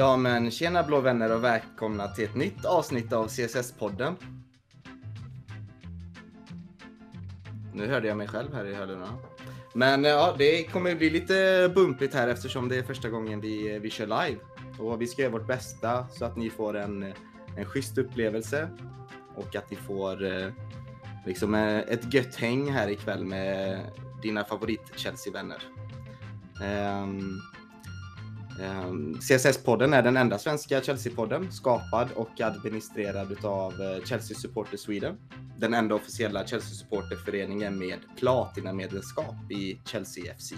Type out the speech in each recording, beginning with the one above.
Ja men tjena blå vänner och välkomna till ett nytt avsnitt av CSS-podden. Nu hörde jag mig själv här i hörlurarna. Men ja, det kommer bli lite bumpigt här eftersom det är första gången vi, vi kör live. Och vi ska göra vårt bästa så att ni får en, en schysst upplevelse och att ni får eh, liksom eh, ett gött häng här ikväll med dina favorit Chelsea-vänner. Um, ehm, Ehm, CSS-podden är den enda svenska Chelsea-podden skapad och administrerad av eh, Chelsea Supporter Sweden. Den enda officiella Chelsea-supporterföreningen med platinamedlemskap i Chelsea FC.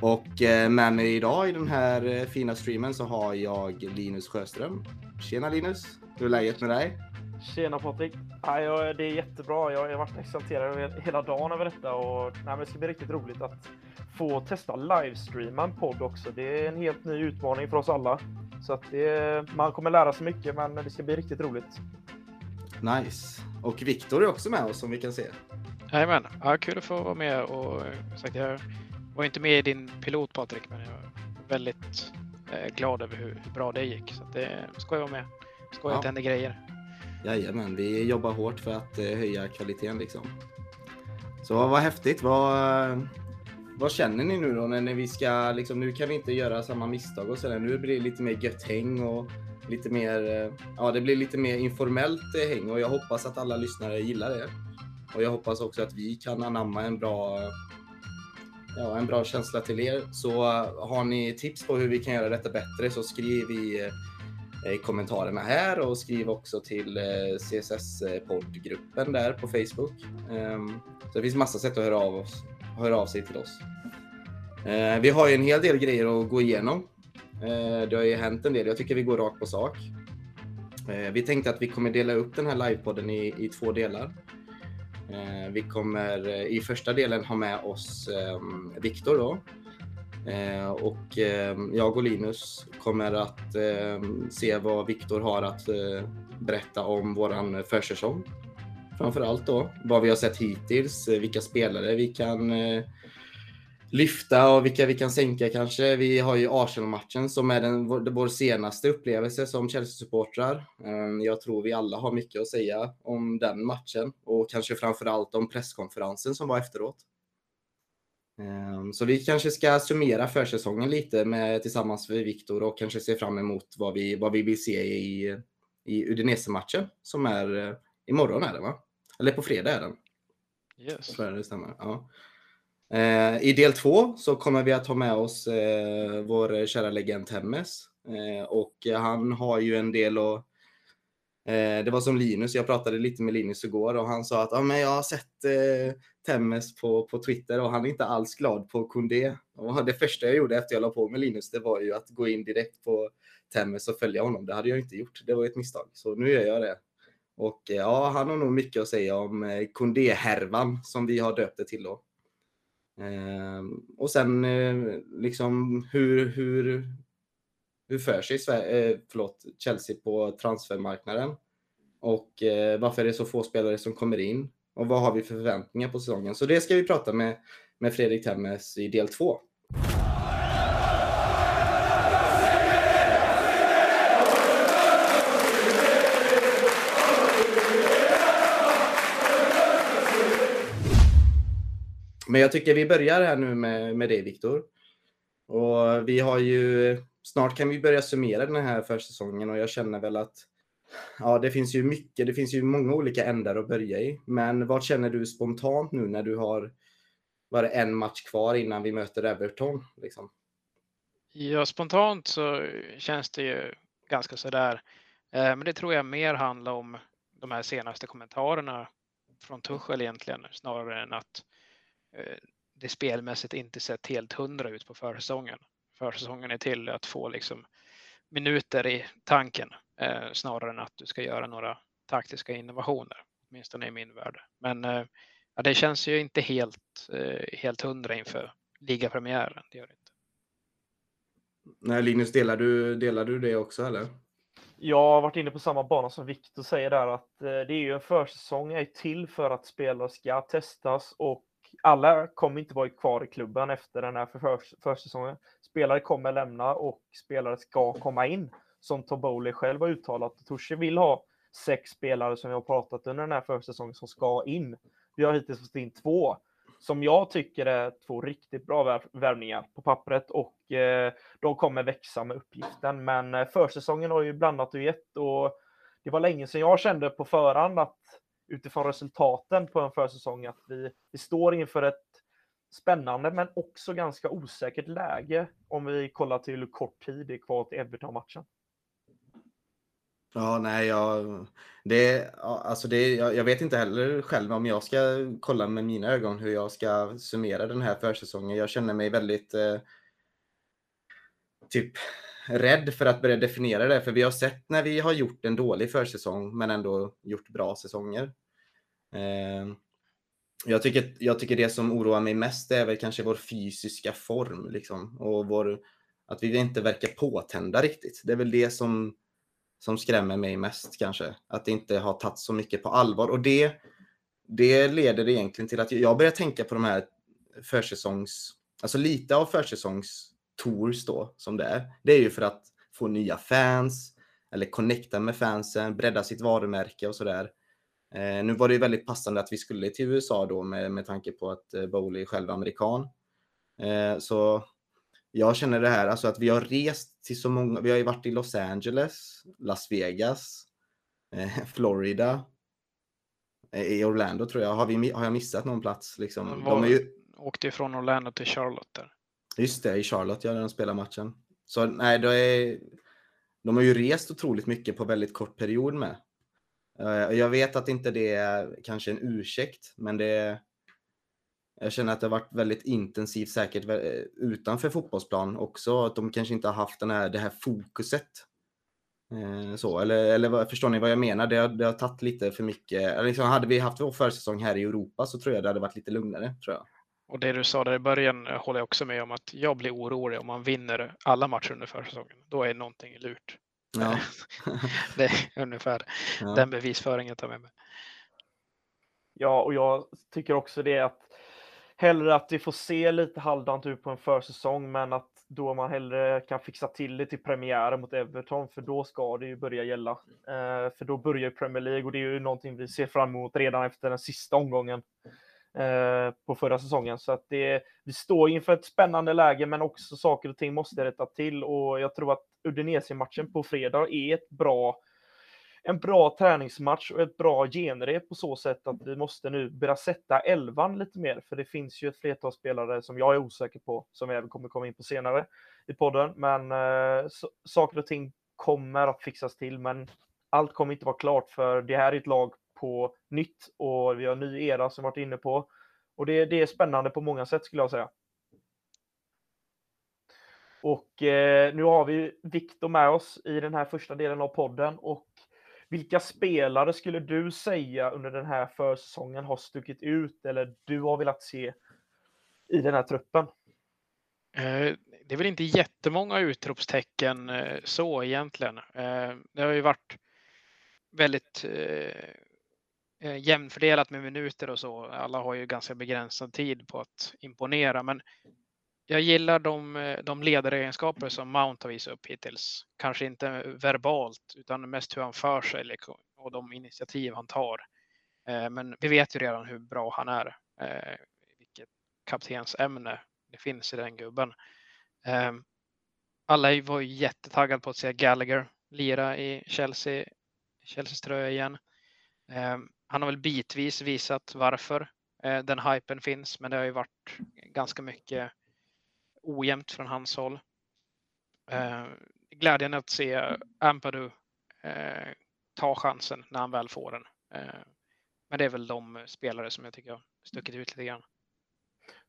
Och eh, med mig idag i den här eh, fina streamen så har jag Linus Sjöström. Tjena Linus! Hur är läget med dig? Tjena Patrik! Ja, jag, det är jättebra. Jag har varit exalterad hela dagen över detta och nej, det ska bli riktigt roligt att få testa livestreama en podd också. Det är en helt ny utmaning för oss alla. Så att det, man kommer lära sig mycket, men det ska bli riktigt roligt. Nice. Och Viktor är också med oss som vi kan se. Jajamän, ja, kul att få vara med och sagt, jag var inte med i din pilot Patrik, men jag är väldigt eh, glad över hur, hur, bra det gick. Så det ska jag vara med. Skoj ja. att det händer grejer. Jajamän, vi jobbar hårt för att eh, höja kvaliteten liksom. Så vad häftigt. Vad, vad känner ni nu då när vi ska, liksom, nu kan vi inte göra samma misstag och sådär. Nu blir det lite mer gött häng och lite mer, eh, ja det blir lite mer informellt eh, häng och jag hoppas att alla lyssnare gillar det. Och jag hoppas också att vi kan anamma en bra, ja, en bra känsla till er. Så har ni tips på hur vi kan göra detta bättre så skriv i i kommentarerna här och skriv också till eh, CSS-poddgruppen där på Facebook. Ehm, så det finns massa sätt att höra av, oss, höra av sig till oss. Eh, vi har ju en hel del grejer att gå igenom. Det har ju hänt en del. Jag tycker vi går rakt på sak. Vi tänkte att vi kommer dela upp den här livepodden i, i två delar. Vi kommer i första delen ha med oss ehm, Viktor då, Eh, och eh, jag och Linus kommer att eh, se vad Viktor har att eh, berätta om våran försäsong. Framför allt då vad vi har sett hittills, eh, vilka spelare vi kan eh, lyfta och vilka vi kan sänka kanske. Vi har ju Arsenal-matchen som är den, vår, vår senaste upplevelse som Chelsea-supportrar. Jag tror vi alla har mycket att säga om den matchen och kanske framför allt om presskonferensen som var efteråt. Ehm, så vi kanske ska summera försäsongen lite med, tillsammans med Viktor och kanske se fram emot vad vi, vad vi vill se i, i Udinese-matchen som är eh, imorgon är det va? Eller på fredag är den. Yes. Det stämmer. Ja. Eh, I del två så kommer vi att ha med oss eh, vår kära legend Temmes. och han har ju en del att Eh, det var som Linus, jag pratade lite med Linus igår och han sa att ah, men jag har sett eh, Temmes på, på Twitter och han är inte alls glad på Kundé. Och det första jag gjorde efter jag la på med Linus, det var ju att gå in direkt på Temmes och följa honom. Det hade jag inte gjort. Det var ett misstag. Så nu gör jag det. Och eh, ja, han har nog mycket att säga om eh, Kundé-härvan som vi har döpt det till då. Eh, och sen eh, liksom hur, hur, hur för sig Sverige, eh, förlåt, Chelsea på transfermarknaden? Och eh, varför är det så få spelare som kommer in? Och vad har vi för förväntningar på säsongen? Så det ska vi prata med, med Fredrik Temmes i del två. Men jag tycker vi börjar här nu med, med dig Viktor. Och vi har ju snart kan vi börja summera den här försäsongen och jag känner väl att ja, det finns ju mycket, det finns ju många olika ändar att börja i. Men vad känner du spontant nu när du har bara en match kvar innan vi möter Everton? Liksom? Ja, spontant så känns det ju ganska sådär. Eh, men det tror jag mer handlar om de här senaste kommentarerna från Tuchel egentligen snarare än att eh, det spelmässigt inte sett helt hundra ut på försäsongen försäsongen är till att få liksom minuter i tanken eh, snarare än att du ska göra några taktiska innovationer, åtminstone i min värld. Men eh, ja, det känns ju inte helt, eh, helt hundra inför ligapremiären. Det gör det inte. Nej, Linus, delar du, delar du det också eller? Jag har varit inne på samma bana som Viktor säger där att eh, det är ju en försäsong är till för att spelare ska testas och alla kommer inte vara kvar i klubben efter den här för försäsongen. Spelare kommer lämna och spelare ska komma in, som Tom Bowley själv har uttalat. Torsi vill ha sex spelare som vi har pratat under den här försäsongen som ska in. Vi har hittills fått in två som jag tycker är två riktigt bra värvningar på pappret och eh, de kommer växa med uppgiften. Men eh, försäsongen har ju blandat och gett och det var länge sedan jag kände på förhand att utifrån resultaten på en försäsong att vi, vi står inför ett spännande men också ganska osäkert läge om vi kollar till hur kort tid det är kvar till Everton-matchen. Ja, nej, jag, det, alltså det, jag, jag, vet inte heller själv om jag ska kolla med mina ögon hur jag ska summera den här försäsongen. Jag känner mig väldigt eh, typ rädd för att börja definiera det, för vi har sett när vi har gjort en dålig försäsong men ändå gjort bra säsonger. Eh, jag, tycker, jag tycker det som oroar mig mest är väl kanske vår fysiska form liksom, och vår, att vi inte verkar påtända riktigt. Det är väl det som som skrämmer mig mest kanske. Att det inte har tagit så mycket på allvar. Och det, det leder egentligen till att jag börjar tänka på de här försäsongs... Alltså lite av försäsongs försäsongstours då, som det är. Det är ju för att få nya fans, eller connecta med fansen, bredda sitt varumärke och sådär. Eh, nu var det ju väldigt passande att vi skulle till USA då med, med tanke på att eh, Bowley själv är amerikan. Eh, så jag känner det här, alltså att vi har rest till så många, vi har ju varit i Los Angeles, Las Vegas, eh, Florida, eh, i Orlando tror jag. Har, vi, har jag missat någon plats? Liksom? Var, de är ju... Åkte ju från Orlando till Charlotte där. Just det, i Charlotte, ja, när de spelar matchen. Så nej, det är, de har ju rest otroligt mycket på väldigt kort period med. Eh, jag vet att inte det är kanske en ursäkt, men det jag känner att det har varit väldigt intensivt säkert eh, utanför fotbollsplan också. Att de kanske inte har haft den här, det här fokuset. Eh, så, eller, eller förstår ni vad jag menar? Det har, det har tagit lite för mycket. Liksom, hade vi haft vår försäsong här i Europa så tror jag det hade varit lite lugnare. Tror jag. Och det du sa där i början håller jag också med om att jag blir orolig om man vinner alla matcher under försäsongen. Då är någonting lurt. Ja. det är ungefär ja. den bevisföringen jag tar med mig. Ja, och jag tycker också det att hellre att vi får se lite halvdant ut på en försäsong, men att då man hellre kan fixa till det till premiären mot Everton, för då ska det ju börja gälla. Eh, för då börjar ju Premier League och det är ju någonting vi ser fram emot redan efter den sista omgången eh, Eh, på förra säsongen. Så att det, vi står inför ett spännande läge, men också saker och ting måste rätta till och jag tror att Udinese-matchen på fredag är ett bra en bra träningsmatch och ett bra genrep på så sätt att vi måste nu börja sätta elvan lite mer, för det finns ju ett flertal spelare som jag är osäker på, som vi även kommer komma in på senare i podden. Men eh, så, saker och ting kommer att fixas till, men allt kommer inte vara klart för det här är ett lag på nytt och vi har en ny era som varit inne på. Och det, det är spännande på många sätt skulle jag säga. Och eh, nu har vi Viktor med oss i den här första delen av podden och vilka spelare skulle du säga under den här försäsongen har stuckit ut eller du har velat se i den här truppen? Eh, det är väl inte jättemånga utropstecken eh, så egentligen. Eh, det har ju varit väldigt Eh, jämnfördelat med minuter och så. Alla har ju ganska begränsad tid på att imponera, men jag gillar de, eh, de ledaregenskaper som Mount har visat upp hittills. Kanske inte verbalt, utan mest hur han för sig liksom, och de initiativ han tar. Eh, men vi vet ju redan hur bra han är. Eh, vilket kaptensämne det finns i den gubben. Eh, alla var ju jättetaggade på att se Gallagher lira i Chelsea, Chelseas tröja igen. Ehm, han har väl bitvis visat varför eh, den hypen finns, men det har ju varit ganska mycket ojämnt från hans håll. Eh, glädjen glädjande att se Ampadu eh, ta chansen när han väl får den. Men det är väl de spelare som jag tycker har stuckit ut lite grann.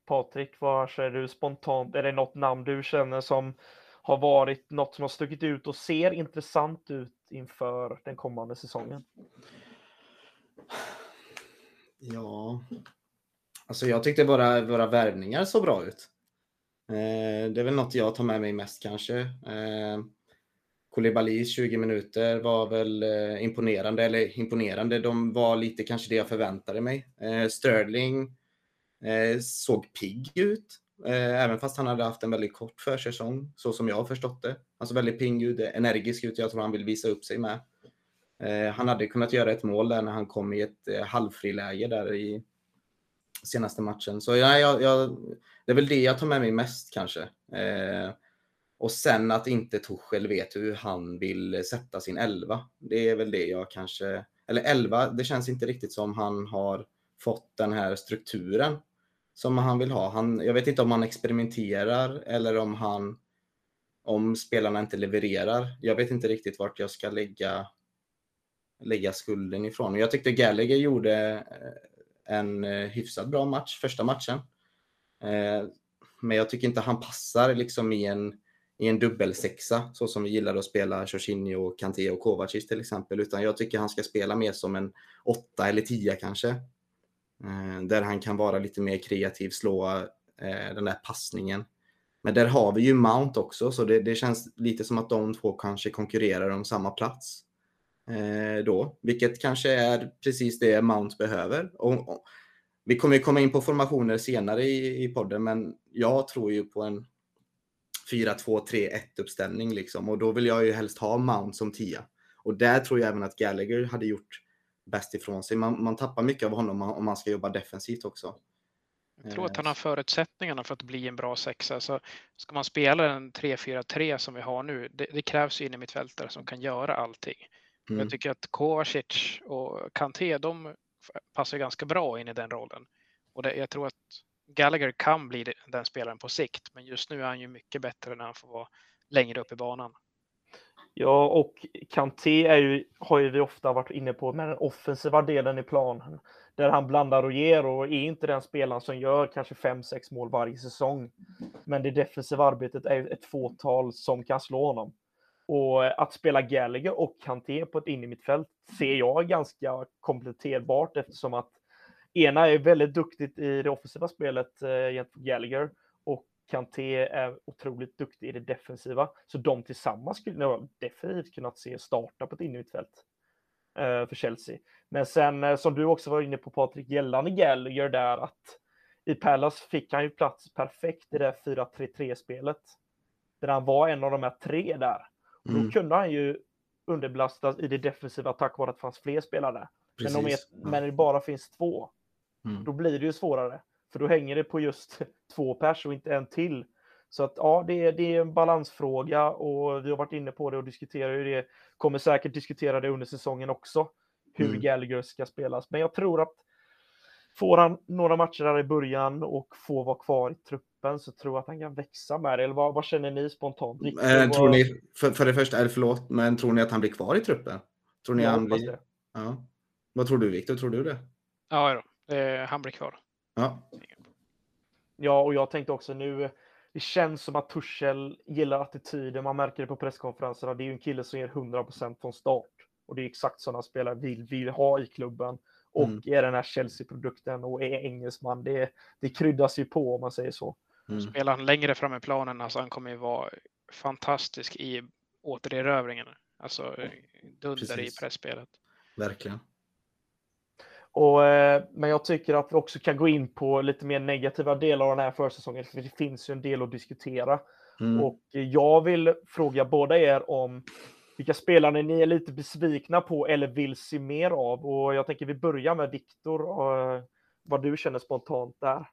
Patrik, vad säger du spontant? Är det något namn du känner som har varit något som har stuckit ut och ser intressant ut inför den kommande säsongen? Ja, alltså jag tyckte våra, våra värvningar såg bra ut. Eh, det är väl något jag tar med mig mest kanske. Eh, Koulibalis 20 minuter var väl eh, imponerande, eller imponerande, de var lite kanske det jag förväntade mig. Eh, Sterling Eh, såg pigg ut. Eh, även fast han hade haft en väldigt kort försäsong, så som jag har förstått det. Alltså väldigt pigg ut, energisk ut. Jag tror han vill visa upp sig med. Eh, han hade kunnat göra ett mål där när han kom i ett eh, halvfriläge där i senaste matchen. Så ja, jag, jag, det är väl det jag tar med mig mest kanske. Eh, och sen att inte Tuchel vet hur han vill sätta sin elva. Det är väl det jag kanske, eller elva, det känns inte riktigt som han har fått den här strukturen som han vill ha. Han, jag vet inte om han experimenterar eller om han om spelarna inte levererar. Jag vet inte riktigt vart jag ska lägga, lägga skulden ifrån. Jag tyckte Gallagher gjorde eh, en eh, hyfsat bra match första matchen. Eh, men jag tycker inte han passar liksom i en, i en dubbelsexa så som vi gillade att spela Jorginho, Kanté och Kovacic till exempel. Utan jag tycker han ska spela mer som en åtta eller tia kanske. Där han kan vara lite mer kreativ, slå den där passningen. Men där har vi ju Mount också, så det, det känns lite som att de två kanske konkurrerar om samma plats. Eh, då, vilket kanske är precis det Mount behöver. Och, och, vi kommer ju komma in på formationer senare i, i podden, men jag tror ju på en 4-2-3-1 uppställning liksom och då vill jag ju helst ha Mount som tia. Och där tror jag även att Gallagher hade gjort bäst ifrån sig. Man, man tappar mycket av honom om man ska jobba defensivt också. Jag tror att han har förutsättningarna för att bli en bra sexa. Så ska man spela en 3-4-3 som vi har nu, det, det krävs ju innermittfältare som kan göra allting. Mm. Jag tycker att Kovacic och Kanté, de passar ganska bra in i den rollen. Och det, jag tror att Gallagher kan bli den spelaren på sikt, men just nu är han ju mycket bättre när han får vara längre upp i banan. Ja, och Kanté är ju, har ju vi ofta varit inne på med den offensiva delen i planen. Där han blandar och ger och är inte den spelaren som gör kanske 5-6 mål varje säsong. Men det defensiva arbetet är ett fåtal som kan slå honom. Och eh, att spela Gallagher och Kanté på ett innermittfält ser jag ganska kompletterbart eftersom att ena är väldigt duktigt i det offensiva spelet eh, gentemot Gallagher Kanté är otroligt duktig i det defensiva, så de tillsammans skulle jag definitivt kunnat se starta på ett innermittfält eh, för Chelsea. Men sen eh, som du också var inne på Patrik, gällande Gallagher där att i Palace fick han ju plats perfekt i det 4-3-3-spelet. Där han var en av de här tre där. Och mm. Då kunde han ju underbelastas i det defensiva tack vare att det fanns fler spelare. Men om, ett, men det bara finns två, mm. då blir det ju svårare. För då hänger det på just två pers och inte en till. Så att ja, det är, det är en balansfråga och vi har varit inne på det och diskuterar ju det. Kommer säkert diskutera det under säsongen också. Hur mm. Gallagher ska spelas. Men jag tror att får han några matcher där i början och får vara kvar i truppen så tror jag att han kan växa med det. Eller vad, vad känner ni spontant? äh, tror ni, för, för det första, eller förlåt, men tror ni att han blir kvar i truppen? Tror ni han blir... Ja. Vad tror du Viktor? Tror du det? Ja, då. Eh, han blir kvar. Ja. Ja, och jag tänkte också nu, det känns som att Tuchel gillar attityden, man märker det på presskonferenserna. Det är ju en kille som ger 100% från start. Och det är exakt sådana spelare vi vill ha i klubben. Och mm. är den här Chelsea-produkten och är engelsman, det, det kryddas ju på om man säger så. Mm. Spelar han längre fram i planen, alltså han kommer ju vara fantastisk i återerövringen. Alltså dunder Precis. i pressspelet. Verkligen. Och, eh, men jag tycker att vi också kan gå in på lite mer negativa delar av den här försäsongen, för det finns ju en del att diskutera. Mm. Och jag vill fråga båda er om vilka spelare ni är lite besvikna på eller vill se mer av. Och jag tänker vi börjar med Viktor, och vad du känner spontant där.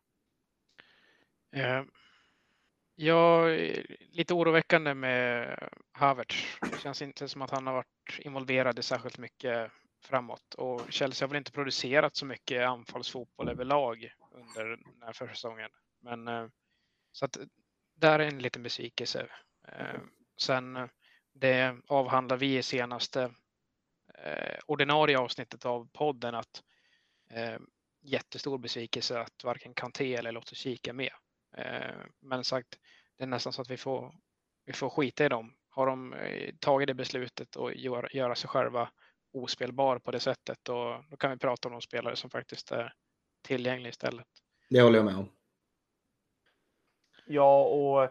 Eh, ja, lite oroväckande med Havertz. Det känns inte som att han har varit involverad i särskilt mycket framåt och Chelsea har väl inte producerat så mycket anfallsfotboll överlag under den här försäsongen. Men eh, så att där är en liten besvikelse. Sen eh, det avhandlar vi i senaste ordinarie avsnittet av podden att jättestor besvikelse att varken Kanté eller Lotto är med. Men sagt, det är nästan så att vi får, vi får skita i dem. Har de tagit det beslutet och göra, göra sig själva ospelbar på det sättet och då kan vi prata om de spelare som faktiskt är tillgängliga istället. Det håller jag med om. Ja, och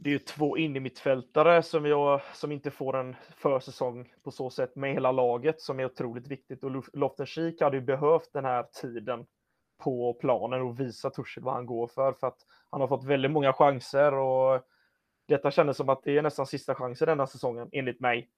det är ju två innermittfältare som, jag, som inte får en försäsong på så sätt med hela laget som är otroligt viktigt och Loften Cheek hade ju behövt den här tiden på planen och visa Tuchel vad han går för. För att han har fått väldigt många chanser och detta kändes som att det är nästan sista chansen denna säsongen, enligt mig.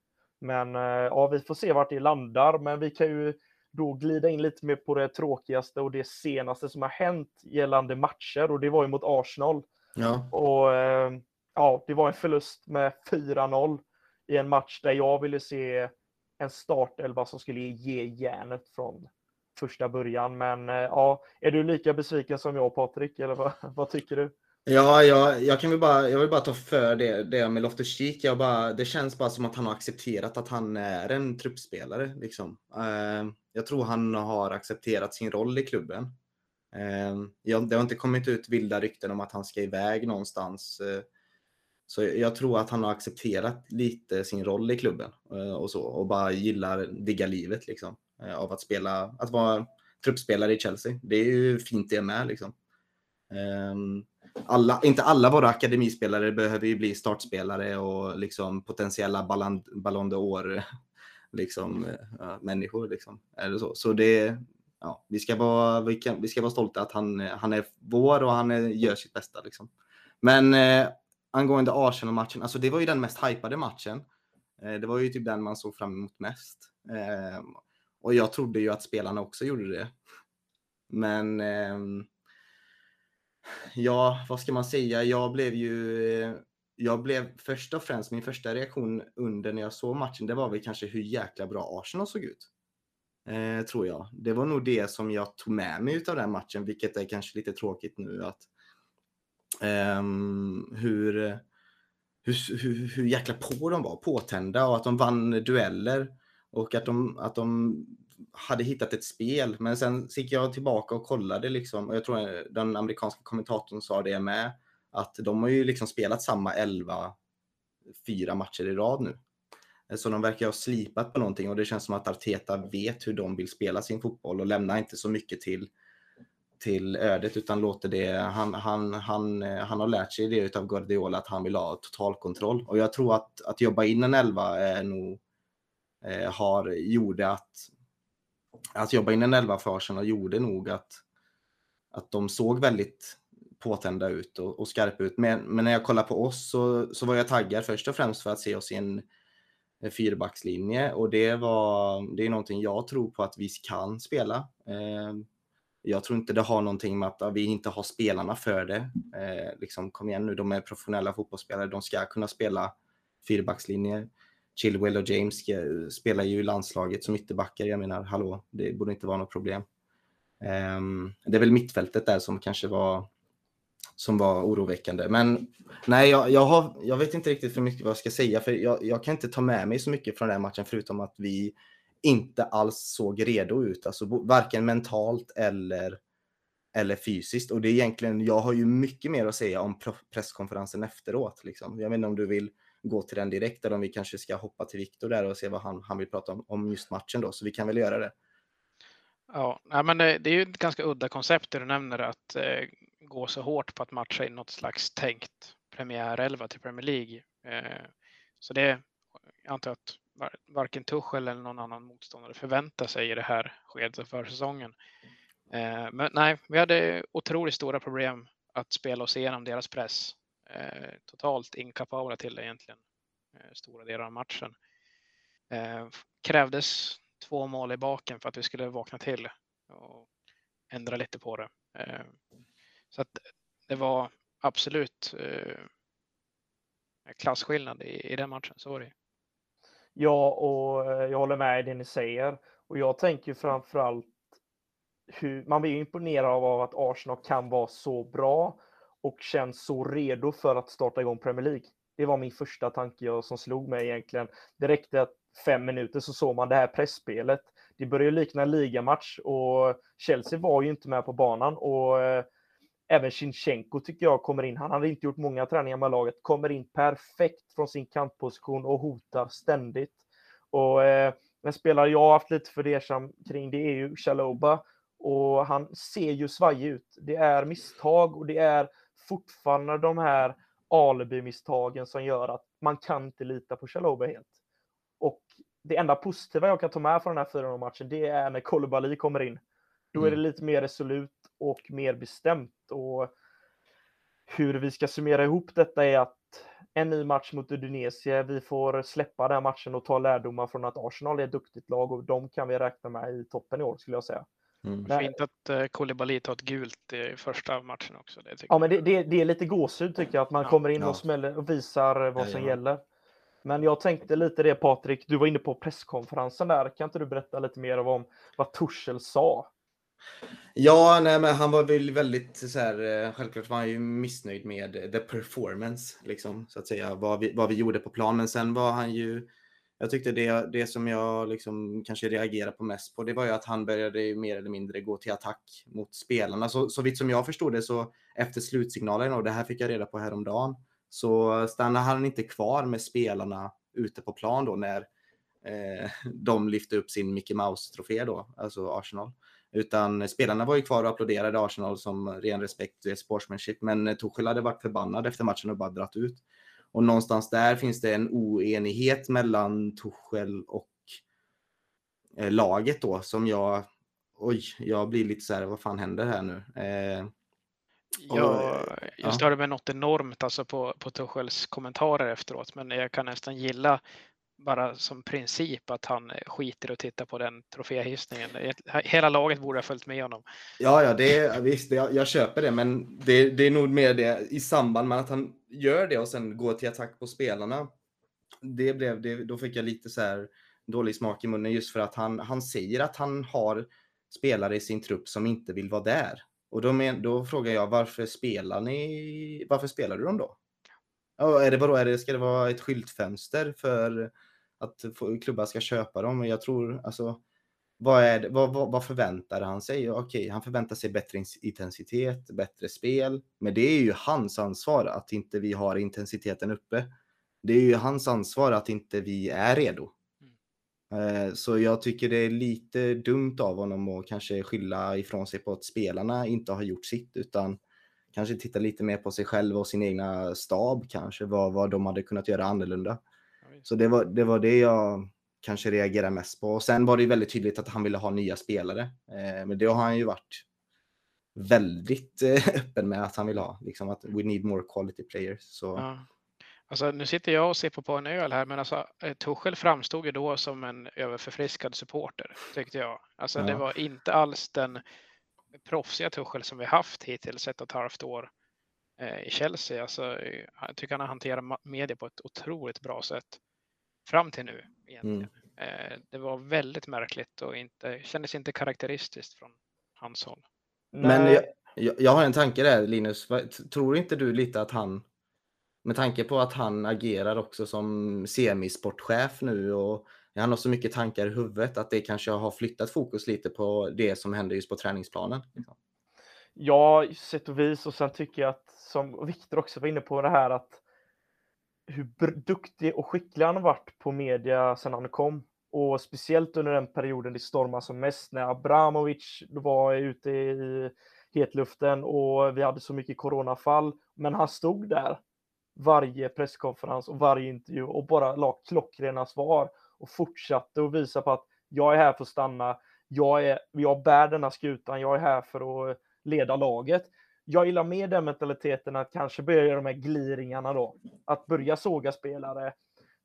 Men eh, ja, vi får se vart det landar, men vi kan ju då glida in lite mer på det tråkigaste och det senaste som har hänt gällande matcher och det var ju mot Arsenal. Ja. Och eh, ja, det var en förlust med 4-0 i en match där jag ville se en startelva som skulle ge järnet från första början. Men eh, ja, är du lika besviken som jag Patrik, eller vad, vad tycker du? Ja, jag, jag, kan väl bara, jag vill bara ta för det, det med Loftus-Cheek. Jag bara, det känns bara som att han har accepterat att han är en truppspelare. Liksom. Eh, jag tror han har accepterat sin roll i klubben. Eh, det har inte kommit ut vilda rykten om att han ska iväg någonstans. Så jag tror att han har accepterat lite sin roll i klubben eh, och så och bara gillar digga livet liksom. Eh, av att spela, att vara truppspelare i Chelsea. Det är ju fint det med liksom. Ehm, alla, inte alla våra akademispelare behöver ju bli startspelare och liksom potentiella Ballon, Ballon d'Or liksom, eh, människor. Liksom. Eller så. så det, ja, vi, ska vara, vi, kan, vi ska vara stolta att han, han är vår och han är, gör sitt bästa. Liksom. Men angående Arsenal-matchen, alltså det var ju den mest hypade matchen. Eh, det var ju typ den man såg fram emot mest. Ehm, och jag trodde ju att spelarna också gjorde det. Men ehm, Ja, vad ska man säga? Jag blev ju... Jag blev först och främst, min första reaktion under när jag såg matchen, det var väl kanske hur jäkla bra Arsenal såg ut. Eh, tror jag. Det var nog det som jag tog med mig av den matchen, vilket är kanske lite tråkigt nu att eh, hur, hur, hur, hur jäkla på de var, påtända och att de vann dueller och att de, att de hade hittat ett spel. Men sen gick jag tillbaka och kollade liksom, och jag tror den amerikanska kommentatorn sa det med, att de har ju liksom spelat samma 11, fyra matcher i rad nu. Så de verkar ha slipat på någonting och det känns som att Arteta vet hur de vill spela sin fotboll och lämnar inte så mycket till, till ödet utan låter det, han, han, han, eh, han har lärt sig det av Guardiola att han vill ha totalkontroll. Och jag tror att, att jobba in en elva är nog, eh, har, gjorde att att jobba in en elva för Arsenal gjorde nog att, att de såg väldigt påtända ut och, och skarpa ut. Men, men, när jag kollar på oss så, så var jag taggad först och främst för att se oss i en, fyrbackslinje och det var det är någonting jag tror på att vi kan spela. Eh, jag tror inte det har någonting med att vi inte har spelarna för det. Eh, liksom, kom igen nu, de är professionella fotbollsspelare, de ska kunna spela fyrbackslinjer. Chilwell och James spelar ju i landslaget som ytterbackar. Jag menar, hallå, det borde inte vara något problem. Eh, det är väl mittfältet där som kanske var som var oroväckande. Men nej, jag, jag, har, jag vet inte riktigt för mycket vad jag ska säga, för jag, jag kan inte ta med mig så mycket från den här matchen, förutom att vi inte alls såg redo ut, alltså varken mentalt eller, eller fysiskt. Och det är egentligen, jag har ju mycket mer att säga om presskonferensen efteråt. Liksom. Jag vet inte om du vill gå till den direkt eller om vi kanske ska hoppa till Viktor där och se vad han, han vill prata om, om just matchen då. Så vi kan väl göra det. Ja, men det, det är ju ett ganska udda koncept det du nämner att eh, gå så hårt på att matcha in något slags tänkt premiärelva till Premier League. Eh, så det jag antar att varken Tuchel eller någon annan motståndare förväntar sig i det här skedet av försäsongen. Eh, men nej, vi hade otroligt stora problem att spela oss igenom deras press eh, totalt inkapabla till det egentligen eh, stora delar av matchen. Eh, krävdes två mål i baken för att vi skulle vakna till och ändra lite på det. Eh, så att det var absolut eh, klasskillnad i, i den matchen, så var det. Ja, och eh, jag håller med i det ni säger. Och jag tänker framförallt hur man blir imponerad av att Arsenal kan vara så bra och känns så redo för att starta igång Premier League. Det var min första tanke som slog mig egentligen. Det räckte att fem minuter så såg man det här pressspelet. Det började likna en ligamatch och Chelsea var ju inte med på banan och eh, även Shinchenko tycker jag kommer in. Han hade inte gjort många träningar med laget, kommer in perfekt från sin kantposition och hotar ständigt. Och eh, en spelare jag har haft lite fundersam kring det är ju Chaloba och han ser ju svajig ut. Det är misstag och det är fortfarande de här alibi-misstagen som gör att man kan inte lita på Chaloba helt. Och det enda positiva jag kan ta med från den här 4 matchen det är när Kolibali kommer in. Då är det mm. lite mer resolut och mer bestämt. Och hur vi ska summera ihop detta är att en ny match mot Udinese, vi får släppa den matchen och ta lärdomar från att Arsenal är ett duktigt lag och de kan vi räkna med i toppen i år skulle jag säga. Mm. Fint att uh, Koulibaly tar ett gult i första matchen också. Det ja, men det, det, det, är lite gåshud tycker jag, att man ja, kommer in ja. och smäller och visar vad som gäller. Men jag tänkte lite det Patrik, du var inne på presskonferensen där. Kan inte du berätta lite mer om vad Tuchel sa? Ja, nej, men han var väl väldigt så här, eh, självklart var han ju missnöjd med the performance, liksom, så att säga, vad vi, vad vi gjorde på plan. Men sen var han ju, jag tyckte det, det som jag liksom kanske reagerade på mest på, det var ju att han började mer eller mindre gå till attack mot spelarna. Så, så vitt som jag förstod det så efter slutsignalen, och det här fick jag reda på häromdagen, så stannade han inte kvar med spelarna ute på plan då när eh, de lyfte upp sin Mickey Mouse-trofé då, alltså Arsenal. Utan spelarna var ju kvar och applåderade Arsenal som ren respekt och sportsmanship. Men Tuchel hade varit förbannad efter matchen och bara dratt ut. Och någonstans där finns det en oenighet mellan Tuchel och eh, laget då som jag, oj, jag blir lite så här, vad fan händer här nu? Eh, jag, jag störde mig något enormt alltså på, på Tuchels kommentarer efteråt, men jag kan nästan gilla bara som princip att han skiter och tittar på den troféhissningen. Hela laget borde ha följt med honom. Ja, ja, det är, visst, jag, jag köper det, men det, det är nog mer det i samband med att han gör det och sen går till attack på spelarna. Det blev, det, då fick jag lite så här dålig smak i munnen just för att han, han säger att han har spelare i sin trupp som inte vill vara där. Och då, men, då frågar jag varför spelar ni? Varför spelar du dem då? Ja, är det vadå, är det, ska det vara ett skyltfönster för att klubbar ska köpa dem. Men jag tror, alltså, vad, är det, vad, vad, vad förväntar han sig? Okej, han förväntar sig bättre intensitet, bättre spel. Men det är ju hans ansvar att inte vi har intensiteten uppe. Det är ju hans ansvar att inte vi är redo. Mm. Så jag tycker det är lite dumt av honom att kanske skylla ifrån sig på att spelarna inte har gjort sitt, utan kanske titta lite mer på sig själv och sin egna stab kanske, vad, vad de hade kunnat göra annorlunda. Så det var, det var det jag kanske reagerade mest på. Och sen var det väldigt tydligt att han ville ha nya spelare. Eh, men det har han ju varit väldigt eh, öppen med att han vill ha. Liksom att we need more quality players. Så. Ja. Alltså, nu sitter jag och ser på, på en öl här, men alltså, eh, Tuchel framstod ju då som en överförfriskad supporter, tyckte jag. Alltså, ja. Det var inte alls den proffsiga Tuchel som vi haft hittills ett och ett halvt år eh, i Chelsea. Alltså, jag tycker han har hanterat media på ett otroligt bra sätt fram till nu. Egentligen. Mm. Eh, det var väldigt märkligt och inte, kändes inte karaktäristiskt från hans håll. Men jag, jag, har en tanke där Linus. Tror inte du lite att han, med tanke på att han agerar också som semisportchef nu och han har så mycket tankar i huvudet att det kanske har flyttat fokus lite på det som händer just på träningsplanen. Liksom. Ja, sätt och vis. Och sen tycker jag att, som Viktor också var inne på, det här att hur duktig och skicklig han har varit på media sedan han kom. Och speciellt under den perioden det stormade som mest när Abramovic var ute i hetluften och vi hade så mycket coronafall. Men han stod där varje presskonferens och varje intervju och bara la klockrena svar och fortsatte att visa på att jag är här för att stanna. Jag, är, jag bär denna skutan. Jag är här för att leda laget jag gillar mer den mentaliteten att kanske börja göra de här gliringarna då. Att börja såga spelare.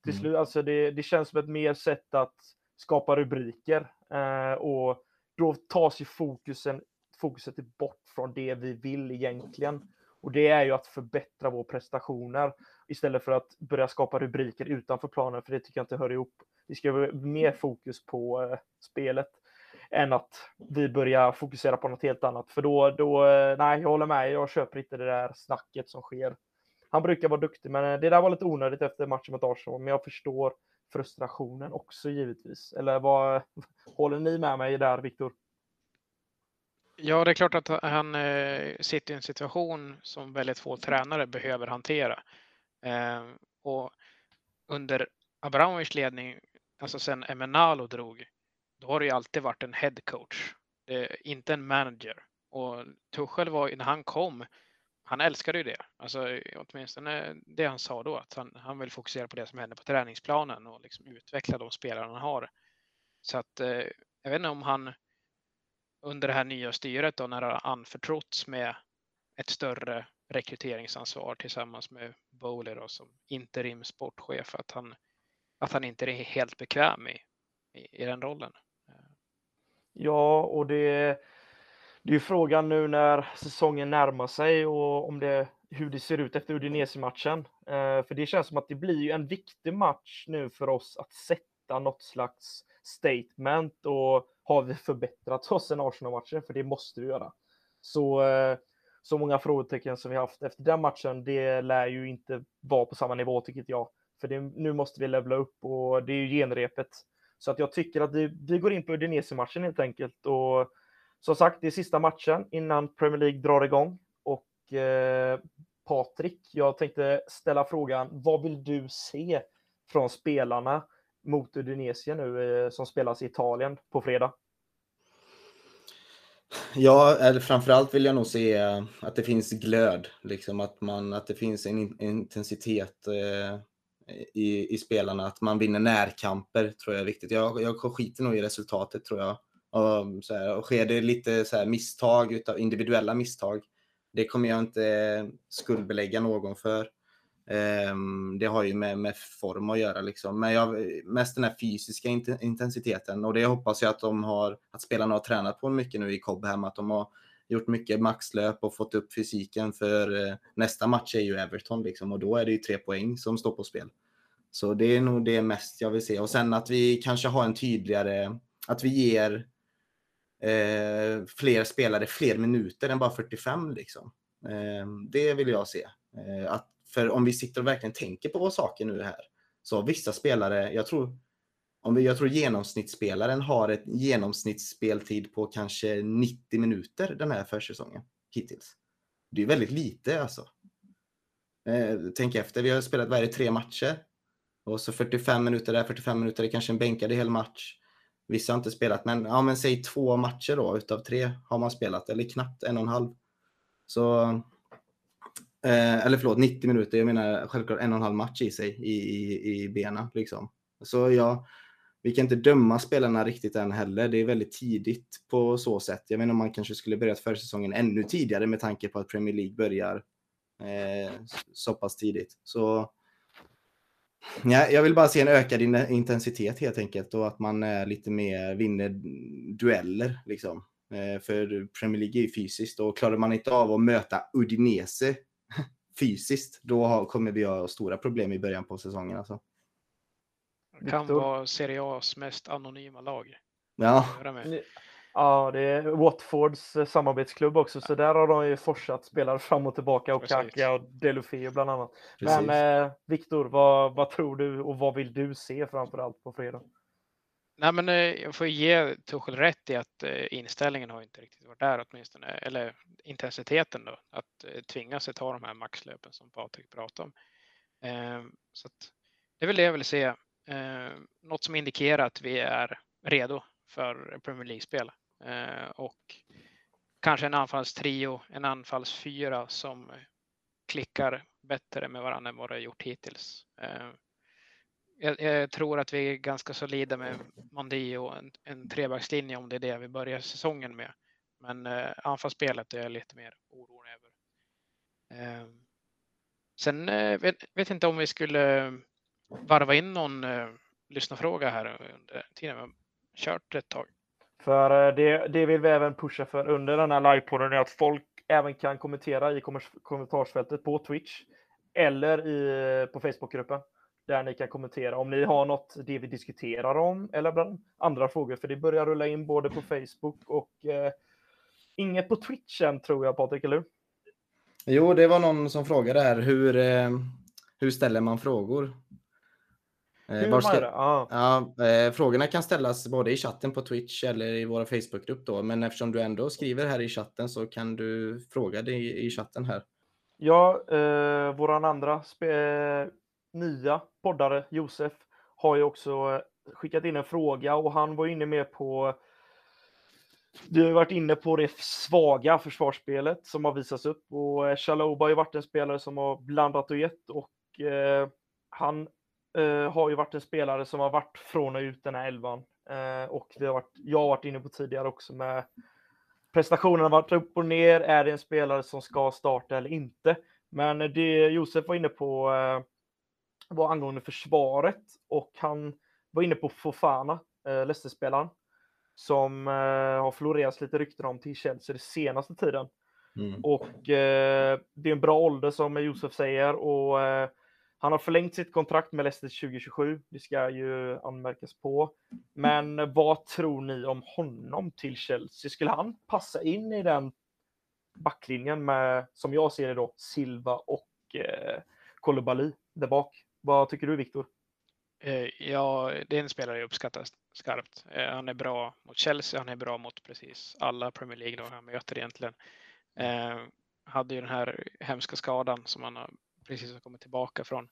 Till mm. slut, alltså det, det känns som ett mer sätt att skapa rubriker. Eh, och då tas ju fokusen, fokuset bort från det vi vill egentligen. Och det är ju att förbättra våra prestationer istället för att börja skapa rubriker utanför planen, för det tycker jag inte hör ihop. Vi ska ha mer fokus på eh, spelet än att vi börjar fokusera på något helt annat. För då, då, eh, nej, jag håller med. Jag köper inte det där snacket som sker. Han brukar vara duktig, men eh, det där var lite onödigt efter matchen mot Arsenal. Men jag förstår frustrationen också givetvis. Eller vad håller ni med mig där, Viktor? Ja, det är klart att han eh, sitter i en situation som väldigt få tränare behöver hantera. Eh, och under Abramovics ledning, alltså sen Emenalo drog, då har det ju alltid varit en head coach, inte en manager. Och Tuchel var när han kom, han älskade ju det. Alltså åtminstone det han sa då, att han, han vill fokusera på det som händer på träningsplanen och liksom utveckla de spelare han har. Så att eh, jag vet inte om han under det här nya styret då när det har anförtrotts med ett större rekryteringsansvar tillsammans med Bowler då, som interim sportchef att han, att han inte är helt bekväm i, i, i den rollen. Ja, och det, det är ju frågan nu när säsongen närmar sig och om det, hur det ser ut efter Udinese-matchen. Eh, för det känns som att det blir ju en viktig match nu för oss att sätta något slags statement och har vi förbättrat oss sen Arsenal-matchen? För det måste vi göra. Så, eh, så många frågetecken som vi haft efter den matchen, det lär ju inte vara på samma nivå tycker jag. För det, nu måste vi levla upp och det är ju genrepet. Så att jag tycker att vi, vi går in på Udinese-matchen helt enkelt. Och som sagt, det är sista matchen innan Premier League drar igång. Och eh, Patrik, jag tänkte ställa frågan, vad vill du se från spelarna mot Udinese nu eh, som spelas i Italien på fredag? Ja, eller framförallt vill jag nog se eh, att det finns glöd, liksom att, man, att det finns en intensitet eh, i, i spelarna, att man vinner närkamper tror jag är viktigt. Jag, jag skiter nog i resultatet tror jag. Och, så här, och sker det lite så här, misstag, utav individuella misstag, det kommer jag inte skuldbelägga någon för. Um, det har ju med, med form att göra liksom. Men jag, mest den här fysiska intensiteten och det hoppas jag att de har, att spelarna har tränat på mycket nu i Cobham, att de har gjort mycket maxlöp och fått upp fysiken för eh, nästa match är ju Everton liksom och då är det ju tre poäng som står på spel. Så det är nog det mest jag vill se och sen att vi kanske har en tydligare, att vi ger eh, fler spelare fler minuter än bara 45 liksom. Eh, det vill jag se. Eh, att, för om vi sitter och verkligen tänker på våra saker nu här, så vissa spelare, jag tror, om vi, jag tror genomsnittsspelaren har ett genomsnittsspeltid på kanske 90 minuter den här försäsongen hittills. Det är väldigt lite alltså. Eh, tänk efter, vi har spelat varje tre matcher. Och så 45 minuter där, 45 minuter är kanske en bänkad hel match. Vissa har inte spelat, men, ja, men säg två matcher då utav tre har man spelat, eller knappt en och en halv. Så, eh, eller förlåt, 90 minuter. Jag menar självklart en och en halv match i sig i, i, i benen. Liksom. Så ja, vi kan inte döma spelarna riktigt än heller. Det är väldigt tidigt på så sätt. Jag menar om man kanske skulle börjat försäsongen ännu tidigare med tanke på att Premier League börjar eh, så pass tidigt. Så Ja, jag vill bara se en ökad intensitet helt enkelt och att man är lite mer vinner dueller. Liksom. Eh, för Premier League är ju fysiskt och klarar man inte av att möta Udinese fysiskt, då kommer vi ha stora problem i början på säsongen. Alltså. Det kan vara Serie A's mest anonyma lag. Ja. Ja, det är Watfords eh, samarbetsklubb också, så där har de ju forsat spelare fram och tillbaka och Kaka och Delufeo bland annat. Precis. Men eh, Viktor, vad, vad tror du och vad vill du se framför allt på fredag? Nej, men eh, jag får ge Tuchel rätt i att eh, inställningen har inte riktigt varit där åtminstone, eller intensiteten då, att eh, tvinga sig ta de här maxlöpen som Patrik pratade om. Eh, så att, det är väl det jag vill se. Eh, något som indikerar att vi är redo för Premier League-spel. Eh, och kanske en anfallstrio, en anfallsfyra som klickar bättre med varandra än vad det har gjort hittills. Eh, jag, jag, tror att vi är ganska solida med Mondi och en, en trebackslinje om det är det vi börjar säsongen med. Men eh, anfallsspelet är jag lite mer orolig över. Eh, sen eh, vet, vet inte om vi skulle varva in någon eh, lyssnarfråga här under tiden. Vi har kört ett tag. För eh, det, det vill vi även pusha för under den här livepodden är att folk även kan kommentera i kommentarsfältet på Twitch eller i, på Facebookgruppen där ni kan kommentera om ni har något det vi diskuterar om eller bland andra frågor för det börjar rulla in både på Facebook och eh, inget på Twitch än tror jag Patrik, eller hur? Jo, det var någon som frågade här hur, eh, hur ställer man frågor? Eh, ska, ah. ja, eh, frågorna kan ställas både i chatten på Twitch eller i vår Facebookgrupp då, men eftersom du ändå skriver här i chatten så kan du fråga dig i chatten här. Ja, eh, våran andra eh, nya poddare, Josef, har ju också eh, skickat in en fråga och han var inne med på vi har varit inne på det svaga försvarsspelet som har visats upp och Chaloba har ju varit en spelare som har blandat och gett och eh, han Uh, har ju varit en spelare som har varit från och ut den här elvan. Uh, och vi har varit, jag har varit inne på tidigare också med prestationen har varit upp och ner. Är det en spelare som ska starta eller inte? Men det Josef var inne på eh, var angående försvaret och han var inne på Fofana, eh, Leicester-spelaren, som eh, har florerat lite rykten om till Chelsea den senaste tiden. Mm. Och eh, det är en bra ålder som Josef säger och eh, han har förlängt sitt kontrakt med Leicester 2027. Det ska ju anmärkas på. Men vad tror ni om honom till Chelsea? Skulle han passa in i den backlinjen med, som jag ser det då, Silva och eh, Kolobali där bak? Vad tycker du Viktor? Eh, ja, det är en spelare jag uppskattar skarpt. Eh, han är bra mot Chelsea, han är bra mot precis alla Premier League-lag han möter egentligen. Eh, hade ju den här hemska skadan som han har precis har kommit tillbaka från.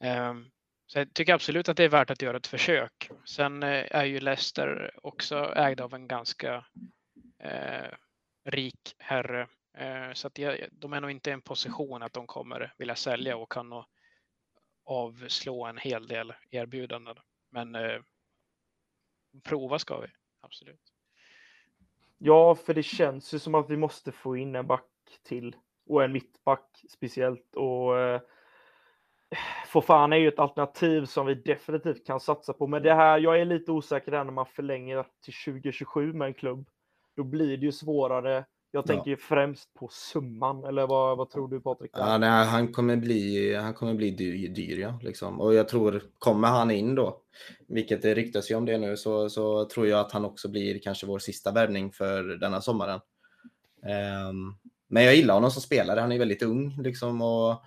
Ehm, så jag tycker absolut att det är värt att göra ett försök. Sen eh, är ju Leicester också ägd av en ganska eh, rik herre. Eh, så att de är nog inte i en position att de kommer vilja sälja och kan nog avslå en hel del erbjudanden. Men eh, prova ska vi, absolut. Ja, för det känns ju som att vi måste få in en back till och en mittback speciellt. Och eh, fan är ju ett alternativ som vi definitivt kan satsa på. Men det här, jag är lite osäker där när man förlänger till 2027 med en klubb. Då blir det ju svårare jag tänker ja. främst på summan, eller vad, vad tror du Patrik? Ja, nej, han kommer bli, han kommer bli dyr, dyr ja, liksom. Och jag tror, kommer han in då, vilket det ryktas ju om det nu, så, så tror jag att han också blir kanske vår sista värvning för denna sommaren. Um, men jag gillar honom som spelare, han är väldigt ung liksom och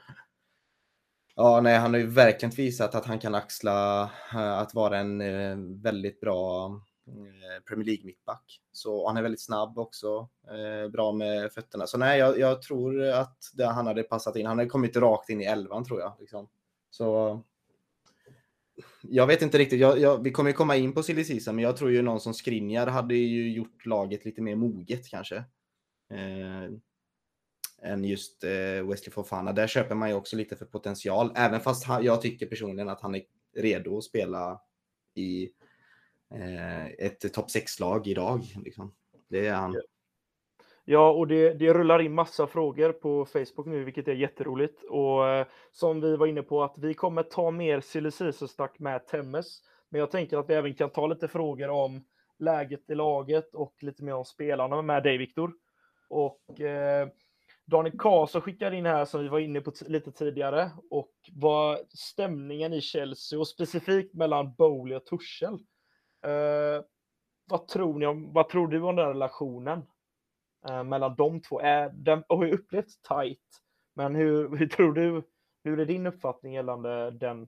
Ja, nej, han har ju verkligen visat att han kan axla eh, att vara en eh, väldigt bra eh, Premier League mittback. Så han är väldigt snabb också, eh, bra med fötterna. Så nej, jag, jag tror att det, han hade passat in. Han hade kommit rakt in i elvan tror jag. Liksom. Så jag vet inte riktigt. Jag, jag, vi kommer komma in på silly season, men jag tror ju någon som Skriniar hade ju gjort laget lite mer moget kanske. Eh, än just eh, Wesley Fofana. Där köper man ju också lite för potential, även fast jag tycker personligen att han är redo att spela i eh, ett topp 6-lag idag. Liksom. Det är han. Ja, och det, det rullar in massa frågor på Facebook nu, vilket är jätteroligt. Och eh, som vi var inne på, att vi kommer ta mer silly snack med Temmes. Men jag tänker att vi även kan ta lite frågor om läget i laget och lite mer om spelarna med dig, Viktor. Och eh, Daniel Karlsson skickade in här som vi var inne på lite tidigare och vad stämningen i Chelsea och specifikt mellan Bowley och Tuchel. Eh, vad tror ni om, vad tror du om den relationen eh, mellan de två? Är, den har ju upplevts tajt, men hur, hur tror du, hur är din uppfattning gällande den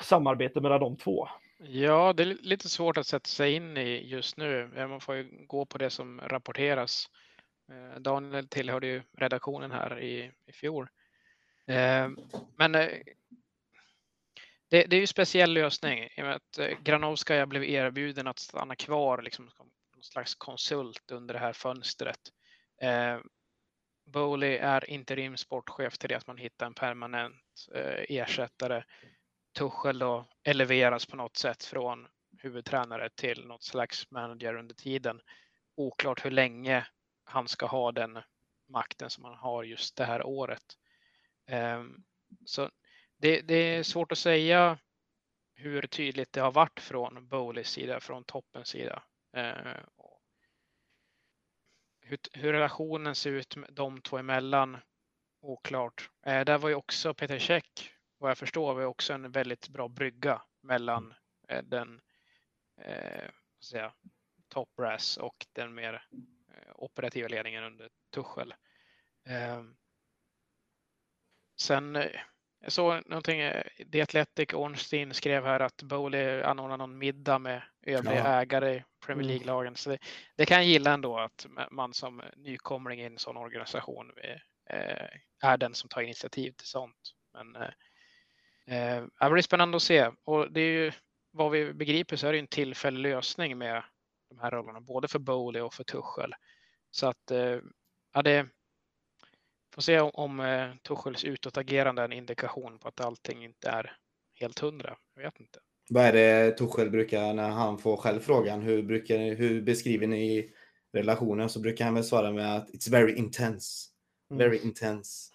samarbete mellan de två? Ja, det är lite svårt att sätta sig in i just nu. Man får ju gå på det som rapporteras. Eh, Daniel tillhörde ju redaktionen här i, i fjol. Eh, men eh, det, det är ju speciell lösning i och med att Granovskaja blev erbjuden att stanna kvar liksom, som någon slags konsult under det här fönstret. Bowley är interim sportchef till det att man hittar en permanent ersättare. Tuchel då eleveras på något sätt från huvudtränare till något slags manager under tiden. Oklart hur länge han ska ha den makten som han har just det här året. Ehm, så det, det, är svårt att säga hur tydligt det har varit från Bowleys sida, från toppens sida. Ehm, hur, hur, relationen ser ut med de två emellan, oklart. Eh, där var ju också Peter Käck, vad jag förstår, var också en väldigt bra brygga mellan eh, den eh, säga, top brass och den mer operativa ledningen under Tuchel. Eh, sen eh, jag såg någonting, eh, The Athletic Ornstein skrev här att Bowley anordnar någon middag med övriga ja. ägare i Premier mm. League-lagen. Så det, det, kan jag gilla ändå att man som nykomling i en sån organisation eh, är den som tar initiativ till sånt. Men eh, eh, det blir spännande att se och det är ju vad vi begriper så är det en tillfällig lösning med de här rollerna, både för Bowley och för Tuchel. Så att eh, ja, det, Får se om eh, Tuchels utåtagerande är en indikation på att allting inte är helt hundra. Jag vet inte. Vad är det Tuchel brukar, när han får själv frågan, hur, brukar, hur beskriver ni relationen så brukar han väl svara med att it's very intense. Mm. Very intense.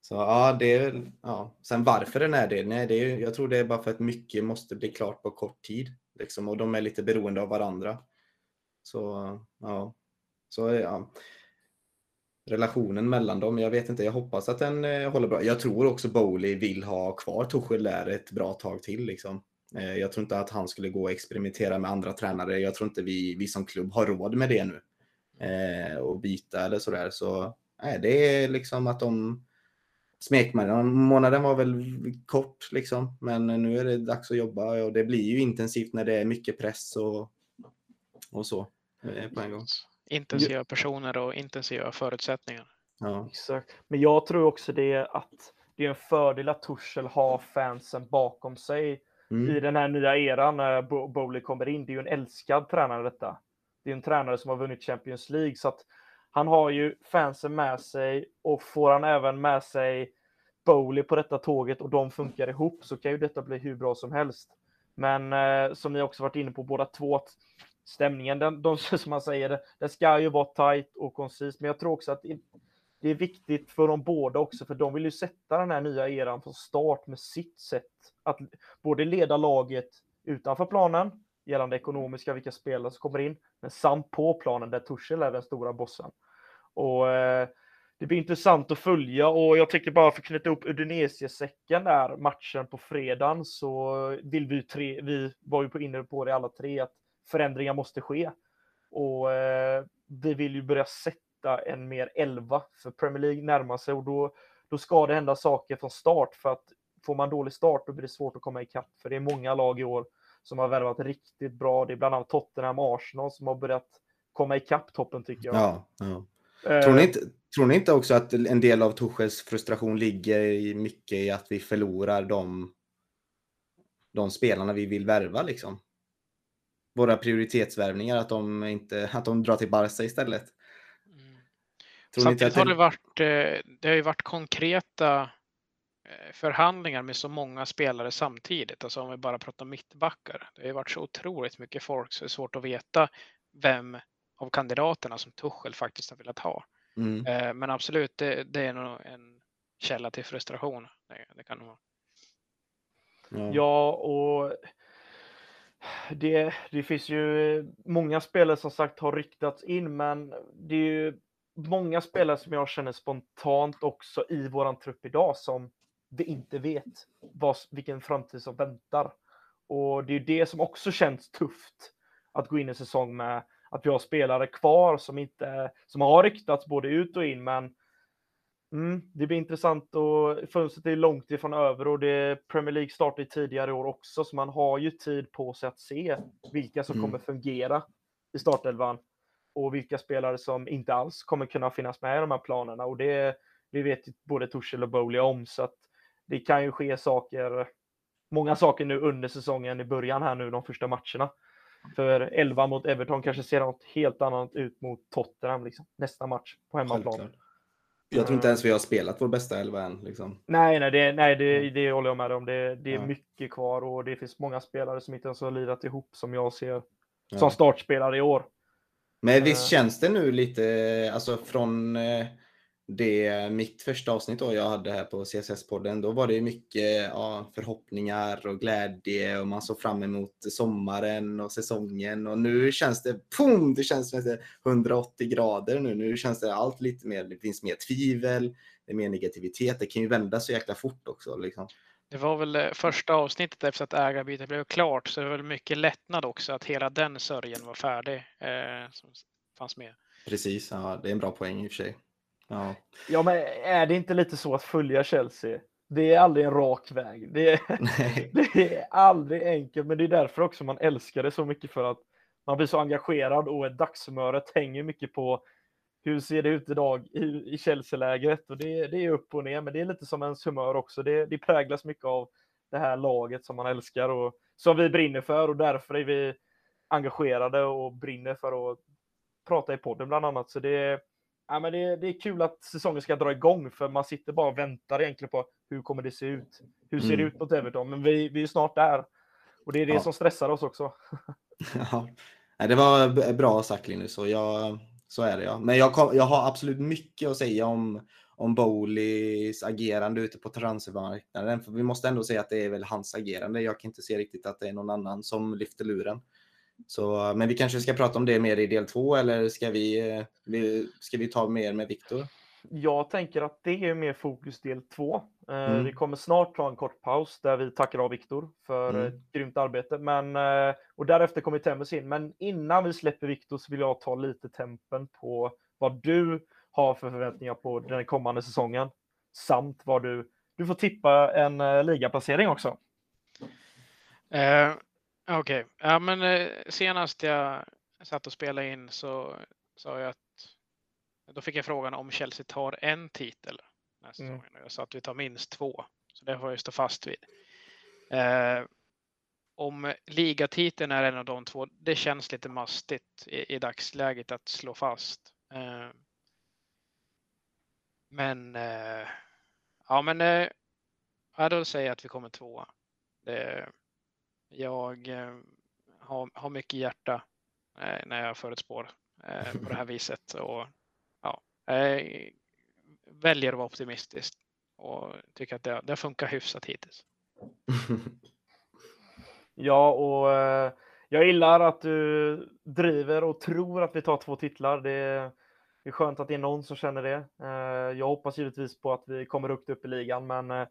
Så ja, det är väl, ja. Sen varför den är det? Nej, det är, jag tror det är bara för att mycket måste bli klart på kort tid. Liksom, och de är lite beroende av varandra. Så ja, så ja. Relationen mellan dem, jag vet inte, jag hoppas att den eh, håller bra. Jag tror också Bowley vill ha kvar Tuchel där ett bra tag till. Liksom. Eh, jag tror inte att han skulle gå och experimentera med andra tränare. Jag tror inte vi, vi som klubb har råd med det nu. Eh, och byta eller sådär. Så nej, det är liksom att de Smekmånaden var väl kort liksom, men nu är det dags att jobba och det blir ju intensivt när det är mycket press och, och så på en gång. Intensiva personer och intensiva förutsättningar. Ja. Exakt. Men jag tror också det att det är en fördel att Tuchel har fansen bakom sig Mm. i den här nya eran när Bo- Bowley kommer in. Det är ju en älskad tränare detta. Det är en tränare som har vunnit Champions League så att han har ju fansen med sig och får han även med sig Bowley på detta tåget och de funkar ihop så kan ju detta bli hur bra som helst. Men eh, som ni också varit inne på båda två, att stämningen, den, de, som man säger, det- den ska ju vara tight och koncis. Men jag tror också att det, är viktigt för dem båda också, för de vill ju sätta den här nya eran från start med sitt sätt att både leda laget utanför planen gällande ekonomiska, vilka spelare som kommer in, men samt på planen där Tuchel är den stora bossen. Och eh, det blir intressant att följa och jag tycker bara för att knyta upp Udinese-säcken där, matchen på fredagen, så vill vi tre, vi var ju på inne på det alla tre, att förändringar måste ske. Och eh, vi vill ju börja sätta en mer elva, för Premier League närmar sig och då, då ska det hända saker från start, för att får man dålig start då blir det svårt att komma ikapp, för det är många lag i år som har värvat riktigt bra. Det är bland annat Tottenham och Arsenal som har börjat komma ikapp toppen tycker jag. Ja, ja. Eh, Tror, ni inte, tror ni inte också att en del av Tuchels frustration ligger i mycket i att vi förlorar de, de spelarna vi vill värva liksom? Våra prioritetsvärvningar, att de, inte, att de drar till Barca istället. Mm. Tror ni inte Samtidigt att har det, det varit, eh, det har ju varit konkreta eh, förhandlingar med så många spelare samtidigt. Alltså om vi bara pratar mittbackar. Det har ju varit så otroligt mycket folk så det är svårt att veta vem av kandidaterna som Tuchel faktiskt har velat ha. mm, Eh, Men absolut, det, det är nog en källa till frustration. Det, det kan nog vara. ja. Ja, och det, det finns ju eh, många spelare som sagt har ryktats in, men det är ju många spelare som jag känner spontant också i våran trupp idag som vi inte vet vad, vilken framtid som väntar. Och det är ju det som också känns tufft att gå in i säsong med att vi har spelare kvar som inte som har ryktats både ut och in, men Mm, det blir intressant och fönstret är långt ifrån över och det, Premier League startar tidigare i år också så man har ju tid på sig att se vilka som Mm. kommer fungera i startelvan och vilka spelare som inte alls kommer kunna finnas med i de här planerna och det, det vet ju både Tuchel och Bowley om så att det kan ju ske saker, många saker nu under säsongen i början här nu de första matcherna. För 11 mot Everton kanske ser något helt annat ut mot Tottenham liksom, nästa match på hemmaplan. Självklart. Jag tror inte ens vi har spelat vår bästa elva än. Liksom. Nej, nej, det, nej det, det håller jag med om. Det, det är Ja. mycket kvar och det finns många spelare som inte ens har lirat ihop som jag ser Ja. som startspelare i år. Men visst Eh. känns det nu lite, alltså från eh, det, mitt första avsnitt då jag hade här på CSS-podden, då var det mycket ja, förhoppningar och glädje och man såg fram emot sommaren och säsongen och nu känns det, pum, det känns det är 180 grader nu. Nu känns det allt lite mer, det finns mer tvivel, det är mer negativitet, det kan ju vända så jäkla fort också. Liksom. Det var väl eh, första avsnittet efter att ägarbytet blev klart så det var väl mycket lättnad också att hela den sörjan var färdig eh, som fanns med. Precis, ja, det är en bra poäng i och för sig. Ja, Ja, men är det inte lite så att följa Chelsea? Det är aldrig en rak väg. Det är, det är aldrig enkelt, men det är därför också man älskar det så mycket för att man blir så engagerad och dagshumöret hänger mycket på hur ser det ut idag i, i Chelsea-lägret och det, det är upp och ner, men det är lite som ens humör också. Det, det präglas mycket av det här laget som man älskar och som vi brinner för och därför är vi engagerade och brinner för att prata i podden bland annat. Så det, ja, men det, det är kul att säsongen ska dra igång för man sitter bara och väntar egentligen på hur kommer det se ut? Hur ser det Mm. ut mot Everton? Men vi, vi är snart där och det är det Ja. som stressar oss också. Ja. Det var bra sagt Linus och jag, så är det ja. Men jag, kom, jag har absolut mycket att säga om, om Bowleys agerande ute på transfermarknaden. För vi måste ändå säga att det är väl hans agerande. Jag kan inte se riktigt att det är någon annan som lyfter luren. Så, men vi kanske ska prata om det mer i del två eller ska vi, ska vi ta mer med Viktor? Jag tänker att det är mer fokus del två. Eh, mm. Vi kommer snart ta en kort paus där vi tackar av Viktor för mm. ett grymt arbete. Men, eh, och därefter kommer Temmus in. Men innan vi släpper Viktor så vill jag ta lite tempen på vad du har för förväntningar på den kommande säsongen. Samt vad du, du får tippa en ligaplacering också. Okej, okay. ja men uh, senast jag satt och spelade in så sa jag att då fick jag frågan om Chelsea tar en titel nästa mm. säsong. Jag sa att vi tar minst två. Så det får jag stå fast vid. Eh, om ligatiteln är en av de två, det känns lite mastigt i, i dagsläget att slå fast. Eh, men eh, ja, men eh, jag då säger att vi kommer tvåa. Det, jag eh, har, har mycket hjärta eh, när jag förutspår eh, på det här viset och ja, jag väljer att vara optimistisk och tycker att det, det funkar hyfsat hittills. ja, och jag gillar att du driver och tror att vi tar två titlar. Det är, det är skönt att det är någon som känner det. Jag hoppas givetvis på att vi kommer upp, upp i ligan, men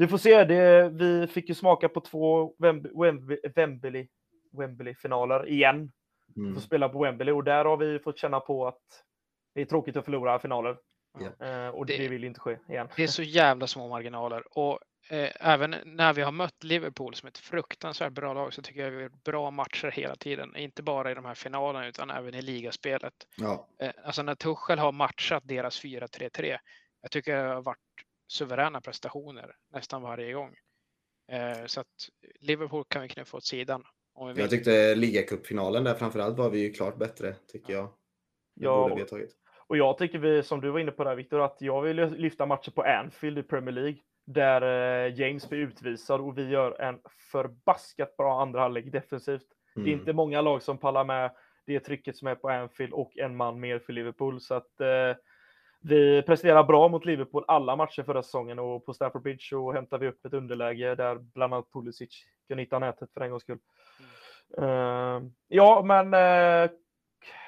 vi får se. Det, vi fick ju smaka på två Wembley, Wembley-finaler igen. Mm. Få spela på Wembley och där har vi fått känna på att det är tråkigt att förlora finaler. Yeah. och det, det, vill inte ske igen. Det är så jävla små marginaler och eh, även när vi har mött Liverpool som ett fruktansvärt bra lag så tycker jag vi har bra matcher hela tiden. Inte bara i de här finalerna utan även i ligaspelet. Ja. Eh, alltså när Tuchel har matchat deras 4-3-3. Jag tycker det har varit suveräna prestationer nästan varje gång. Eh, så att Liverpool kan vi knuffa åt sidan. jag tyckte ligacupfinalen där framförallt var vi ju klart bättre tycker jag. Det ja, borde vi ha tagit. Och jag tycker vi, som du var inne på där Viktor, att jag vill lyfta matcher på Anfield i Premier League. Där eh, James blir utvisad och vi gör en förbaskat bra andra halvlek defensivt. Mm. Det är mm. inte många lag som pallar med det trycket som är på Anfield och en man mer för Liverpool. Så att eh, vi presterar bra mot Liverpool alla matcher förra säsongen och på Stamford Bridge så hämtar vi upp ett underläge där bland annat Pulisic kan hitta nätet för en gångs skull. Mm. Uh, ja, men uh,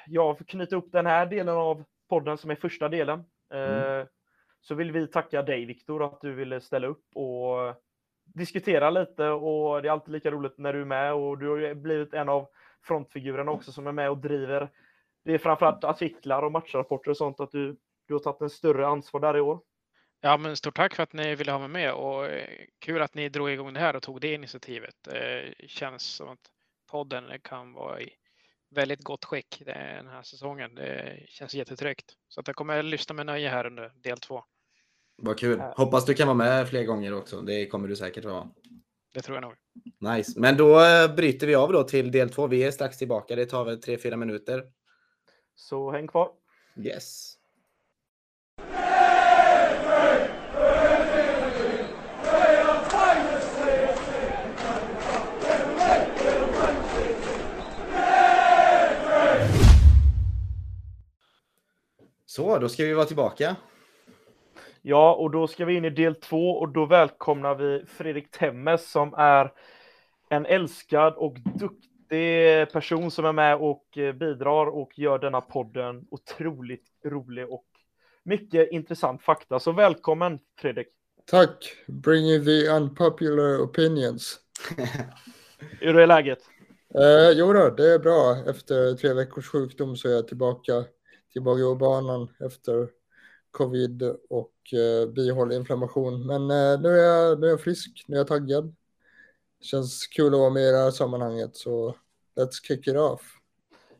jag knyta upp den här delen av podden som är första delen. Mm. Eh, så vill vi tacka dig Viktor att du ville ställa upp och diskutera lite och det är alltid lika roligt när du är med och du har blivit en av frontfigurerna också som är med och driver. Det är framförallt artiklar och matchrapporter och sånt att du, du har tagit en större ansvar där i år. Ja, men stort tack för att ni ville ha mig med och eh, kul att ni drog igång det här och tog det initiativet. Det eh, känns som att podden kan vara i väldigt gott skick den här säsongen. Det känns jättetryggt. Så att jag kommer lyssna med nöje här under del två. Vad kul. Hoppas du kan vara med fler gånger också. Det kommer du säkert vara. Det tror jag nog. Nice. Men då eh, bryter vi av då till del två. Vi är strax tillbaka. Det tar väl tre, fyra minuter. Så häng kvar. Yes. Så, då ska vi vara tillbaka. Ja, och då ska vi in i del två och då välkomnar vi Fredrik Temmes som är en älskad och duktig person som är med och eh, bidrar och gör denna podden otroligt rolig och mycket intressant fakta. Så välkommen Fredrik! Tack! Bringing the unpopular opinions. Hur är läget? Eh, jo då, det är bra. Efter tre veckors sjukdom så är jag tillbaka tillbaka på banan efter covid och eh, bihåleinflammation. Men eh, nu, är jag, nu är jag frisk, nu är jag taggad. Det känns kul att vara med i det här sammanhanget, så let's kick it off.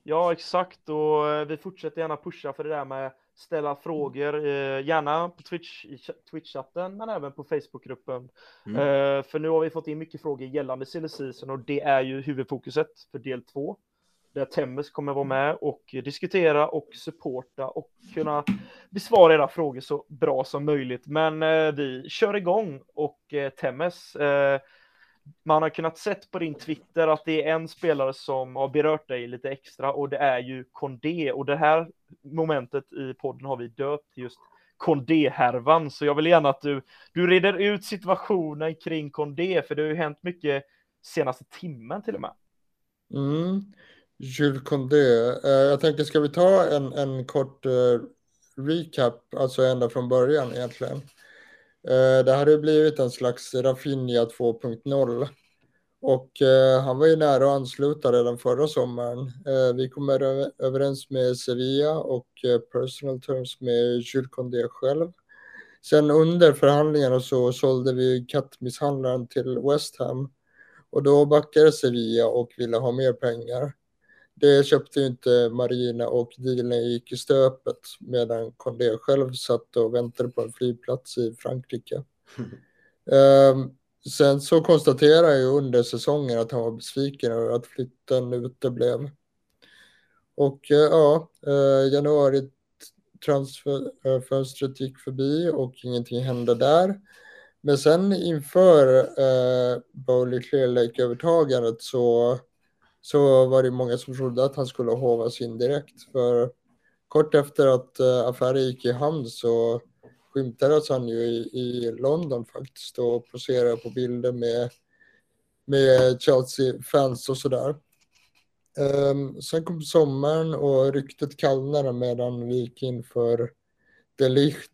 Ja, exakt, och eh, vi fortsätter gärna pusha för det där med ställa frågor, eh, gärna på Twitch, i Twitch-chatten, men även på Facebookgruppen. Mm. Eh, för nu har vi fått in mycket frågor gällande silly season och det är ju huvudfokuset för del två där Temmes kommer vara med och diskutera och supporta och kunna besvara era frågor så bra som möjligt. Men eh, vi kör igång och eh, Temmes, eh, man har kunnat sett på din Twitter att det är en spelare som har berört dig lite extra och det är ju Kondé och det här momentet i podden har vi döpt just Kondé-härvan. Så jag vill gärna att du, du reder ut situationen kring Kondé, för det har ju hänt mycket senaste timmen till och med. Mm. Jules Condé. Eh, jag tänker ska vi ta en, en kort eh, recap, alltså ända från början egentligen. Eh, det hade blivit en slags Rafinha 2.0. Och han var ju nära att ansluta redan förra sommaren. vi kom överens med Sevilla och personal terms med Jules Condé själv. Sen under förhandlingarna så sålde vi kattmisshandlaren till West Ham. Och då backade Sevilla och ville ha mer pengar. Det köpte inte Marina och dealen gick i stöpet medan Condé själv satt och väntade på en flygplats i Frankrike. um, sen så konstaterade jag under säsongen att han var besviken över att flytten uteblev. Och uh, ja, uh, januari transferfönstret gick förbi och ingenting hände där. Men sen inför uh, Bowley Clear Lake-övertagandet så så var det många som trodde att han skulle hovas in direkt. För kort efter att eh, affären gick i hamn så skymtades han ju i, i London faktiskt och poserade på bilder med, med Chelsea-fans och sådär. Um, sen kom sommaren och ryktet kallnade medan vi gick in för Delicht.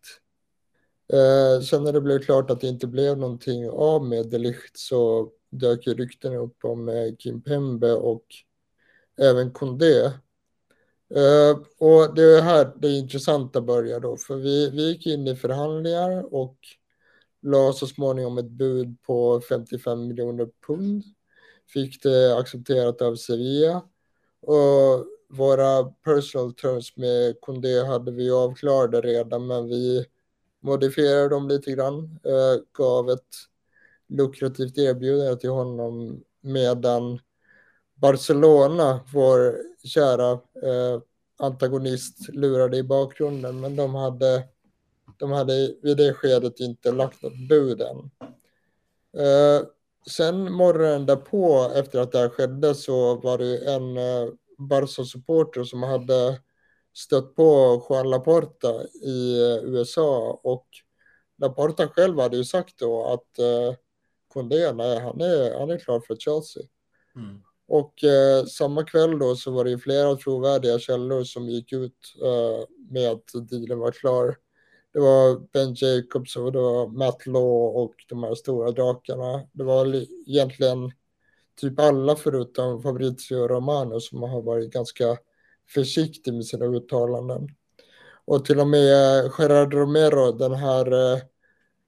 Uh, eh, sen när det blev klart att det inte blev någonting av med Delicht så dök ju rykten upp om eh, Kim Pembe och även Kondé. Eh, och det är här det intressanta börjar då, för vi, vi gick in i förhandlingar och la så småningom ett bud på 55 miljoner pund. Fick det accepterat av Sevilla. Och våra personal terms med Kondé hade vi avklarade redan, men vi modifierade dem lite grann. Eh, gav ett lukrativt erbjudande till honom medan Barcelona, vår kära eh, antagonist, lurade i bakgrunden. Men de hade, de hade vid det skedet inte lagt något bud än. Eh, sen morgonen därpå, efter att det här skedde, så var det en eh, Barca-supporter som hade stött på Juan Laporta i eh, USA och Laporta själv hade ju sagt då att eh, Kondé, nej, han är, han är klar för Chelsea. Mm. Och eh, samma kväll då så var det flera trovärdiga källor som gick ut eh, med att dealen var klar. Det var Ben Jacobs och det var Matt Law och de här stora drakarna. Det var egentligen typ alla förutom Fabrizio Romano som har varit ganska försiktig med sina uttalanden. Och till och med Gerard Romero, den här eh,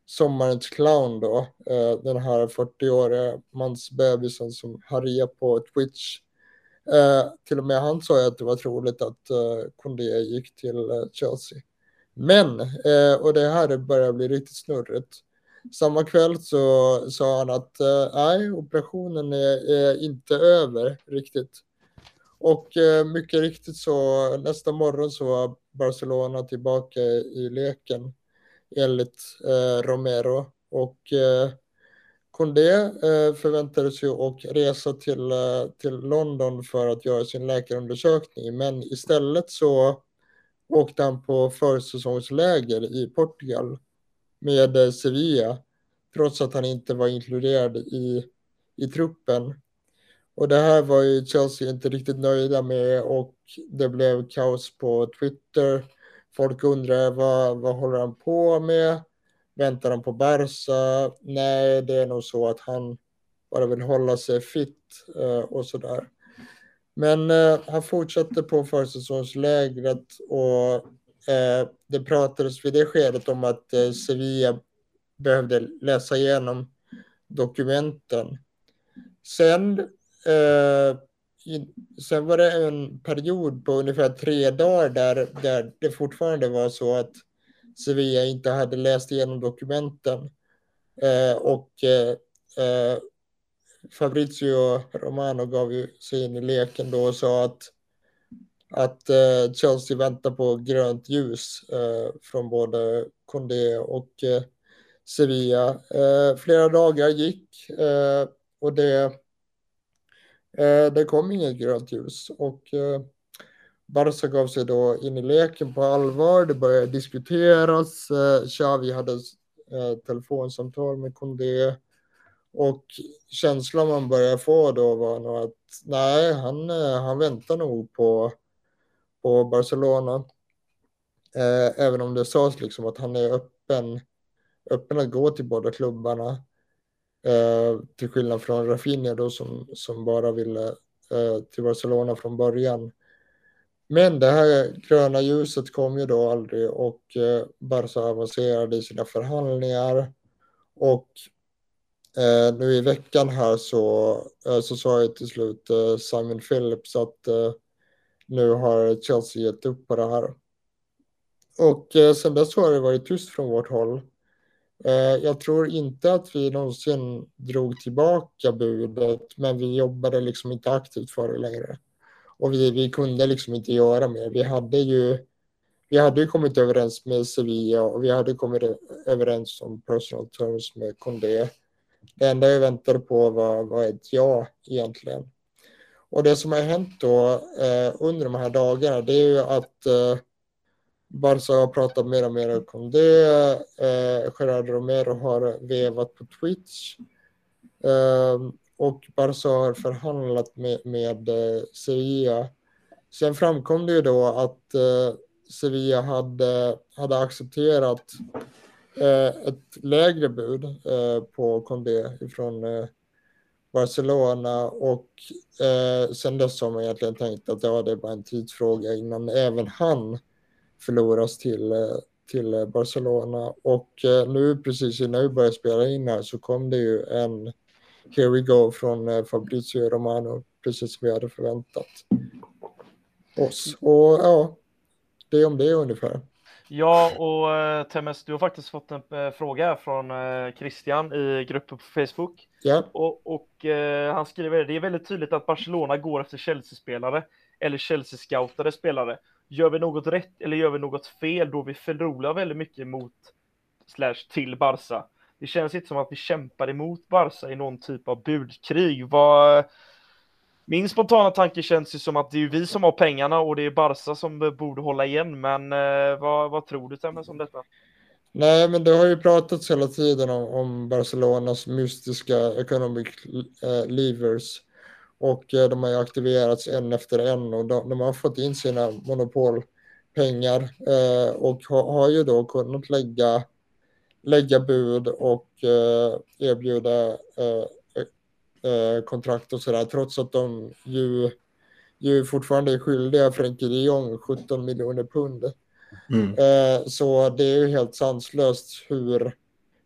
sommarens clown då, eh, den här 40-åriga mansbebisen som härjar på Twitch. Eh, till och med han sa att det var troligt att eh, Kondé gick till Chelsea. Men, och det här börjar bli riktigt snurrigt. Samma kväll så sa han att nej, operationen är, är inte över riktigt. Och mycket riktigt så nästa morgon så var Barcelona tillbaka i leken enligt eh, Romero. Och eh, eh, förväntades ju och resa till, eh, till London för att göra sin läkarundersökning. Men istället så åkte han på försäsongsläger i Portugal med eh, Sevilla. Trots att han inte var inkluderad i, i truppen. Och det här var ju Chelsea inte riktigt nöjda med och det blev kaos på Twitter Folk undrar vad, vad håller han på med? Väntar han på Barca? Nej, det är nog så att han bara vill hålla sig fit eh, och sådär. Men eh, han fortsatte på försäsongslägret och eh, det pratades vid det skedet om att eh, Sevilla behövde läsa igenom dokumenten. Sen eh, sen var det en period på ungefär tre dagar där, där det fortfarande var så att Sevilla inte hade läst igenom dokumenten. Eh, och eh, eh Fabrizio Romano gav ju sig in i leken då och sa att, att eh, Chelsea väntar på grönt ljus eh, från både Condé och eh, Sevilla. Eh, flera dagar gick eh, och det, eh, det kom inget grönt ljus. Och eh, Barca gav sig då in i leken på allvar. Det började diskuteras. Eh, Xavi hade eh, telefonsamtal med Kondé. Och känslan man började få då var nog att nej, han, eh, han väntar nog på, på Barcelona. Eh, även om det sades liksom att han är öppen, öppen att gå till båda klubbarna. Eh, till skillnad från Rafinha då som, som bara ville eh, till Barcelona från början. Men det här gröna ljuset kom ju då aldrig och eh, Barca avancerade i sina förhandlingar. Och eh, nu i veckan här så, eh, så sa jag till slut eh, Simon Phillips att eh, nu har Chelsea gett upp på det här. Och eh, sen dess har det varit tyst från vårt håll. Eh, jag tror inte att vi någonsin drog tillbaka budet, men vi jobbade liksom inte aktivt för det längre. Och vi, vi kunde liksom inte göra mer. Vi hade ju vi hade ju kommit överens med Sevilla och vi hade kommit överens om personal terms med Condé. Det enda jag väntade på var, var ett ja egentligen. Och det som har hänt då eh, under de här dagarna det är ju att eh, Barca har pratat mer och mer om det. Eh, Gerard Romero har vevat på Twitch. Eh, och Barca har förhandlat med, med eh, Sevilla. Sen framkom det ju då att eh, Sevilla hade, hade accepterat eh, ett lägre bud eh, på Condé från eh, Barcelona och eh, sen dess har man egentligen tänkt att ja, det är bara en tidsfråga innan även han förloras till, eh, till Barcelona. Och eh, nu precis innan vi började spela in här så kom det ju en Here we go från eh, Fabrizio Romano, precis som vi hade förväntat oss. Och ja, det är om det ungefär. Ja, och eh, Temmes, du har faktiskt fått en eh, fråga från eh, Christian i gruppen på Facebook. Ja. Och, och eh, han skriver det är väldigt tydligt att Barcelona går efter Chelsea-spelare eller Chelsea-scoutade spelare. Gör vi något rätt eller gör vi något fel då vi förlorar väldigt mycket mot slash till Barca? Det känns inte som att vi kämpar emot Barca i någon typ av budkrig. Vad, min spontana tanke känns ju som att det är vi som har pengarna och det är Barca som borde hålla igen. Men eh, vad, vad tror du Temmes om detta? Nej, men det har ju pratats hela tiden om, om Barcelonas mystiska economic eh, levers. Och eh, de har ju aktiverats en efter en och de, de har fått in sina monopolpengar eh, och ha, har ju då kunnat lägga, lägga bud och eh, erbjuda eh, eh, kontrakt och sådär trots att de ju, ju fortfarande är skyldiga Frenkie de Jong 17 miljoner pund. Mm. Eh, så det är ju helt sanslöst hur,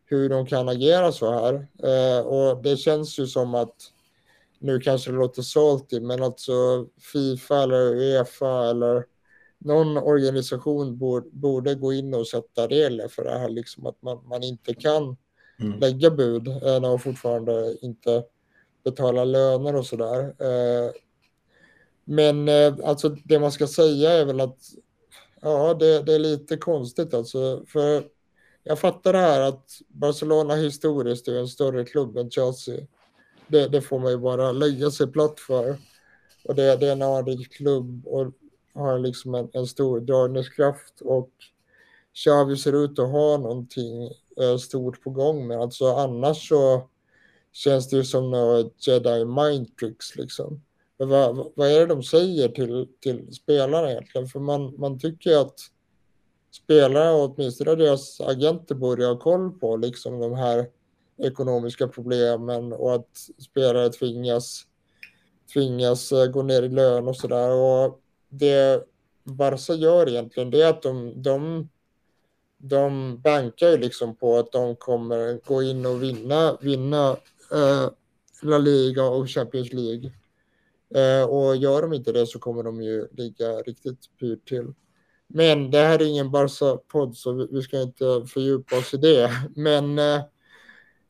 hur de kan agera så här. Och det känns ju som att nu kanske det låter salty, men alltså Fifa eller Uefa eller någon organisation borde, borde gå in och sätta regler för det här, liksom att man, man inte kan Mm. lägga bud eh, när man fortfarande inte betalar löner och sådär. Eh, men eh, alltså det man ska säga är väl att ja, det, det är lite konstigt alltså. För jag fattar det här att Barcelona historiskt är en större klubb än Chelsea. Det, det får man ju bara lägga sig platt för. Och det, det är en anrik klubb och har liksom en, en stor dragningskraft och Xavi ser ut att ha någonting eh, stort på gång med. Alltså annars så känns det ju som något jedi mind tricks liksom. Men vad, vad är det de säger till, till spelarna egentligen? För man, man tycker ju att spelare och åtminstone deras agenter borde ha koll på liksom de här ekonomiska problemen och att spelare tvingas, tvingas eh, gå ner i lön och sådär. Och det Barca gör egentligen det är att de, de, de bankar ju liksom på att de kommer gå in och vinna, vinna eh, La Liga och Champions League. Eh, och gör de inte det så kommer de ju ligga riktigt pyrt till. Men det här är ingen Barca-podd så vi, vi ska inte fördjupa oss i det. Men eh,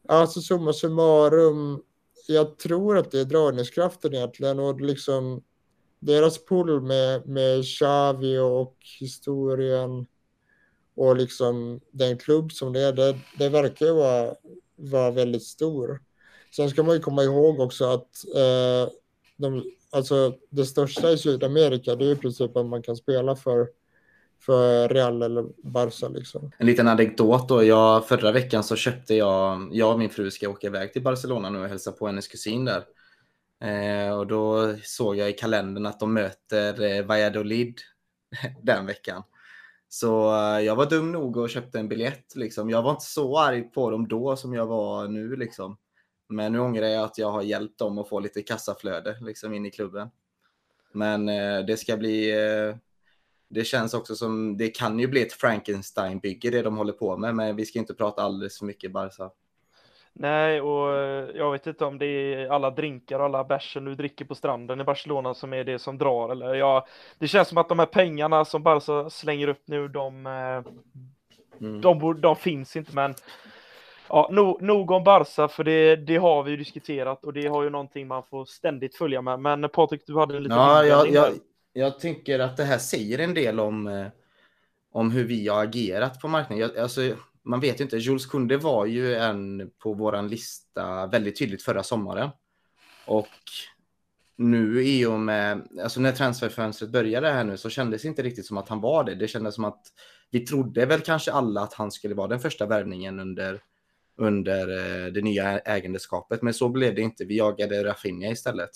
alltså summa summarum, jag tror att det är dragningskraften egentligen och liksom deras pull med, med Xavi och historien och liksom den klubb som det är, det, det verkar ju vara, vara väldigt stor. Sen ska man ju komma ihåg också att eh, de, alltså det största i Sydamerika, det är i princip att man kan spela för, för Real eller Barca. Liksom. En liten anekdot då. Jag, förra veckan så köpte jag, jag och min fru ska åka iväg till Barcelona nu och hälsa på hennes kusin där. Eh, och då såg jag i kalendern att de möter eh, Valladolid den veckan. Så eh, jag var dum nog och köpte en biljett. Liksom. Jag var inte så arg på dem då som jag var nu. Liksom. Men nu ångrar jag att jag har hjälpt dem att få lite kassaflöde liksom, in i klubben. Men eh, det ska bli... Eh, det känns också som... Det kan ju bli ett Frankenstein-bygge det de håller på med, men vi ska inte prata alldeles för mycket Barca. Nej, och eh, jag vet inte om det är alla drinkar och alla bärsen du dricker på stranden i Barcelona som är det som drar. Eller ja, det känns som att de här pengarna som Barca slänger upp nu, de, eh, mm. de, de finns inte. Men ja, no, nog om Barca, för det, det har vi ju diskuterat och det har ju någonting man får ständigt följa med. Men Patrik, du hade en liten ja, jag, jag, jag tycker att det här säger en del om, eh, om hur vi har agerat på marknaden. Jag, alltså, man vet ju inte. Jules Kunde var ju en på våran lista väldigt tydligt förra sommaren. Och nu i och med, alltså när transferfönstret började här nu så kändes det inte riktigt som att han var det. Det kändes som att vi trodde väl kanske alla att han skulle vara den första värvningen under, under eh, det nya ägandeskapet. Men så blev det inte. Vi jagade Rafinha istället.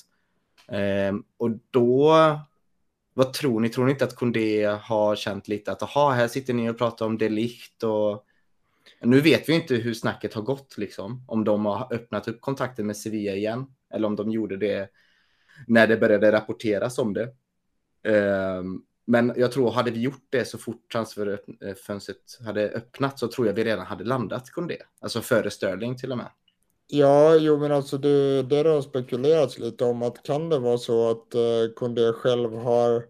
Ehm, och då, vad tror ni? Tror ni inte att Kondé har känt lite att aha, här sitter ni och pratar om Delikt och nu vet vi inte hur snacket har gått, liksom. Om de har öppnat upp kontakten med Sevilla igen. Eller om de gjorde det när det började rapporteras om det. Um, men jag tror, hade vi gjort det så fort transferfönstret hade öppnat så tror jag vi redan hade landat Kondé. Alltså före Sterling till och med. Ja, jo men alltså det, det har spekulerats lite om att kan det vara så att uh, Kondé själv har,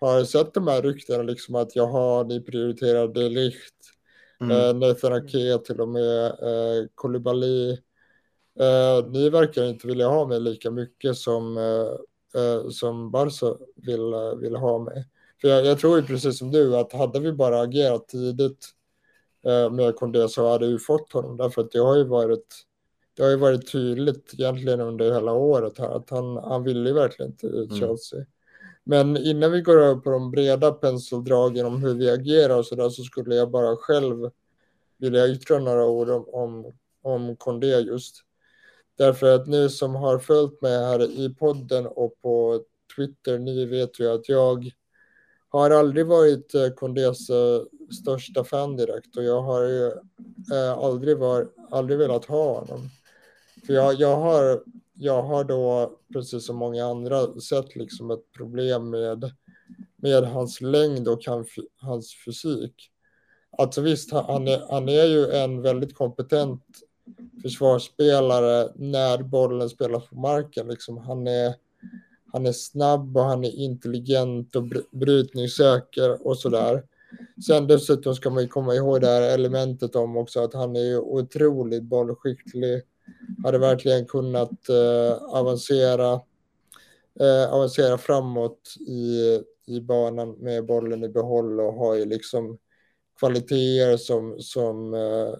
har sett de här ryktena liksom att jaha, ni prioriterar Delicht Mm. Eh, Nathan Ake till och med, eh, Koulibaly. Eh, ni verkar inte vilja ha mig lika mycket som, eh, eh som Barca vill, eh, vill ha mig. För jag, jag, tror ju precis som du att hade vi bara agerat tidigt eh, med Kondé så hade vi fått honom. Därför att det har ju varit, det har ju varit tydligt egentligen under hela året här att han, han ville verkligen inte ut mm. Chelsea. Mm. Men innan vi går över på de breda penseldragen om hur vi agerar och så där så skulle jag bara själv vilja yttra några ord om, om, om Kondé just. Därför att ni som har följt mig här i podden och på Twitter, ni vet ju att jag har aldrig varit eh, Kondés eh, största fan direkt och jag har ju eh, aldrig, var, aldrig velat ha honom. För jag, jag har jag har då, precis som många andra, sett liksom ett problem med, med hans längd och hans fysik. Alltså visst, han är, han är ju en väldigt kompetent försvarsspelare när bollen spelas på marken. Liksom han, är, han är snabb och han är intelligent och brytningssäker och sådär. Sen dessutom ska man ju komma ihåg det här elementet om också att han är otroligt bollskicklig hade verkligen kunnat eh, avancera, eh, avancera framåt i, i banan med bollen i behåll och har ju liksom kvaliteter som, som, eh,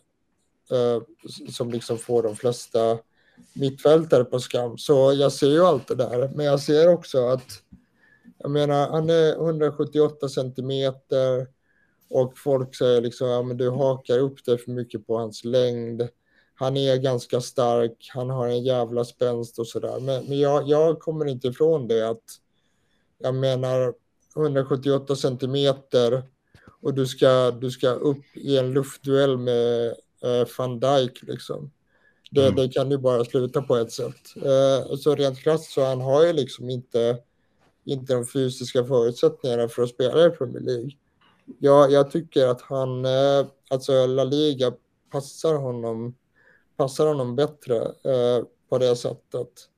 eh, som liksom får de flesta mittfältare på skam. Så jag ser ju allt det där, men jag ser också att jag menar, han är 178 centimeter och folk säger liksom, ja men du hakar upp dig för mycket på hans längd han är ganska stark, han har en jävla spänst och sådär. Men, men jag, jag kommer inte ifrån det att jag menar 178 centimeter och du ska, du ska upp i en luftduell med eh, van Dijk liksom. Det, mm. det kan ju bara sluta på ett sätt. Eh, så rent krasst så han har ju liksom inte, inte de fysiska förutsättningarna för att spela i Premier League. Jag, jag tycker att han, eh, alltså La Liga passar honom passar honom bättre eh, på det sättet.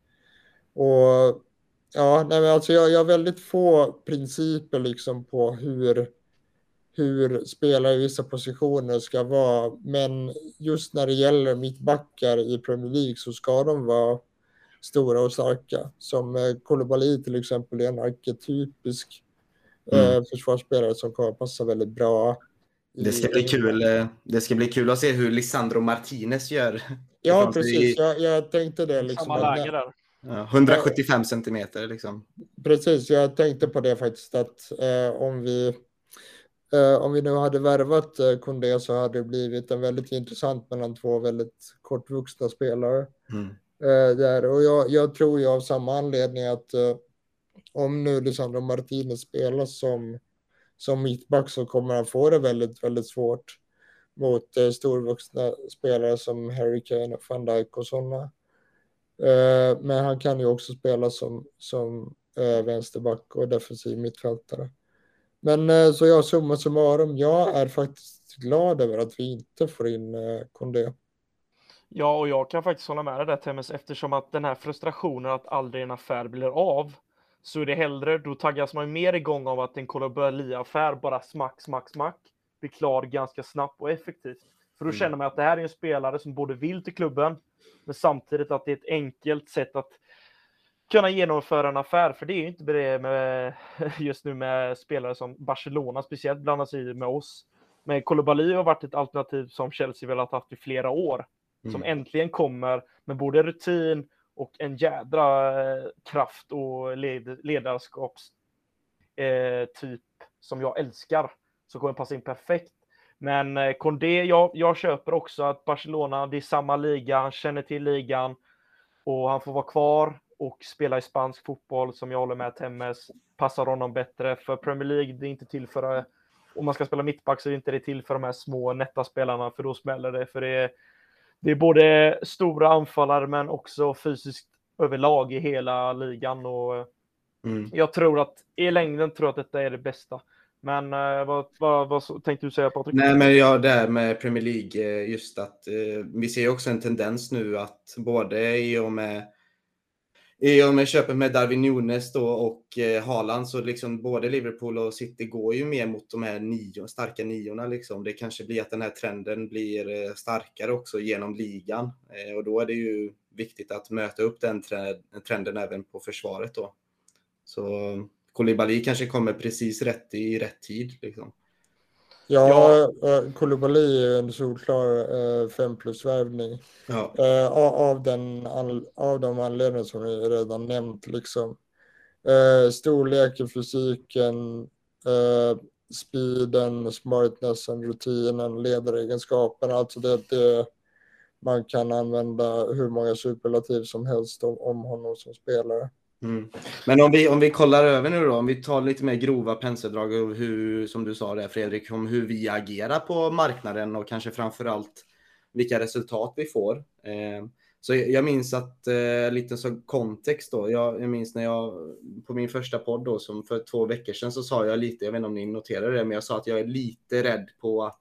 Och ja, nej, men alltså jag, jag har väldigt få principer liksom på hur, hur spelare i vissa positioner ska vara. Men just när det gäller mittbackar i Premier League så ska de vara stora och starka. Som eh, Koulibaly till exempel är en arketypisk eh, mm. försvarsspelare som kommer passa väldigt bra Det ska bli kul. eh, Det ska bli kul att se hur Lisandro Martinez gör. Ja, precis. Jag, jag tänkte det. Liksom, Samma läge där. Ja, 175 centimeter liksom. Precis, jag tänkte på det faktiskt att eh, om vi eh, om vi nu hade värvat eh, Koundé så hade det blivit en väldigt intressant mellan två väldigt kortvuxna spelare. Mm. Eh, där. Och jag, jag tror ju av samma anledning att eh, om nu Lisandro Martinez spelar som, som mittback så kommer han få det väldigt, väldigt svårt mot eh, storvuxna spelare som Harry Kane och van Dijk och sådana. Eh, men han kan ju också spela som, som eh, vänsterback och defensiv mittfältare. Men eh, så jag summa summarum, jag är faktiskt glad över att vi inte får in eh, Kondé. Ja, och jag kan faktiskt hålla med dig där Temmes, eftersom att den här frustrationen att aldrig en affär blir av, så är det hellre, då taggas man mer igång av att en Koulibaly-affär bara smack, smack, smack, blir klar ganska snabbt och effektivt. För då Mm. känner man att det här är en spelare som både vill till klubben, men samtidigt att det är ett enkelt sätt att kunna genomföra en affär, för det är ju inte det med just nu med spelare som Barcelona speciellt blandar sig i med oss. Men Koulibaly har varit ett alternativ som Chelsea velat haft i flera år som Mm. äntligen kommer med både rutin och en jädra eh, kraft och led, ledarskapstyp eh, som jag älskar. Så kommer passa in perfekt. Men eh, Condé, jag, jag köper också att Barcelona, det är samma liga, han känner till ligan och han får vara kvar och spela i spansk fotboll som jag håller med Temmes passar honom bättre. För Premier League, det är inte till för om man ska spela mittback så är det inte det till för de här små nätta spelarna för då smäller det. För det är, det är både stora anfallare men också fysiskt överlag i hela ligan och Mm. jag tror att i längden tror jag att detta är det bästa. Men eh, vad, vad, vad tänkte du säga Patrik? Nej, men ja, det här med Premier League, eh, just att eh, vi ser också en tendens nu att både i och med i och med köpet med Darwin Nunes då och eh, Haaland så liksom både Liverpool och City går ju mer mot de här nio, starka niorna liksom. Det kanske blir att den här trenden blir eh, starkare också genom ligan eh, och då är det ju viktigt att möta upp den trenden även på försvaret då. Så Koulibaly kanske kommer precis rätt i rätt tid liksom. Ja, ja. Koulibaly är en solklar eh, fem plus-värvning. Ja. Eh, av, av, den, an- av de anledningar som vi redan nämnt. Liksom. Eh, storleken, fysiken, eh, speeden, smartnessen, rutinen, ledaregenskapen. Alltså det, det, man kan använda hur många superlativ som helst om, om honom som spelare. Mm. Men om vi, om vi kollar över nu då, om vi tar lite mer grova penseldrag och hur, som du sa där Fredrik, om hur vi agerar på marknaden och kanske framför allt vilka resultat vi får. Eh, så jag minns att, eh, lite som kontext då, jag, jag minns när jag på min första podd då, som för två veckor sedan så sa jag lite, jag vet inte om ni noterade det, men jag sa att jag är lite rädd på att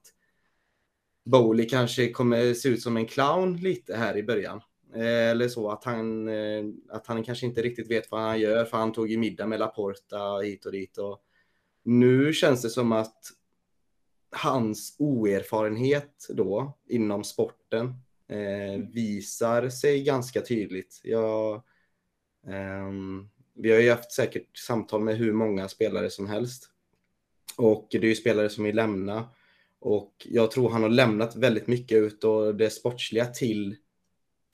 Bowley kanske kommer se ut som en clown lite här i början. Eh, Eller så att han, eh, att han kanske inte riktigt vet vad han gör för han tog ju middag med Laporta hit och dit. Och nu känns det som att hans oerfarenhet då inom sporten eh, visar sig ganska tydligt. Jag, ehm, vi har ju haft säkert samtal med hur många spelare som helst. Och det är ju spelare som vill lämna. Och jag tror han har lämnat väldigt mycket ut och det sportsliga till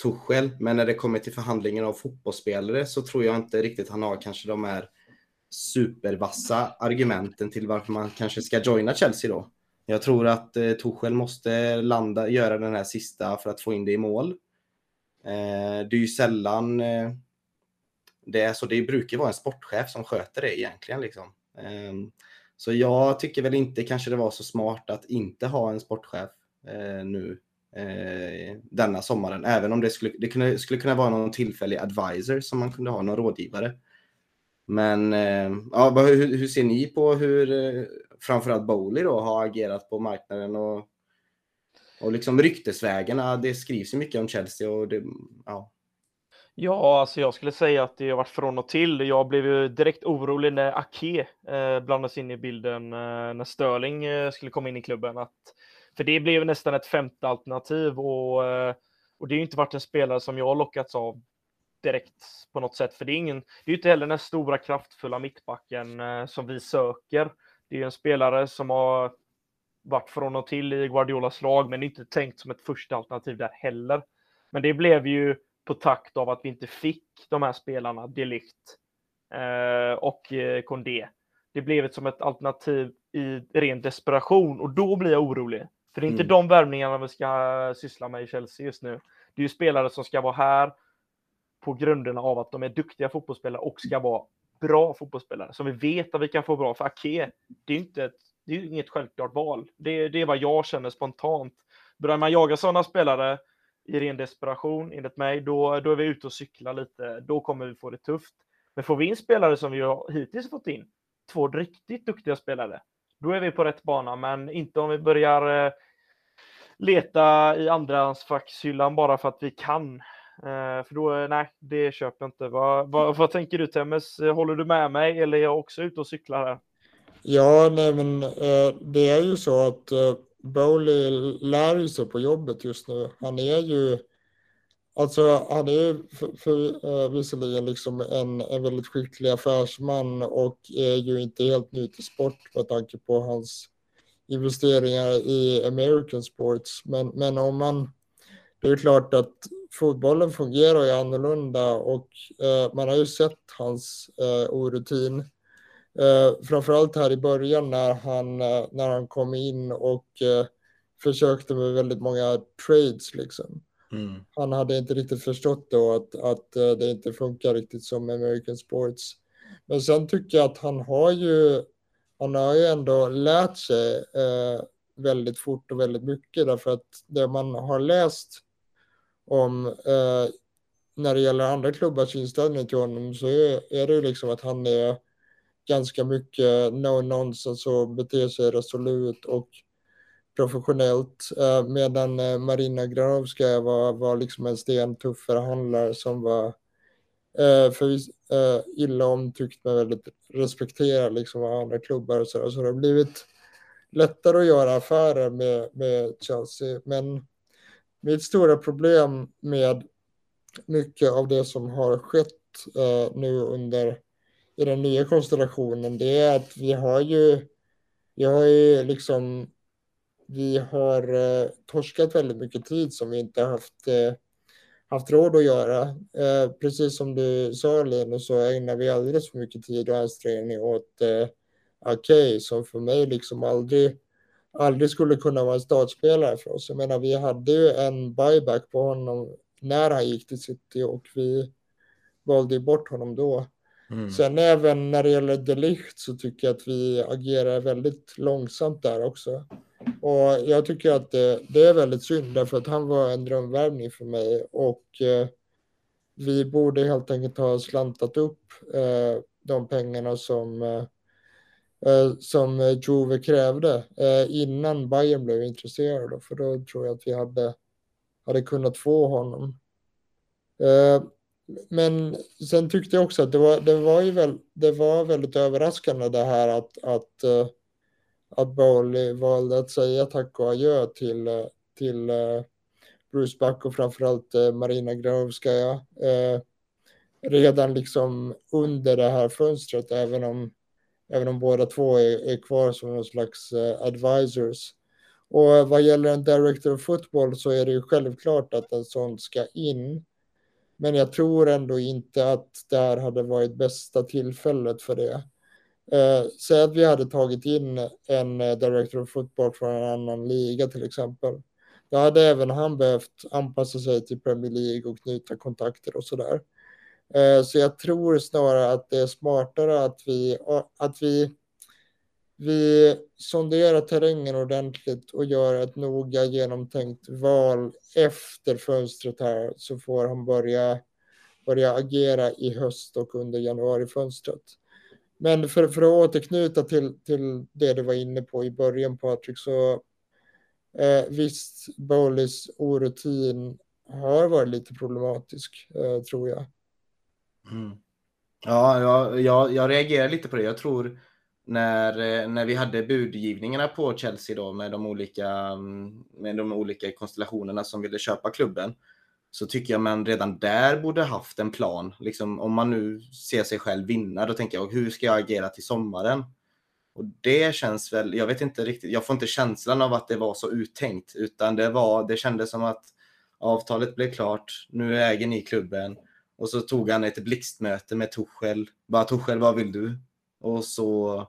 Tuchel, men när det kommer till förhandlingen av fotbollsspelare så tror jag inte riktigt han har kanske de här supervassa argumenten till varför man kanske ska joina Chelsea då. Jag tror att eh, Tuchel måste landa, göra den här sista för att få in det i mål. Eh, det är ju sällan eh, det är så. Det brukar vara en sportchef som sköter det egentligen. Liksom. Eh, så jag tycker väl inte kanske det var så smart att inte ha en sportchef eh, nu eh, denna sommaren. Även om det skulle, det kunde, skulle kunna vara någon tillfällig advisor som man kunde ha, någon rådgivare. Men eh, ja, hur, hur ser ni på hur eh, framförallt Bowley då har agerat på marknaden och, och liksom ryktesvägarna? Det skrivs ju mycket om Chelsea och det, ja. Ja, alltså jag skulle säga att det har varit från och till. Jag blev ju direkt orolig när Ake eh, blandades in i bilden eh, när Sterling eh, skulle komma in i klubben. Att, för det blev nästan ett femte alternativ och, eh, och det har ju inte varit en spelare som jag har lockats av direkt på något sätt. För det är ingen, det är ju inte heller den stora kraftfulla mittbacken eh, som vi söker. Det är ju en spelare som har varit från och till i Guardiolas lag, men inte tänkt som ett första alternativ där heller. Men det blev ju på takt av att vi inte fick de här spelarna, Delikt eh, och eh, Kondé. Det blev ett som ett alternativ i ren desperation och då blir jag orolig. För det är inte mm. de värvningarna vi ska syssla med i Chelsea just nu. Det är ju spelare som ska vara här på grunderna av att de är duktiga fotbollsspelare och ska vara bra fotbollsspelare som vi vet att vi kan få bra. För Ake, det är ju inte ett, det är inget självklart val. Det, det är vad jag känner spontant. Börjar man jaga sådana spelare i ren desperation, enligt mig, då, då är vi ute och cyklar lite. Då kommer vi få det tufft. Men får vi in spelare som vi har hittills fått in, två riktigt duktiga spelare, då är vi på rätt bana. Men inte om vi börjar eh, leta i andrahandsfackshyllan bara för att vi kan. Eh, för då, eh, nej, det köper jag inte. Vad, vad, vad tänker du Temmes? Håller du med mig eller är jag också ute och cyklar här? Ja, nej men det är ju så att Bowley lär sig på jobbet just nu. Han är ju Alltså han är för, för, eh, visserligen liksom en, en väldigt skicklig affärsman och är ju inte helt ny till sport med tanke på hans investeringar i American sports. Men, men om man, det är klart att fotbollen fungerar ju annorlunda och eh, man har ju sett hans eh, orutin. Eh, framförallt här i början när han, eh, när han kom in och eh, försökte med väldigt många trades liksom. Mm. Han hade inte riktigt förstått då att, att eh, det inte funkar riktigt som American sports. Men sen tycker jag att han har ju, han har ju ändå lärt sig eh, väldigt fort och väldigt mycket därför att det man har läst om eh, när det gäller andra klubbars inställning till honom så är, är det ju liksom att han är ganska mycket no nonsense och beter sig resolut och professionellt eh, medan eh, Marina Granovskaja var, var liksom en stentuff förhandlare som var eh, för, illa omtyckt men väldigt respekterad liksom av andra klubbar och så, där. så det har blivit lättare att göra affärer med, med Chelsea men mitt stora problem med mycket av det som har skett eh, nu under i den nya konstellationen, det är att vi har ju, vi har ju liksom, vi har uh, torskat väldigt mycket tid som vi inte haft, uh, haft råd att göra. precis som du sa Linus så ägnar vi alldeles för mycket tid och ansträngning åt uh, Okej, som för mig liksom aldrig aldrig skulle kunna vara en startspelare för oss. Jag menar, vi hade ju en buyback på honom när han gick till City och vi valde bort honom då. Mm. Sen även när det gäller Delicht så tycker jag att vi agerar väldigt långsamt där också. Och jag tycker att det, det är väldigt synd därför att han var en drömvärvning för mig och eh, vi borde helt enkelt ha slantat upp eh, de pengarna som eh, eh som Juve krävde eh, innan Bayern blev intresserade. För då tror jag att vi hade, hade kunnat få honom. Eh, men sen tyckte jag också att det var, det var, ju väl, det var väldigt överraskande det här att, att, eh, att Bowley valde att säga tack och adjö till, eh, till eh, Bruce Buck och framförallt eh, Marina Gravskaja. redan liksom under det här fönstret, även om även om båda två är, är kvar som någon slags advisors. Och vad gäller en director of football så är det ju självklart att en sån ska in. Men jag tror ändå inte att det här hade varit bästa tillfället för det. Eh, säg att vi hade tagit in en eh, director of football från en annan liga till exempel. Då hade även han behövt anpassa sig till Premier League och knyta kontakter och sådär. Eh, så jag tror snarare att det är smartare att vi, att vi, vi sonderar terrängen ordentligt och gör ett noga genomtänkt val efter fönstret här så får han börja, börja agera i höst och under januarifönstret. Men för, för att återknyta till, till det du var inne på i början Patrik så eh, visst Bowleys orutin har varit lite problematisk eh, tror jag. Mm. Ja, jag, jag, jag reagerar lite på det. Jag tror när, eh, när vi hade budgivningarna på Chelsea då med de olika, mm, med de olika konstellationerna som ville köpa klubben så tycker jag man redan där borde haft en plan. Liksom, om man nu ser sig själv vinna, då tänker jag hur ska jag agera till sommaren? Och det känns väl, jag vet inte riktigt, jag får inte känslan av att det var så uttänkt, utan det var, det kändes som att avtalet blev klart, nu äger ni klubben. Och så tog han ett blixtmöte med Tuchel. Bara Tuchel, vad vill du? Och så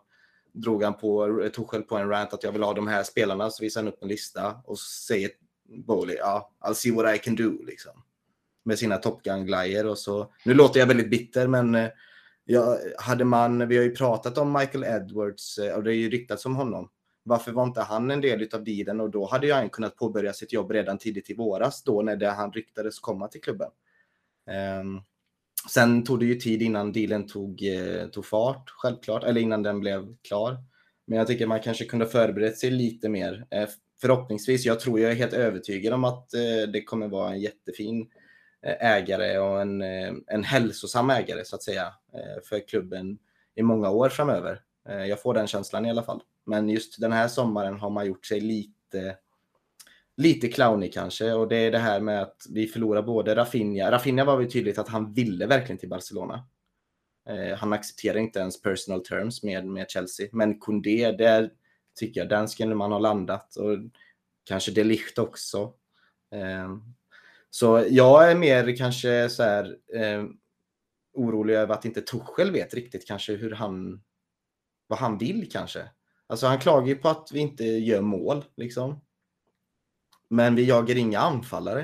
drog han på Tuchel på en rant att jag vill ha de här spelarna. Så visade han upp en lista och säger Bowley, ja, I'll see what I can do liksom. Med sina Top Gun-glajjor och så. Nu låter jag väldigt bitter, men eh, ja, hade man, vi har ju pratat om Michael Edwards eh, och det är ju riktat om honom. Varför var inte han en del av dealen och då hade ju han kunnat påbörja sitt jobb redan tidigt i våras då när det han ryktades komma till klubben. Um, sen tog det ju tid innan dealen tog, eh, tog fart, självklart, eller innan den blev klar. Men jag tycker man kanske kunde förberett sig lite mer. Eh, Förhoppningsvis, jag tror jag är helt övertygad om att eh, det kommer vara en jättefin eh, ägare och en, eh, en hälsosam ägare så att säga för klubben i många år framöver. Jag får den känslan i alla fall. Men just den här sommaren har man gjort sig lite lite clownig kanske och det är det här med att vi förlorar både Rafinha. Rafinha var väl tydligt att han ville verkligen till Barcelona. Han accepterar inte ens personal terms med, med Chelsea. Men Koundé, där tycker jag den skulle man ha landat och kanske Delicht också. Ehm, så jag är mer kanske så här ehm, orolig över att inte Tuchel vet riktigt kanske hur han vad han vill kanske. Alltså han klagar ju på att vi inte gör mål liksom. Men vi jagar inga anfallare.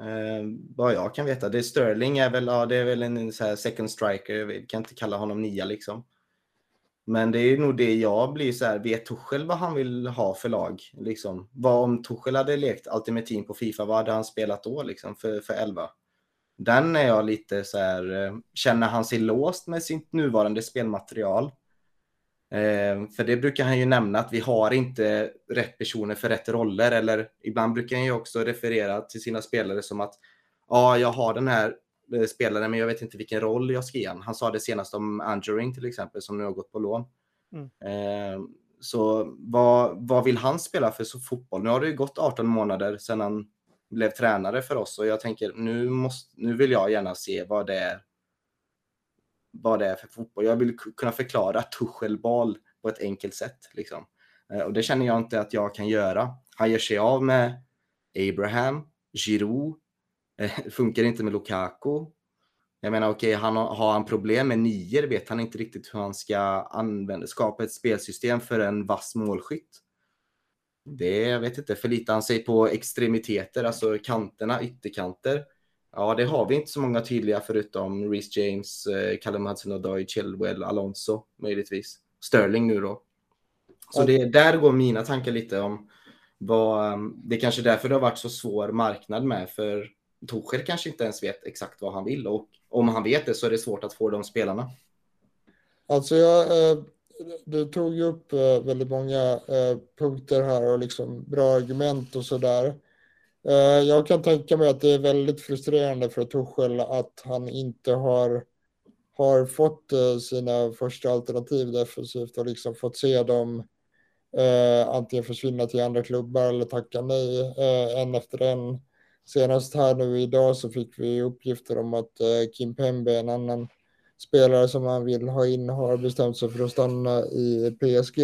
Eh, vad jag kan veta. Det är Sterling är väl, ja, det är väl en så second striker. Vi kan inte kalla honom nia liksom. Men det är nog det jag blir så här, vet Tuchel vad han vill ha för lag? Liksom? Vad om Tuchel hade lekt Ultimate Team på Fifa, vad hade han spelat då liksom för, för 11? Den är jag lite så här, eh, känner han sig låst med sitt nuvarande spelmaterial? Eh, för det brukar han ju nämna att vi har inte rätt personer för rätt roller eller ibland brukar han ju också referera till sina spelare som att ja, jag har den här eh, spelaren men jag vet inte vilken roll jag ska ge han. Han sa det senast om Angering till exempel som nu har gått på lån. Mm. Eh, så vad, vad vill han spela för så fotboll? Nu har det ju gått 18 månader sedan han blev tränare för oss och jag tänker nu, måste, nu vill jag gärna se vad det är vad det är för fotboll. Jag vill kunna förklara Tuchel-bal på ett enkelt sätt. Liksom. Eh, och det känner jag inte att jag kan göra. Han gör sig av med Abraham, Giroud, eh, funkar inte med Lukaku. Jag menar, okej, okay, han har, har han problem med nior vet han inte riktigt hur han ska använda, skapa ett spelsystem för en vass målskytt. Det, jag vet inte, förlitar han sig på extremiteter, alltså kanterna, ytterkanter, Ja, det har vi inte så många tydliga förutom Reece James, eh, Callum Hudson-Odoi, Chilwell, Alonso möjligtvis. Sterling nu då. Så det, där går mina tankar lite om vad, ehm, det är kanske därför det har varit så svår marknad med, för Torshäll kanske inte ens vet exakt vad han vill och om han vet det så är det svårt att få de spelarna. Alltså jag, eh, du tog ju upp eh, väldigt många eh, punkter här och liksom bra argument och sådär. där. jag kan tänka mig att det är väldigt frustrerande för Torshäll att han inte har, har fått eh, sina första alternativ defensivt och liksom fått se dem eh, antingen försvinna till andra klubbar eller tacka nej en efter en. Senast här nu idag så fick vi uppgifter om att eh, Kim Pembe, en annan spelare som han vill ha in, har bestämt sig för att stanna i PSG.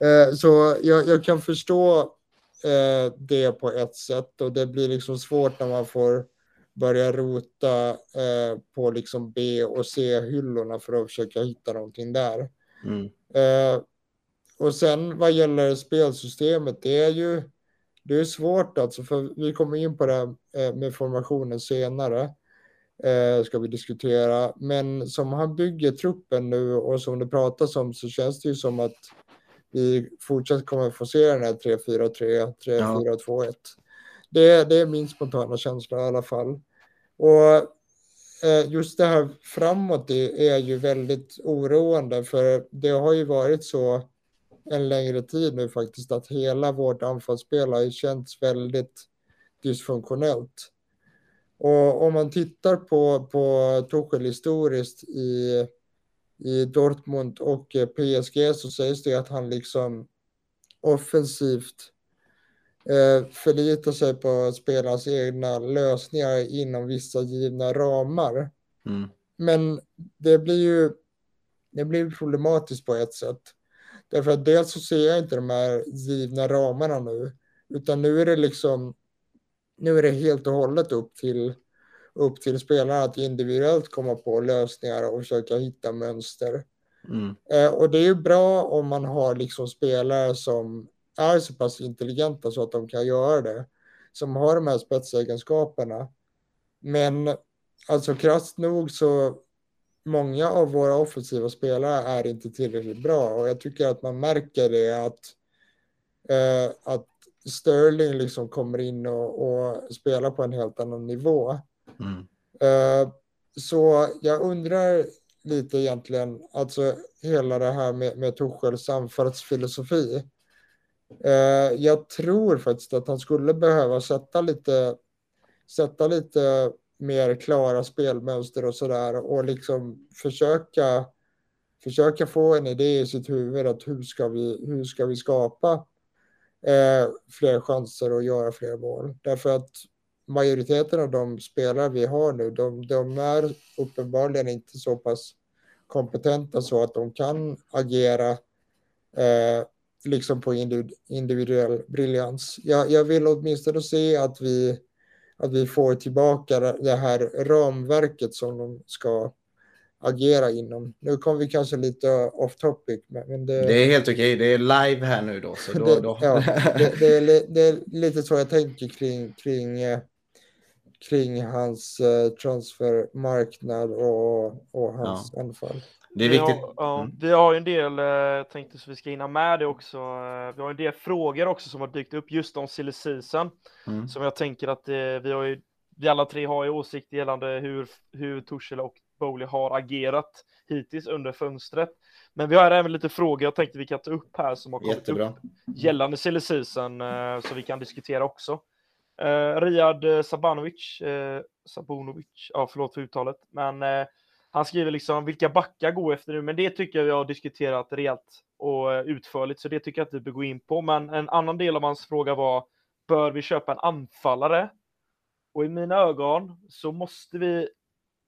Eh, så jag, jag kan förstå eh, det på ett sätt och det blir liksom svårt när man får börja rota eh, på liksom B och C-hyllorna för att försöka hitta någonting där. Mm. Eh, och sen vad gäller spelsystemet, det är ju det är svårt alltså, för vi kommer in på det här eh, med formationen senare, eh, ska vi diskutera. Men som han bygger truppen nu och som det pratas om så känns det ju som att vi fortsatt kommer få se den här 3-4-3, 3-4-2-1. Det, det är min spontana känsla i alla fall. Och eh, just det här framåt är ju väldigt oroande för det har ju varit så en längre tid nu faktiskt att hela vårt anfallsspel har ju känts väldigt dysfunktionellt. Och om man tittar på, på Tuchel historiskt i i Dortmund och eh, PSG så sägs det att han liksom offensivt eh, förlitar sig på spelarnas egna lösningar inom vissa givna ramar. Mm. Men det blir ju det blir problematiskt på ett sätt. Därför att dels så ser jag inte de här givna ramarna nu, utan nu är det liksom, nu är det helt och hållet upp till, upp till spelarna att individuellt komma på lösningar och försöka hitta mönster. Mm. Eh, och det är ju bra om man har liksom spelare som är så pass intelligenta så att de kan göra det, som har de här spetsegenskaperna. Men alltså krasst nog så många av våra offensiva spelare är inte tillräckligt bra och jag tycker att man märker det att, eh, att Sterling liksom kommer in och, och spelar på en helt annan nivå. Mm. Eh, så jag undrar lite egentligen, alltså hela det här med, med Tuchels anfallsfilosofi. Eh, jag tror faktiskt att han skulle behöva sätta lite, sätta lite mer klara spelmönster och sådär och liksom försöka, försöka få en idé i sitt huvud att hur ska vi, hur ska vi skapa eh, fler chanser och göra fler mål. Därför att majoriteten av de spelare vi har nu, de, de är uppenbarligen inte så pass kompetenta så att de kan agera eh, liksom på individuell briljans. Jag, jag vill åtminstone se att vi att vi får tillbaka det här ramverket som de ska agera inom. Nu kom vi kanske lite off topic. Men det, det är helt okej, okay. det är live här nu då. Så då, det, då. Ja, det, det, är, det, är, lite så jag tänker kring, kring, eh, kring hans eh, transfermarknad och, och hans ja. anfall. Det är vi viktigt. Har, ja, mm. Vi har ju en del, jag eh, tänkte så vi ska hinna med det också. Vi har en del frågor också som har dykt upp just om silly season. Mm. Som jag tänker att vi har ju, vi alla tre har ju åsikter gällande hur, hur Torshälla och Bowley har agerat hittills under fönstret. Men vi har även lite frågor jag tänkte vi kan ta upp här som har kommit Jättebra. upp gällande silly season så vi kan diskutera också. Riyad Sabanovic, Sabonovic, ja förlåt för uttalet, men han skriver liksom vilka backar går efter nu, men det tycker jag vi har diskuterat rejält och eh, utförligt, så det tycker jag att vi bör gå in på. Men en annan del av hans fråga var, bör vi köpa en anfallare? Och i mina ögon så måste vi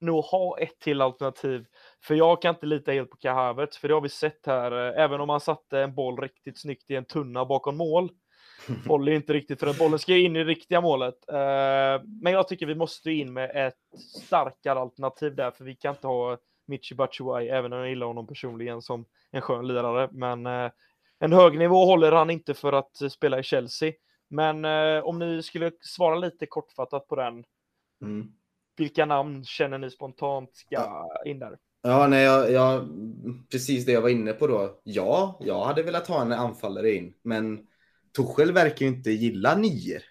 nog ha ett till alternativ, för jag kan inte lita helt på Kahavert, för det har vi sett här, eh, även om han satte en boll riktigt snyggt i en tunna bakom mål, håller inte riktigt för att bollen ska in i det riktiga målet. Eh, men jag tycker vi måste in med ett starkare alternativ där, för vi kan inte ha Michi Batshuayi, även om jag gillar honom personligen som en skön lirare. Men eh, en hög nivå håller han inte för att spela i Chelsea. Men eh, om ni skulle svara lite kortfattat på den. Mm. Vilka namn känner ni spontant ska in där? Ja, nej, jag, jag, precis det jag var inne på då. Ja, jag hade velat ha en anfallare in, men Tuchel verkar ju inte gilla nior.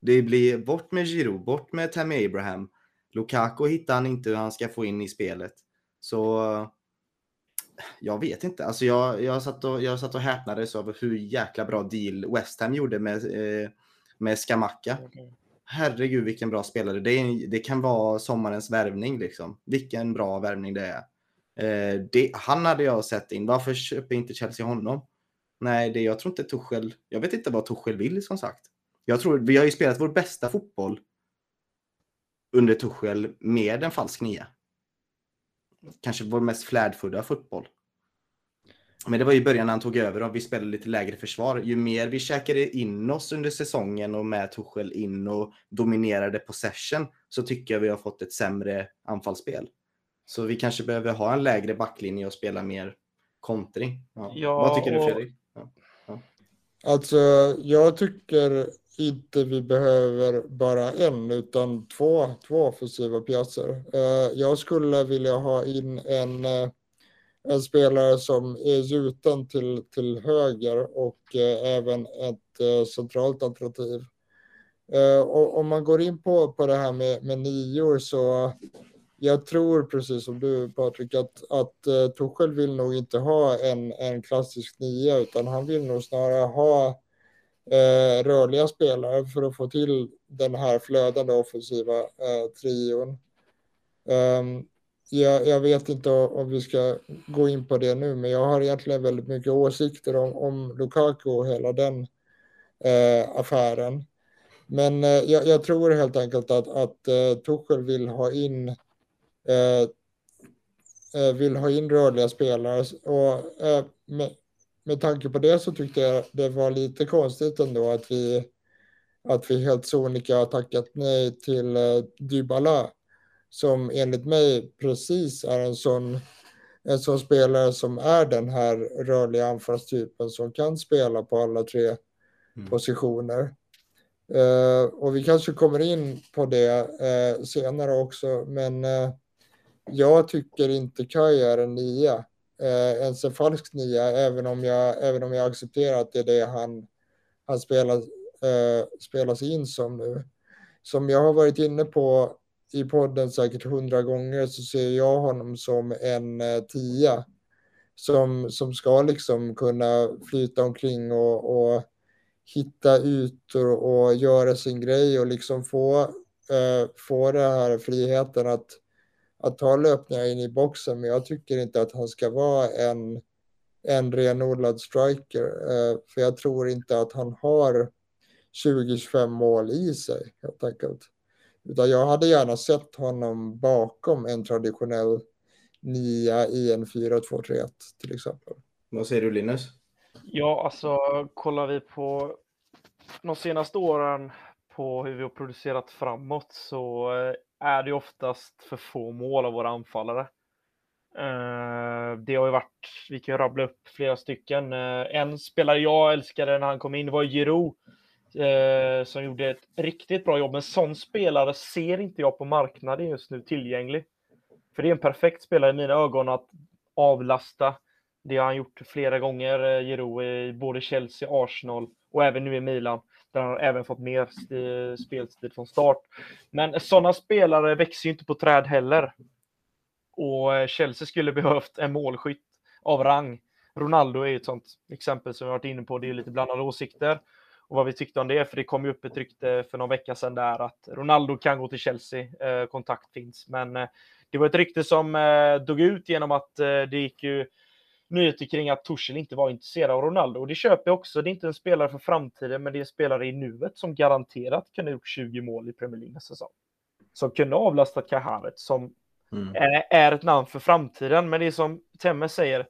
Det blir bort med Giroud, bort med Tammy Abraham. Lukaku hittar han inte hur han ska få in i spelet. Så jag vet inte. Alltså jag, jag, satt och, jag satt och häpnades över hur jäkla bra deal West Ham gjorde med, eh, med Skamacka. Herregud vilken bra spelare. Det, är, det kan vara sommarens värvning liksom. Vilken bra värvning det är. Eh, det, han hade jag sett in. Varför köper inte Chelsea honom? Nej, det, jag tror inte Tuchel... Jag vet inte vad Tuchel vill som sagt. Jag tror, vi har ju spelat vår bästa fotboll under Tuchel med en falsk nia. Kanske vår mest flärdfulla fotboll. Men det var i början när han tog över och vi spelade lite lägre försvar. Ju mer vi käkade in oss under säsongen och med Tuchel in och dominerade possession så tycker jag vi har fått ett sämre anfallsspel. Så vi kanske behöver ha en lägre backlinje och spela mer kontring. Ja. Ja, Vad tycker du Fredrik? Alltså, jag tycker inte vi behöver bara en utan två, två offensiva pjäser. Eh, jag skulle vilja ha in en, eh, en spelare som är gjuten till, till höger och eh, även ett centralt alternativ. Och om man går in på, på det här med, med nior så jag tror precis som du Patrik att, att eh, uh, Tuchel vill nog inte ha en, en klassisk nia utan han vill nog snarare ha uh, rörliga spelare för att få till den här flödande offensiva uh, trion. Um, jag, jag, vet inte om vi ska gå in på det nu men jag har egentligen väldigt mycket åsikter om, om Lukaku och hela den uh, affären. Men jag, jag, tror helt enkelt att, att Tuchel vill ha in vill ha in rörliga spelare och eh, med, med tanke på det så tyckte jag det var lite konstigt ändå att vi att vi helt sonika har tackat nej till eh, Dybala som enligt mig precis är en sån, en sån spelare som är den här rörliga anfallstypen som kan spela på alla tre mm. positioner. Uh, och vi kanske kommer in på det uh, senare också, men uh, jag tycker inte Kaj är en nia, eh, ens en falsk nia, även om jag, även om jag accepterar att det är det han, han spelar, eh, spelas in som nu. Som jag har varit inne på i podden säkert hundra gånger så ser jag honom som en eh, tia som, som ska liksom kunna flyta omkring och, och hitta ytor och, och, göra sin grej och liksom få, eh, få den här friheten att, att ta löpningar in i boxen. Men jag tycker inte att han ska vara en, en renodlad striker. Uh, för jag tror inte att han har 20-25 mål i sig helt enkelt. Utan jag hade gärna sett honom bakom en traditionell nia i en 4-2-3-1 till exempel. Vad säger du Linus? Ja, alltså kollar vi på de senaste åren på hur vi har producerat framåt så eh, är det oftast för få mål av våra anfallare. Eh, det har ju varit, vi kan ju rabbla upp flera stycken. Eh, en spelare jag älskade när han kom in var Giroud eh, som gjorde ett riktigt bra jobb. Men sån spelare ser inte jag på marknaden just nu tillgänglig. För det är en perfekt spelare i mina ögon att avlasta. Det har han gjort flera gånger, Giroud, i både Chelsea, Arsenal och även nu i Milan. Där han har även fått mer speltid från start. Men sådana spelare växer ju inte på träd heller. Och Chelsea skulle behövt en målskytt av rang. Ronaldo är ett sånt exempel som vi varit inne på. Det är lite blandade åsikter och vad vi tyckte om det, för det kom ju upp ett rykte för någon vecka sedan där att Ronaldo kan gå till Chelsea, eh, kontakt finns, men eh, det var ett rykte som eh, dog ut genom att eh, det gick ju nyheter kring att Tuchel inte var intresserad av Ronaldo. Och det köper jag också. Det är inte en spelare för framtiden, men det är en spelare i nuet som garanterat kunde ha gjort 20 mål i Premier League nästa säsong. Som kunde ha avlastat Kahavet som mm. är, är, ett namn för framtiden. Men det är som Temme säger,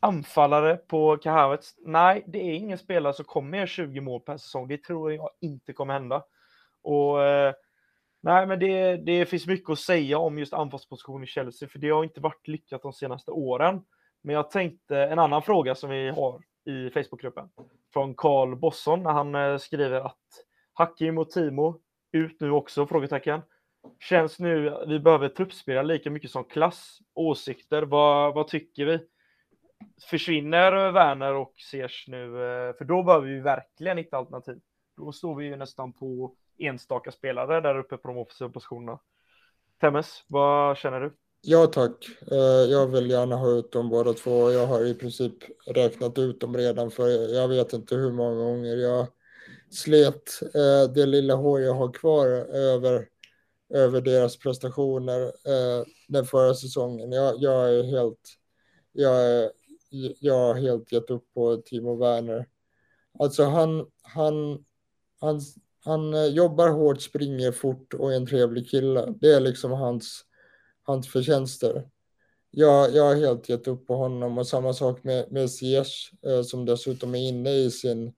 anfallare på Kahavets. Nej, det är ingen spelare som kommer göra 20 mål per säsong. Det tror jag inte kommer hända. Och eh, nej, men det, det finns mycket att säga om just anfallsposition i Chelsea, för det har inte varit lyckat de senaste åren. Men jag tänkte en annan fråga som vi har i Facebookgruppen från Karl Bosson när han eh, skriver att Hakim och Timo ut nu också? Frågetecken. Känns nu vi behöver truppspela lika mycket som klass. Åsikter, vad, vad tycker vi? Försvinner Werner och Sears nu? Eh, för då behöver vi verkligen hitta alternativ. Då står vi ju nästan på enstaka spelare där uppe på de offensiva positionerna. Temmes, vad känner du? Ja tack. Eh, jag vill gärna ha ut dem båda två. Jag har i princip räknat ut dem redan för jag vet inte hur många gånger jag slet eh, det lilla hår jag har kvar över, över deras prestationer eh, den förra säsongen. Jag, jag är helt jag, är, jag har helt gett upp på Timo Werner. Alltså han, han, han, han jobbar hårt, springer fort och är en trevlig kille. Det är liksom hans hans förtjänster. Jag, jag har helt gett upp på honom och samma sak med, med Ziyech eh, som dessutom är inne i sin,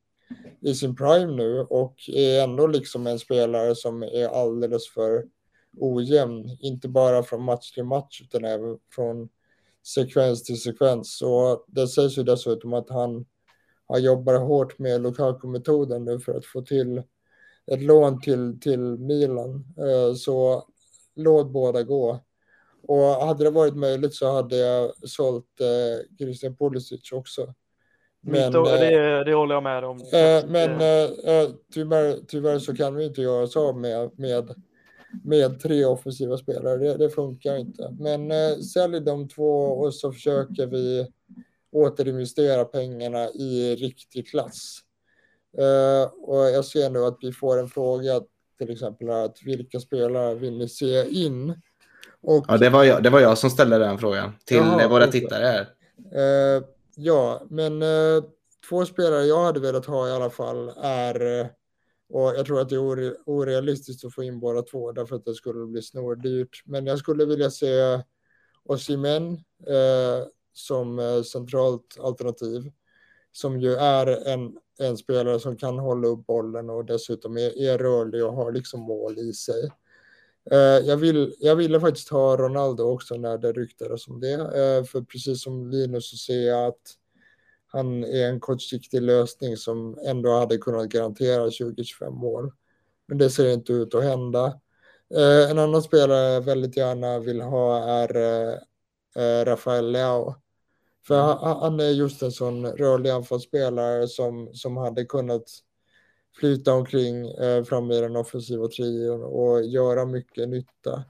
i sin prime nu och är ändå liksom en spelare som är alldeles för ojämn. Inte bara från match till match utan även från sekvens till sekvens. Så det sägs ju dessutom att han har jobbat hårt med Lukaku-metoden nu för att få till ett lån till, till Milan. Eh, så låt båda gå. Och hade det varit möjligt så hade jag sålt eh, Christian Pulisic också. Men, Mito, det, eh, det håller jag med om. Eh, men eh, eh, tyvärr, tyvärr så kan vi inte göra så med, med, med tre offensiva spelare. Det, det funkar inte. Men eh, sälj de två och så försöker vi återinvestera pengarna i riktig klass. Eh, och jag ser nu att vi får en fråga till exempel att vilka spelare vill ni se in? Och, ja, det var, jag, det var jag som ställde den frågan till jaha, våra tittare här. Uh, ja, men uh, två spelare jag hade velat ha i alla fall är, uh, och jag tror att det är orealistiskt att få in båda två därför att det skulle bli snordyrt. Men jag skulle vilja se Osimhen eh, som centralt alternativ som ju är en, en spelare som kan hålla upp bollen och dessutom är, är rörlig och har liksom mål i sig. Eh, jag, vill, jag ville faktiskt ha Ronaldo också när det ryktades om det, eh, för precis som Linus så ser jag att han är en kortsiktig lösning som ändå hade kunnat garantera 20-25 mål. Men det ser inte ut att hända. Eh, en annan spelare jag väldigt gärna vill ha är Rafael Leao. För han, han är just en sån rörlig anfallsspelare som, som hade kunnat flyta omkring eh, fram i den offensiva trion och göra mycket nytta.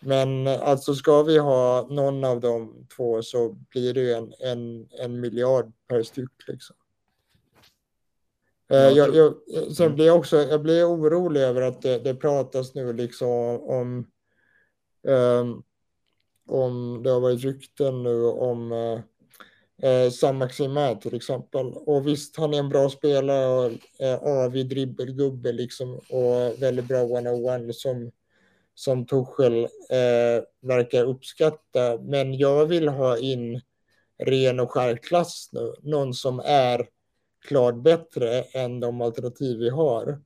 Men alltså ska vi ha någon av de två så blir det en, en, en miljard per styck. Liksom. Eh, jag, jag, sen mm. blir jag också jag blir orolig över att det, det pratas nu liksom om, um, om det har varit rykten nu om Eh, Sam-Maxima till exempel. Och visst, han är en bra spelare och eh, avig dribbelgubbe liksom och väldigt bra one-on-one som, som Tuchel eh, verkar uppskatta. Men jag vill ha in ren och skär klass nu. Någon som är klart bättre än de alternativ vi har.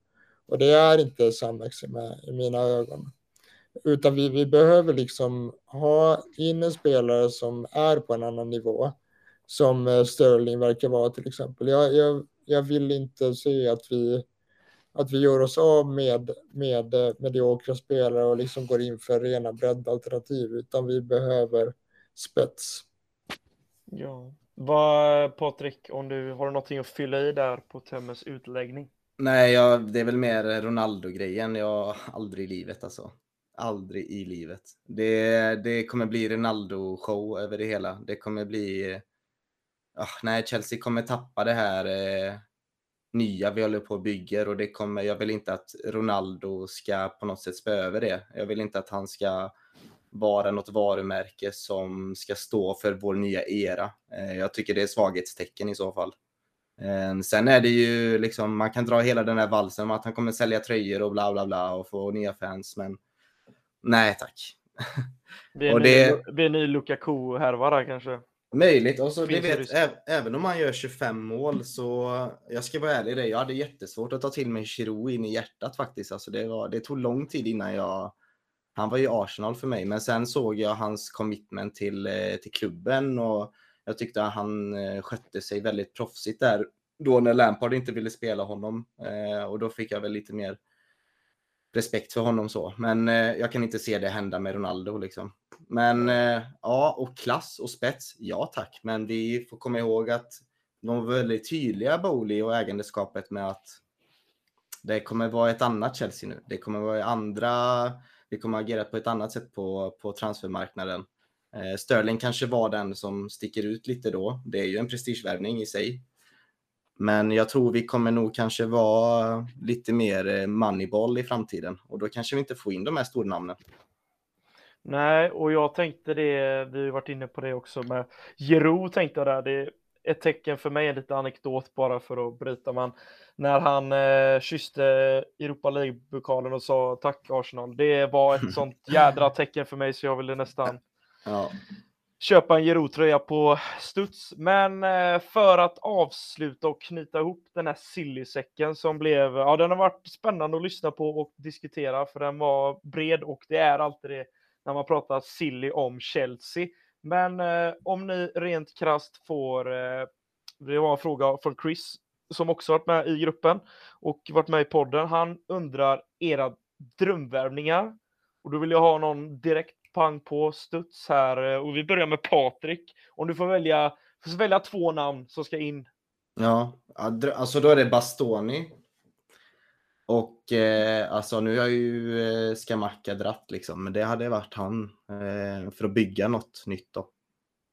Och det är inte Sam Maximin i mina ögon. Utan vi, vi behöver liksom ha in en spelare som är på en annan nivå som eh, Sterling verkar vara till exempel. Jag, jag, jag vill inte se att vi, att vi gör oss av med, med eh, mediokra spelare och liksom går in för rena breddalternativ, utan vi behöver spets. Ja. Vad, Patrik, om du har någonting att fylla i där på Temmes utläggning? Nej, jag, det är väl mer Ronaldo-grejen. Jag aldrig i livet alltså. Aldrig i livet. Det, det kommer bli Ronaldo-show över det hela. Det kommer bli oh, nej, Chelsea kommer tappa det här eh, nya vi håller på och bygger och det kommer, jag vill inte att Ronaldo ska på något sätt spö över det. Jag vill inte att han ska vara något varumärke som ska stå för vår nya era. Eh, jag tycker det är svaghetstecken i så fall. Eh, sen är det ju liksom, man kan dra hela den här valsen om att han kommer sälja tröjor och bla bla bla och få nya fans, men nej tack. Det är, det... Ny, det är ny Lukaku-härva kanske? Möjligt. Och så, det vet, även om man gör 25 mål så, jag ska vara ärlig det, jag hade jättesvårt att ta till mig Giroud in i hjärtat faktiskt. Alltså det, var, det tog lång tid innan jag, han var ju Arsenal för mig, men sen såg jag hans commitment till, eh, till klubben och jag tyckte att han eh, skötte sig väldigt proffsigt där då när Lampard inte ville spela honom eh, och då fick jag väl lite mer respekt för honom så. Men eh, jag kan inte se det hända med Ronaldo liksom. Men eh, ja, och klass och spets, ja tack. Men vi får komma ihåg att de var väldigt tydliga, Bowley och ägandeskapet med att det kommer vara ett annat Chelsea nu. Det kommer vara andra, vi kommer agera på ett annat sätt på, på transfermarknaden. Eh, Sterling kanske var den som sticker ut lite då. Det är ju en prestigevärvning i sig. Men jag tror vi kommer nog kanske vara lite mer eh, moneyball i framtiden och då kanske vi inte får in de här stornamnen. Nej, och jag tänkte det, vi har varit inne på det också med Jero tänkte jag där, det är ett tecken för mig, en liten anekdot bara för att bryta man. När han eh, kysste Europa League-pokalen och sa tack Arsenal, det var ett sånt jädra tecken för mig så jag ville nästan ja köpa en Giro-tröja på studs. Men eh, för att avsluta och knyta ihop den här sillysäcken som blev, ja den har varit spännande att lyssna på och diskutera för den var bred och det är alltid det när man pratar silly om Chelsea. Men eh, om ni rent krast får, eh, det var en fråga från Chris som också varit med i gruppen och varit med i podden. Han undrar era drömvärvningar och då vill jag ha någon direkt pang på studs här eh, och vi börjar med Patrik. Om du får välja, får välja två namn som ska in. Ja, alltså då är det Bastoni. Och eh, alltså nu har ju eh, Skamacka dratt liksom, men det hade varit han eh, för att bygga något nytt då.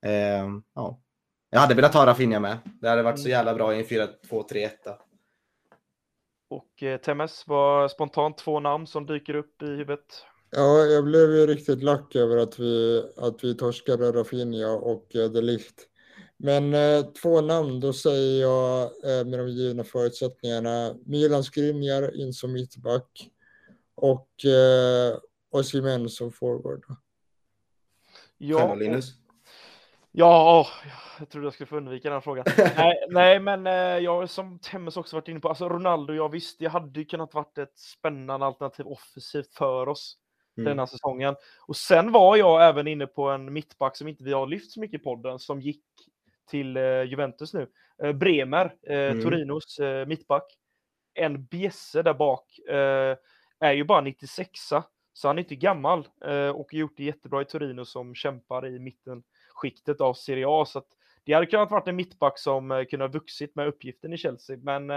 Eh, ja. Jag hade velat ha Rafinha med. Det hade varit så mm. jävla bra i en 4-2-3-1. Och eh, Temes var spontant två namn som dyker upp i huvudet. Ja, jag blev ju riktigt lack över att vi, att vi torskade Rafinha och eh, Delicht. Men eh, två namn, då säger jag eh, med de givna förutsättningarna Milan Skriniar in som mittback och eh, Osimhen som forward. Ja, Linus? Ja, åh, jag trodde jag skulle få undvika den frågan. nej, nej, men eh, jag som Temmes också varit inne på, alltså Ronaldo, ja visst, det hade ju kunnat varit ett spännande alternativ offensivt för oss Mm. denna säsongen. Och sen var jag även inne på en mittback som inte vi har lyft så mycket i podden, som gick till eh, Juventus nu. Eh, Bremer, eh, Mm. Torinos mittback. En bjässe där bak. Är ju bara 96a, så han är inte gammal och har gjort det jättebra i Torino som kämpar i mitten skiktet av Serie A. Så det hade kunnat varit en mittback som kunde ha vuxit med uppgiften i Chelsea, men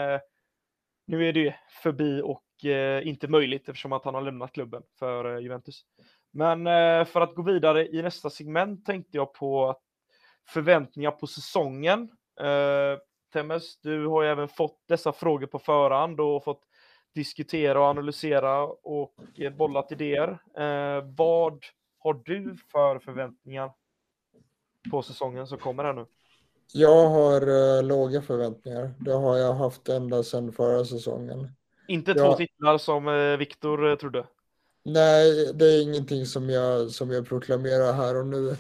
nu är det förbi och eh, inte möjligt eftersom att han har lämnat klubben för eh, Juventus. Men eh, för att gå vidare i nästa segment tänkte jag på förväntningar på säsongen. Eh, Temmes, du har ju även fått dessa frågor på förhand och fått diskutera och analysera och eh, bollat idéer. Eh, vad har du för förväntningar på säsongen som kommer här nu? Jag har eh, låga förväntningar. Det har jag haft ända sedan förra säsongen. Inte två titlar som eh, Viktor eh, trodde. Nej, det är ingenting som jag, som jag proklamerar här och nu.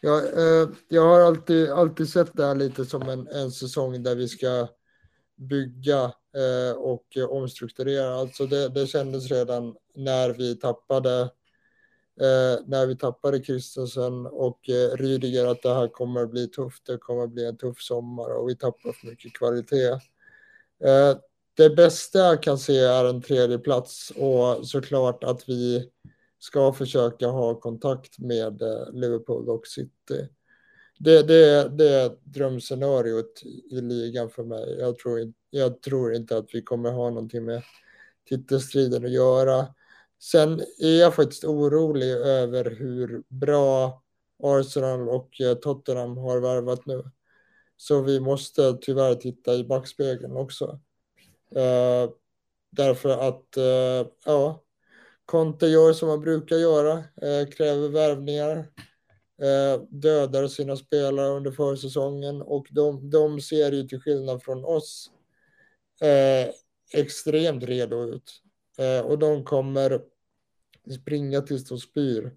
Jag, eh, jag har alltid, alltid sett det här lite som en, en säsong där vi ska bygga eh, och omstrukturera. Alltså det, det kändes redan när vi tappade eh, när vi tappade Kristensen och eh, Rydiger att det här kommer att bli tufft. Det kommer att bli en tuff sommar och vi tappar för mycket kvalitet. Eh, det bästa jag kan se är en tredje plats och såklart att vi ska försöka ha kontakt med eh, Liverpool och City. Det, det, det är drömscenariot i ligan för mig. Jag tror, jag tror inte att vi kommer ha någonting med titelstriden att göra. Sen är jag faktiskt orolig över hur bra Arsenal och eh, Tottenham har värvat nu. Så vi måste tyvärr titta i backspegeln också. Eh, därför att, eh, ja, Conte gör som man brukar göra, eh, kräver värvningar, eh, dödar sina spelare under försäsongen och de, de ser ju till skillnad från oss eh, extremt redo ut. Och de kommer springa tills de spyr.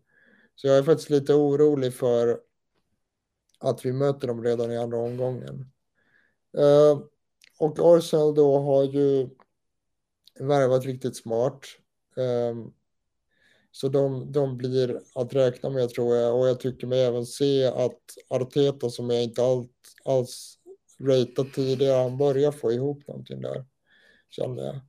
Så jag är faktiskt lite orolig för att vi möter dem redan i andra omgången. Eh, och Arsenal då har ju värvat riktigt smart. Eh, så de, de blir att räkna med tror jag. Och jag tycker mig även se att Arteta som jag inte allt, alls ratat tidigare, han börjar få ihop någonting där. Känner jag.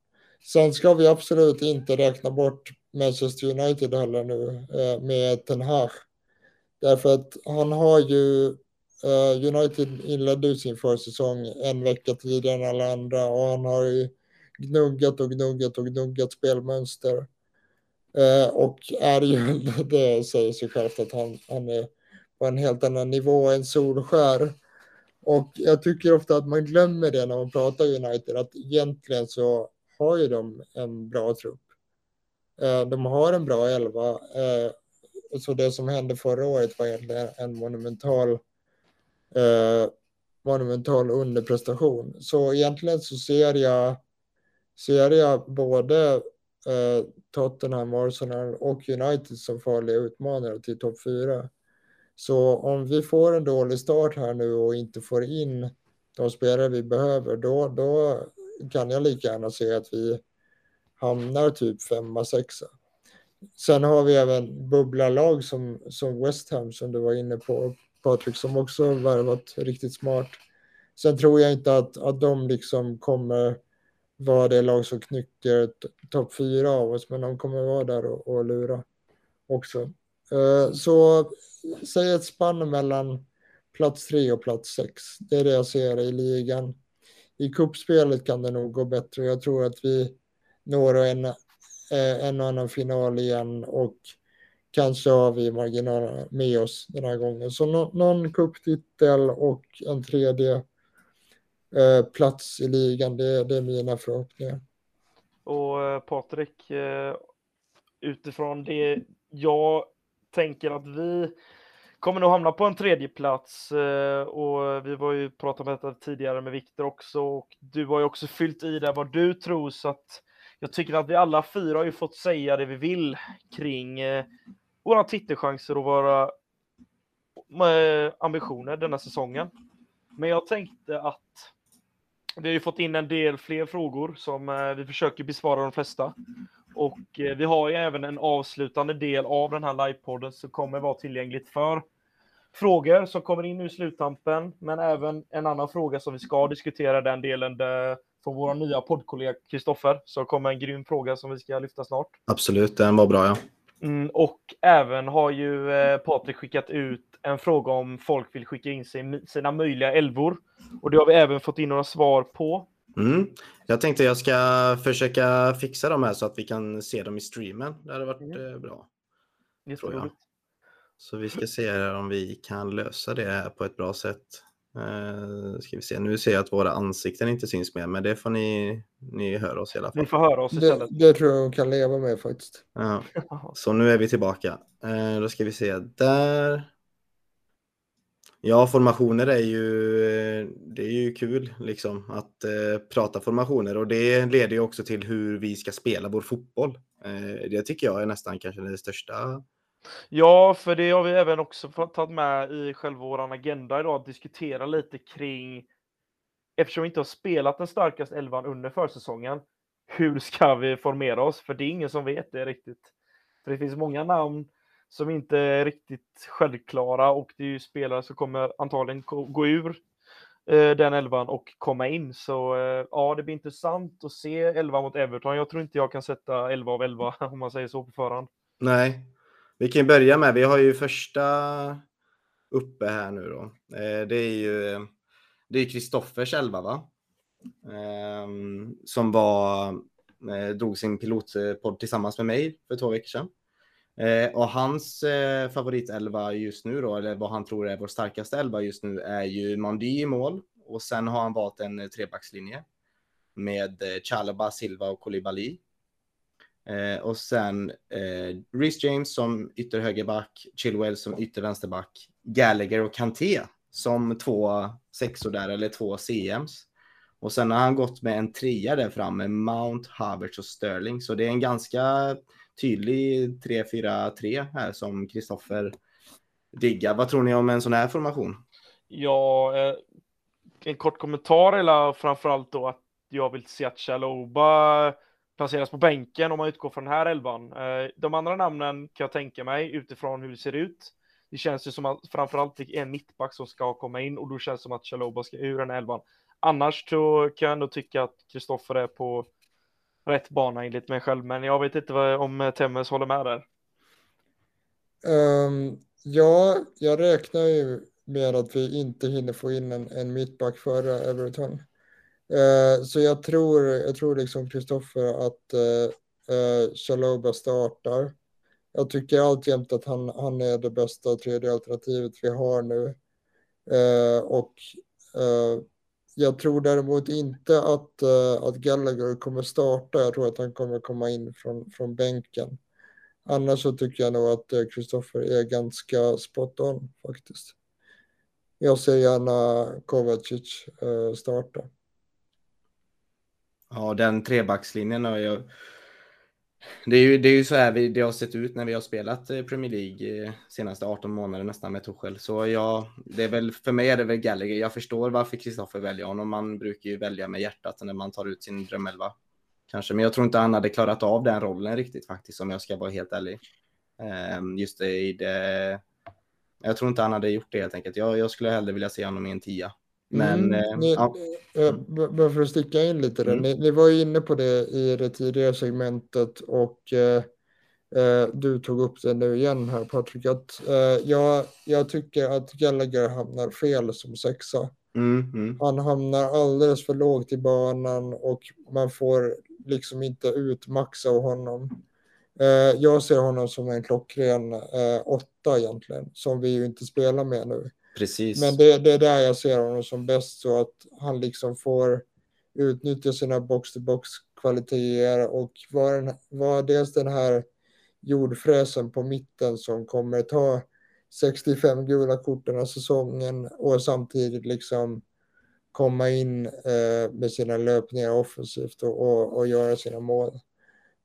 Sen ska vi absolut inte räkna bort Manchester United håller nu eh, med Ten Hag. Därför att han har ju eh, United inledde sin försäsong en vecka tidigare än alla andra och han har ju gnuggat och gnuggat och gnuggat spelmönster. Eh, och är ju, det säger sig självt att han, han är på en helt annan nivå än Solskär. Och jag tycker ofta att man glömmer det när man pratar United, att egentligen så har ju de en bra trupp. Eh, de har en bra elva. Eh, så det som hände förra året var egentligen en monumental eh, monumental underprestation. Så egentligen så ser jag ser jag både eh, Tottenham, Arsenal och United som farliga utmanare till topp fyra. Så om vi får en dålig start här nu och inte får in de spelare vi behöver, då, då kan jag lika gärna se att vi hamnar typ femma, sexa. Sen har vi även bubblarlag som, som West Ham som du var inne på, Patrik, som också har värvat riktigt smart. Sen tror jag inte att, att de liksom kommer vara det lag som knycker topp fyra av oss, men de kommer vara där och, och lura också. Eh, så säg ett spann mellan plats tre och plats sex. Det är det jag ser i ligan. I kuppspelet kan det nog gå bättre. Jag tror att vi når en, eh, en och annan final igen och kanske har vi marginalerna med oss den här gången. Så no, någon kupptitel och en tredje eh, plats i ligan, det, det är mina förhoppningar. Och eh, Patrik, eh, utifrån det jag tänker att vi kommer nog hamna på en tredje plats och vi var ju pratat om detta tidigare med Viktor också och du har ju också fyllt i där vad du tror så att jag tycker att vi alla fyra har ju fått säga det vi vill kring eh, våra titelchanser och våra eh, ambitioner denna säsongen. Men jag tänkte att vi har ju fått in en del fler frågor som eh, vi försöker besvara de flesta. Och eh, vi har ju även en avslutande del av den här livepodden som kommer vara tillgängligt för frågor som kommer in i sluttampen, men även en annan fråga som vi ska diskutera den delen där från vår nya poddkollega Kristoffer. Så kommer en grym fråga som vi ska lyfta snart. Absolut, den var bra ja. Mm, och även har ju eh, Patrik skickat ut en fråga om folk vill skicka in sig, sina möjliga älvor. Och det har vi även fått in några svar på. Mm. Jag tänkte jag ska försöka fixa dem här så att vi kan se dem i streamen. Det hade varit Mm. eh, bra. Jätteroligt. Så vi ska se om vi kan lösa det här på ett bra sätt. Uh, ska vi se. Nu ser jag att våra ansikten inte syns mer, men det får ni, ni höra oss i alla fall. Ni får höra oss Det, istället. det tror jag de kan leva med faktiskt. Ja. Så nu är vi tillbaka. Eh, då ska vi se där. Ja, formationer är ju, eh, det är ju kul liksom att eh, prata formationer och det leder ju också till hur vi ska spela vår fotboll. Eh, det tycker jag är nästan kanske det största. Ja, för det har vi även också fått tagit med i själva vår agenda idag, att diskutera lite kring, eftersom vi inte har spelat den starkaste elvan under försäsongen, hur ska vi formera oss? För det är ingen som vet det riktigt. För det finns många namn som inte är riktigt självklara och det är ju spelare som kommer antagligen gå ur eh, den elvan och komma in. Så eh, ja, det blir intressant att se 11 mot Everton. Jag tror inte jag kan sätta 11 av 11 om man säger så på förhand. Nej, vi kan börja med, vi har ju första uppe här nu då. Eh, det är ju det är Kristoffers elva va? Ehm, som var, eh, drog sin pilotpodd tillsammans med mig för två veckor sedan. Eh, och hans favoritelva just nu då, eller vad han tror är vår starkaste elva just nu, är ju Mandy i mål. Och sen har han valt en trebackslinje med Chalaba, Silva och Koulibaly. Eh, och sen eh, Rhys James som ytterhögerback, Chilwell som yttervänsterback, Gallagher och Kanté som två sexor där, eller två CMs. Och sen har han gått med en trea där framme, Mount, Havertz och Sterling. Så det är en ganska tydlig 3-4-3 här som Kristoffer diggar. Vad tror ni om en sån här formation? Ja, eh, en kort kommentar eller framförallt då att jag vill se att Chaloba eh, placeras på bänken om man utgår från den här elvan. Eh, de andra namnen kan jag tänka mig utifrån hur det ser ut. Det känns ju som att framförallt det är en mittback som ska komma in och då känns det som att Chaloba ska ur den här elvan. Annars så kan jag ändå tycka att Kristoffer är på rätt bana enligt mig själv, men jag vet inte vad, om eh, Temmes håller med där. Um, ja, jag räknar ju med att vi inte hinner få in en, en mittback före Everton. Eh, så jag tror, jag tror liksom Kristoffer att uh, uh, Chaloba startar. Jag tycker alltjämt att han, han är det bästa tredje alternativet vi har nu. Eh, och eh, jag tror däremot inte att, eh, att Gallagher kommer starta. Jag tror att han kommer komma in från, från bänken. Annars så tycker jag nog att eh, Kristoffer är ganska spot on faktiskt. Jag ser gärna Kovacic uh, starta. Ja, den trebackslinjen har jag... Det är ju, det är ju så här vi, det har sett ut när vi har spelat eh, Premier League eh, senaste 18 månader nästan med Tuchel. Så jag, det är väl, för mig är det väl Gallagher. Jag förstår varför Kristoffer väljer honom. Man brukar ju välja med hjärtat när man tar ut sin drömelva. Kanske, men jag tror inte han hade klarat av den rollen riktigt faktiskt, om jag ska vara helt ärlig. Ehm, just det, i det... Jag tror inte han hade gjort det helt enkelt. Jag, jag skulle hellre vilja se honom i en tia. Men, mm, ni, ja. Bara för att sticka in lite där. Mm. Ni, ni, var ju inne på det i det tidigare segmentet och eh, du tog upp det nu igen här Patrik. Att, eh, jag, jag tycker att Gallagher hamnar fel som sexa. Mm, mm. Han hamnar alldeles för lågt i banan och man får liksom inte ut max av honom. Eh, jag ser honom som en klockren eh, åtta egentligen, som vi ju inte spelar med nu. Precis. Men det, det är där jag ser honom som bäst så att han liksom får utnyttja sina box-to-box kvaliteter och vara var dels den här jordfräsen på mitten som kommer ta 65 gula kort den här säsongen och samtidigt liksom komma in eh, med sina löpningar offensivt och, och, och göra sina mål.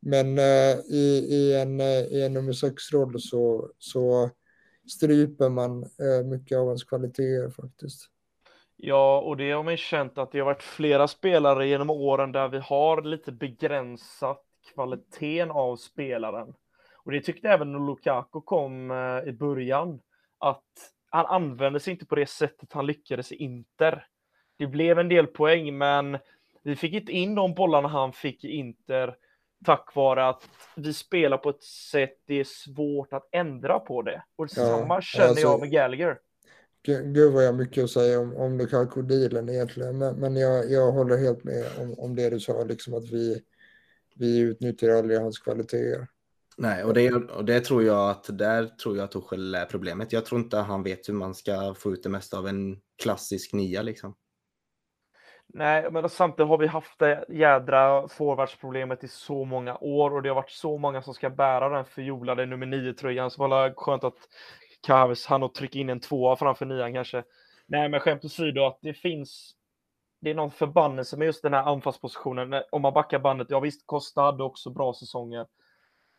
Men eh, i, i, en, eh, i en nummer sex-roll så, så stryper man eh, mycket av hans kvaliteter faktiskt. Ja, och det har man ju känt att det har varit flera spelare genom åren där vi har lite begränsat kvaliteten av spelaren. Och det tyckte även när Lukaku kom eh, i början, att han använde sig inte på det sättet han lyckades i Inter. Det blev en del poäng, men vi fick inte in de bollarna han fick i Inter tack vare att vi spelar på ett sätt det är svårt att ändra på det. Och Ja, samma känner alltså- jag med Gallagher. Gu- Gud vad jag har mycket att säga om, om Lukaku-dealen egentligen, men, men jag, jag håller helt med om, om det du sa, liksom att vi, vi utnyttjar aldrig hans kvaliteter. Nej, och det, och det tror jag att där tror jag att Tuchel är problemet. Jag tror inte han vet hur man ska få ut det mesta av en klassisk nia liksom. Nej, men samtidigt har vi haft det jädra forwardsproblemet i så många år och det har varit så många som ska bära den förjolade nummer 9-tröjan. Så var det skönt att Kaves hann att trycka in en tvåa framför nian kanske. Nej, men skämt åsido att det finns. Det är någon förbannelse med just den här anfallspositionen. Om man backar bandet, ja visst, Costa hade också bra säsonger.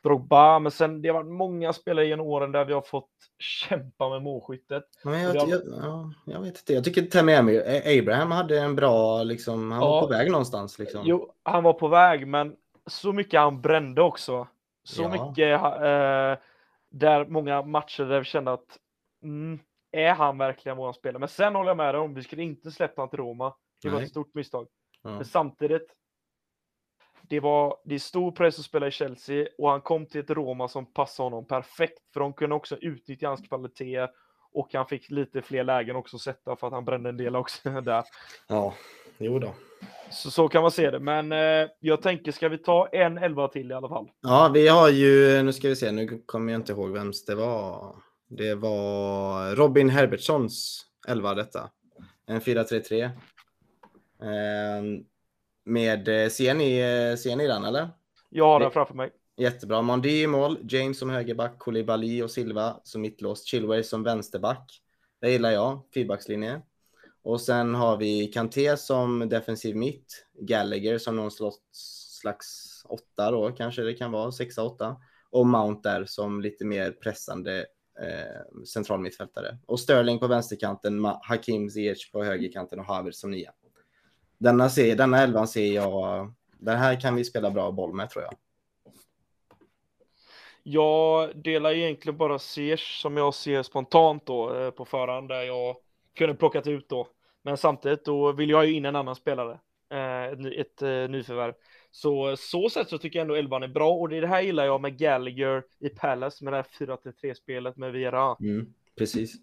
Drogba, men sen det har varit många spelare genom åren där vi har fått kämpa med målskyttet. Men jag, Jag- ja, jag vet inte. Jag tycker Tammy Abraham hade en bra, liksom, han Ja. var på väg någonstans. Liksom. Jo, han var på väg, men så mycket han brände också. Så Ja. mycket eh, där många matcher där vi kände att mm, är han verkligen våran spelare? Men sen håller jag med dig om, vi skulle inte släppa honom till Roma. Det var Nej. ett stort misstag. Ja. Men samtidigt, det var det är stor press att spela i Chelsea och han kom till ett Roma som passade honom perfekt. För de kunde också utnyttja hans kvalitet och han fick lite fler lägen också att sätta för att han brände en del också där. ja, jo då. Så, så kan man se det. Men eh, jag tänker, ska vi ta en elva till i alla fall? Ja, vi har ju, nu ska vi se, nu kommer jag inte ihåg vems det var. Det var Robin Herbertssons elva detta. En 4-3-3. Ehm, med, eh, ser ni, eh, ser ni den eller? Jag har den framför mig. Jättebra. Mondi i mål, James som högerback, Koulibaly och Silva som mittlåst, Chilwell som vänsterback. Det gillar jag, fyrbackslinje. Och sen har vi Kanté som defensiv mitt, Gallagher som någon slags, åtta då, kanske det kan vara, sexa, åtta. Och Mount där som lite mer pressande eh, central mittfältare. Och Sterling på vänsterkanten, Hakim Ziyech på högerkanten och Havertz som nia. Denna, ser, denna elvan ser jag, den här kan vi spela bra boll med tror jag. Jag delar egentligen bara Ziyech som jag ser spontant då eh, på förhand där jag kunde plockat ut då. Men samtidigt då vill jag ju in en annan spelare. Eh, ett ett eh, nyförvärv. Så så sätt så tycker jag ändå elvan är bra och det, det här gillar jag med Gallagher i Palace med det här 4-3 spelet med Vera. Mm, precis.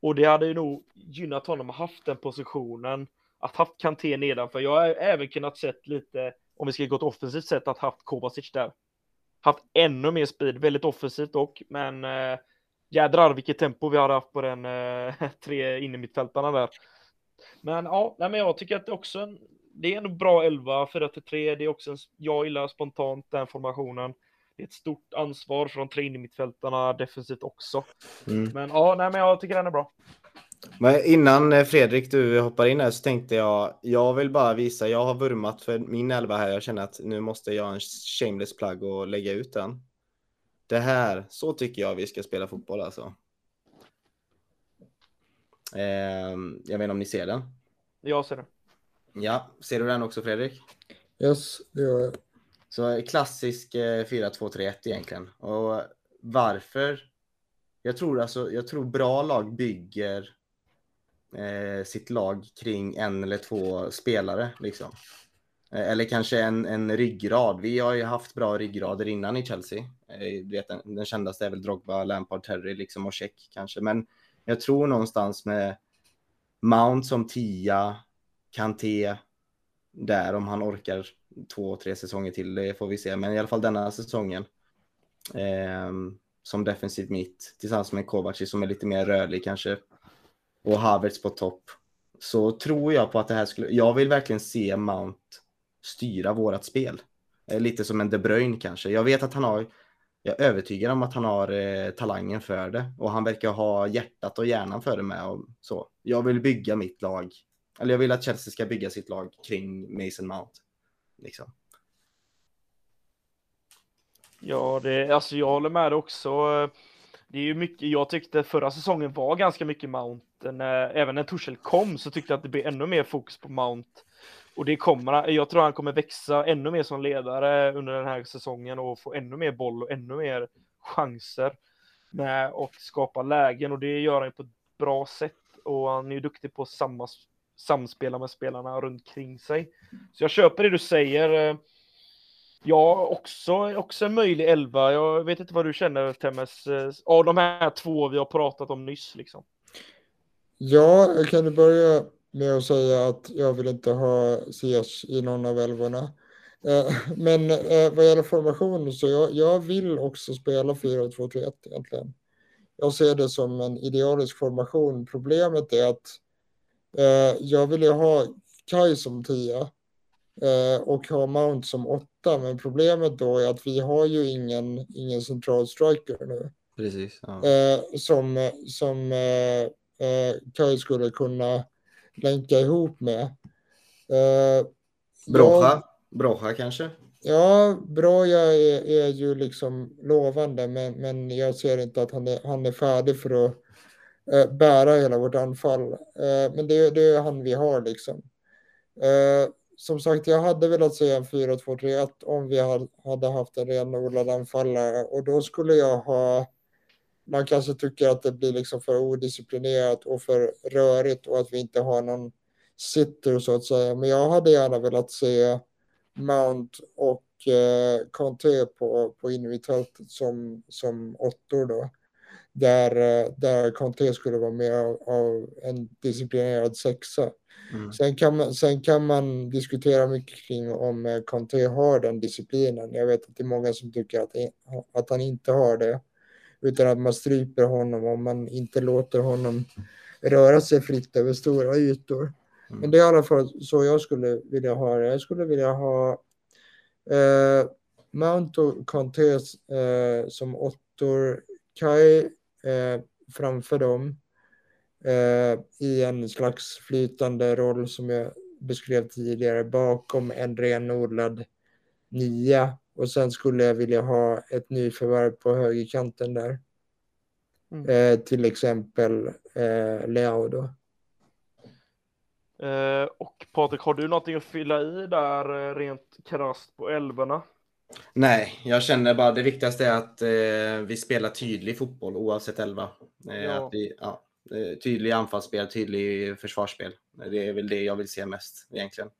Och det hade ju nog gynnat honom att haft den positionen. Att haft Kanté nedanför. Jag har även kunnat sett lite, om vi ska gå ett offensivt sätt, att haft Kovacic där. Haft ännu mer speed, väldigt offensivt dock, men äh, jädrar vilket tempo vi hade haft på den äh, tre innermittfältarna där. Men ja, nej, men jag tycker att det också en, det är en bra 11, 4 till 3. Det är också en, jag gillar spontant den formationen. Det är ett stort ansvar från tre innermittfältarna defensivt också. Mm. Men ja, nej, men jag tycker den är bra. Men innan eh, Fredrik, du hoppar in här så tänkte jag, jag vill bara visa, jag har vurmat för min elva här, jag känner att nu måste jag ha en shameless plug och lägga ut den. Det här, så tycker jag vi ska spela fotboll alltså. Ehm, jag vet inte om ni ser den? Jag ser det. Ja, ser du den också Fredrik? Yes, det gör jag. Så klassisk eh, 4-2-3-1 egentligen. Och varför? Jag tror alltså, jag tror bra lag bygger eh, sitt lag kring en eller två spelare liksom. Eh, eller kanske en, en ryggrad. Vi har ju haft bra ryggrader innan i Chelsea. Eh, du vet, den, den kändaste är väl Drogba, Lampard, Terry liksom och Check kanske. Men jag tror någonstans med Mount som tia, Kanté där om han orkar två, tre säsonger till, det får vi se. Men i alla fall denna säsongen. Eh, som defensiv mitt tillsammans med Kovacic som är lite mer rörlig kanske. Och Havertz på topp. Så tror jag på att det här skulle, jag vill verkligen se Mount styra vårat spel. Eh, lite som en De Bruyne kanske. Jag vet att han har, jag är övertygad om att han har eh, talangen för det. Och han verkar ha hjärtat och hjärnan för det med. Och så. Jag vill bygga mitt lag. Eller jag vill att Chelsea ska bygga sitt lag kring Mason Mount. Liksom. Ja, det, alltså jag håller med dig också. det är ju mycket, jag tyckte förra säsongen var ganska mycket Mount. Även när Torshäll kom så tyckte jag att det blev ännu mer fokus på Mount. Och det kommer, jag tror han kommer växa ännu mer som ledare under den här säsongen och få ännu mer boll och ännu mer chanser med och skapa lägen och det gör han på ett bra sätt och han är ju duktig på samma samspela med spelarna runt kring sig. Så jag köper det du säger. Ja, också, också en möjlig elva. Jag vet inte vad du känner Temmes, av de här två vi har pratat om nyss liksom. Ja, jag kan börja med att säga att jag vill inte ha CS i någon av älvorna. Eh, men eh, vad gäller formation så jag, jag vill också spela 4-2-3-1 egentligen. Jag ser det som en idealisk formation. Problemet är att eh, jag vill ju ha Kai som tia och ha Mount som åtta. Men problemet då är att vi har ju ingen, ingen central striker nu. Precis. Ja. som som Kai skulle kunna länka ihop med. Eh, Brocha, Brocha kanske? Ja, Broja är, är ju liksom lovande, men, men jag ser inte att han är, han är färdig för att eh, bära hela vårt anfall. Eh, men det, det är han vi har liksom. Eh, som sagt, jag hade velat se en 4-2-3-1 om vi hade haft en renodlad anfallare och då skulle jag ha man kanske tycker att det blir liksom för odisciplinerat och för rörigt och att vi inte har någon sitter så att säga. Men jag hade gärna velat se Mount och eh, Conte på, på innermittfältet som, som åttor då. Där, eh, där Conte skulle vara mer av, av en disciplinerad sexa. Mm. Sen, kan man, sen kan man diskutera mycket kring om eh, Conte har den disciplinen. Jag vet att det är många som tycker att, att han inte har det utan att man stryper honom och man inte låter honom röra sig fritt över stora ytor. Mm. Men det är i alla fall så jag skulle vilja ha det. Jag skulle vilja ha eh, Mount och Contes eh, som åttor, Kai eh, framför dem eh, i en slags flytande roll som jag beskrev tidigare bakom en renodlad nia och sen skulle jag vilja ha ett nyförvärv på högerkanten där. Mm. Eh, till exempel eh, Leao då. Eh, och Patrik, har du någonting att fylla i där eh, rent krasst på älvorna? Nej, jag känner bara det viktigaste är att eh, vi spelar tydlig fotboll oavsett elva. Eh, ja. Att vi, ja, tydlig anfallsspel, tydlig försvarsspel. Det är väl det jag vill se mest egentligen.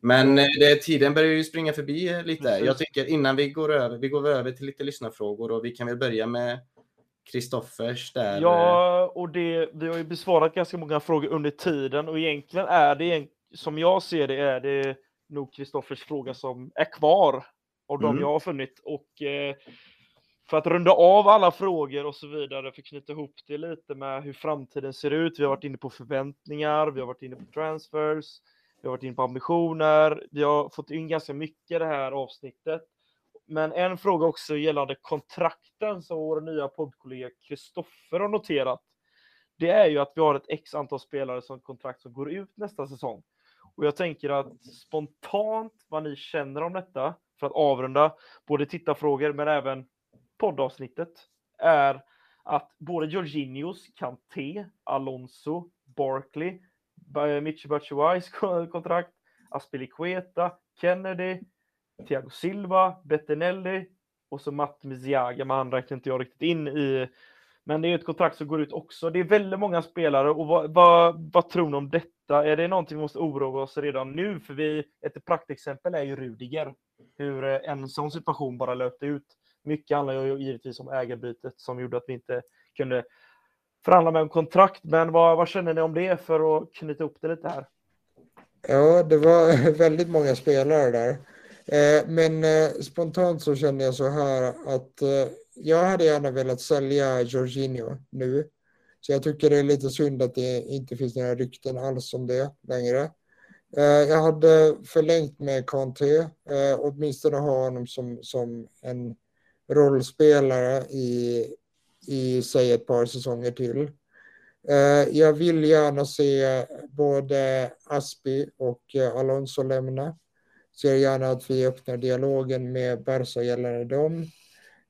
Men eh, det, tiden börjar ju springa förbi eh, lite. Jag tycker innan vi går över, vi går över till lite lyssnarfrågor och vi kan väl börja med Kristoffers där. Ja, eh, och det, vi har ju besvarat ganska många frågor under tiden och egentligen är det, som jag ser det, är det nog Kristoffers fråga som är kvar av de mm. jag har funnit. Och eh, för att runda av alla frågor och så vidare, för att knyta ihop det lite med hur framtiden ser ut. Vi har varit inne på förväntningar, vi har varit inne på transfers, vi har varit inne på ambitioner. Vi har fått in ganska mycket i det här avsnittet. Men en fråga också gällande kontrakten som vår nya poddkollega Kristoffer har noterat. Det är ju att vi har ett x antal spelare som kontrakt som går ut nästa säsong. Och jag tänker att spontant vad ni känner om detta för att avrunda både tittarfrågor men även poddavsnittet är att både Jorginhos, Kanté, Alonso, Barkley Michi Batshuayis kontrakt, Aspilicueta, Kennedy, Thiago Silva, Bettinelli och så Matt Miziaga, men han räknar inte jag riktigt in i. Men det är ett kontrakt som går ut också. Det är väldigt många spelare och vad, vad, vad tror ni om detta? Är det någonting vi måste oroa oss redan nu? För vi, ett praktexempel är ju Rudiger. Hur eh, en sån situation bara löpte ut. Mycket handlar ju givetvis om ägarbytet som gjorde att vi inte kunde förhandla med om kontrakt. Men vad, vad känner ni om det för att knyta ihop det lite här? Ja, det var väldigt många spelare där. Eh, men eh, spontant så känner jag så här att eh, jag hade gärna velat sälja Jorginho nu. Så jag tycker det är lite synd att det inte finns några rykten alls om det längre. Jag hade förlängt med Kanté, åtminstone ha honom som, som en rollspelare i i säg ett par säsonger till. Eh, jag vill gärna se både Aspi och eh, Alonso lämna. Ser gärna att vi öppnar dialogen med Barca gällande dem.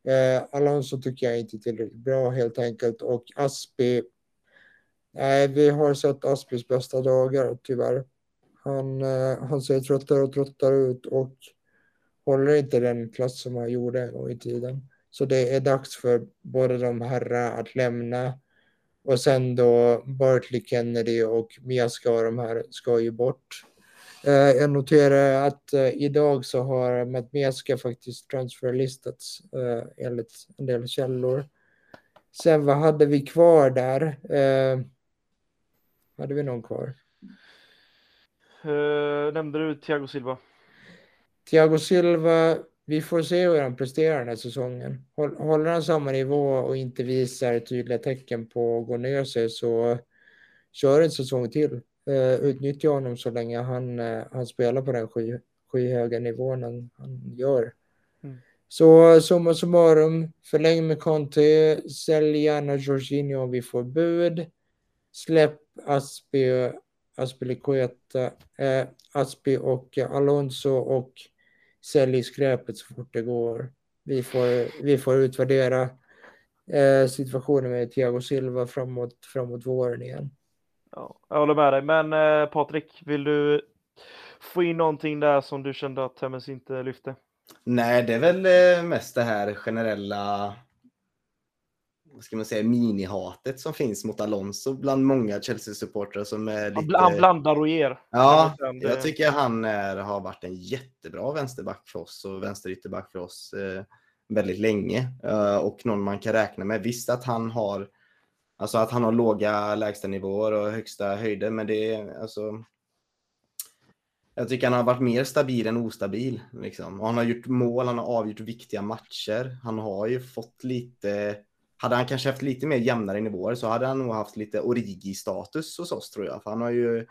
Eh, Alonso tycker jag inte är tillräckligt bra helt enkelt och Aspi. Nej, vi har sett Aspis bästa dagar tyvärr. Han, eh, han ser tröttare och tröttare ut och håller inte den klass som han gjorde en gång i tiden. Så det är dags för båda de herrar att lämna. Och sen då Bartley, Kennedy och Miaska och de här ska ju bort. Eh, jag noterar att eh, idag så har Matt Miaska faktiskt transferlistats eh, enligt en del källor. Sen vad hade vi kvar där? Eh, hade vi någon kvar? Uh, nämnde du Thiago Silva? Thiago Silva, vi får se hur han presterar den här säsongen. Håller han samma nivå och inte visar tydliga tecken på att gå ner sig så kör en säsong till. Uh, utnyttja honom så länge han, uh, han spelar på den sky, skyhöga nivån han, han gör. Mm. Så summa summarum, förläng med Conte, sälj gärna Jorginho om vi får bud. Släpp Aspi, Aspilicueta, eh, Aspi och Alonso och sälj skräpet så fort det går. Vi får, vi får utvärdera eh, situationen med Thiago Silva framåt, framåt våren igen. Ja, jag håller med dig, men eh, Patrik, vill du få in någonting där som du kände att Temmes inte lyfte? Nej, det är väl eh, mest det här generella vad ska man säga, minihatet som finns mot Alonso bland många Chelsea-supportrar som är lite... Han blandar och ger. Ja, jag tycker han är, har varit en jättebra vänsterback för oss och vänsterytterback för oss eh, väldigt länge. Eh, och någon man kan räkna med. Visst att han har Alltså att han har låga lägstanivåer och högsta höjder, men det är alltså jag tycker han har varit mer stabil än ostabil. Liksom. Han har gjort mål, han har avgjort viktiga matcher. Han har ju fått lite hade han kanske haft lite mer jämnare nivåer så hade han nog haft lite Origi-status hos oss tror jag. För han har ju, okej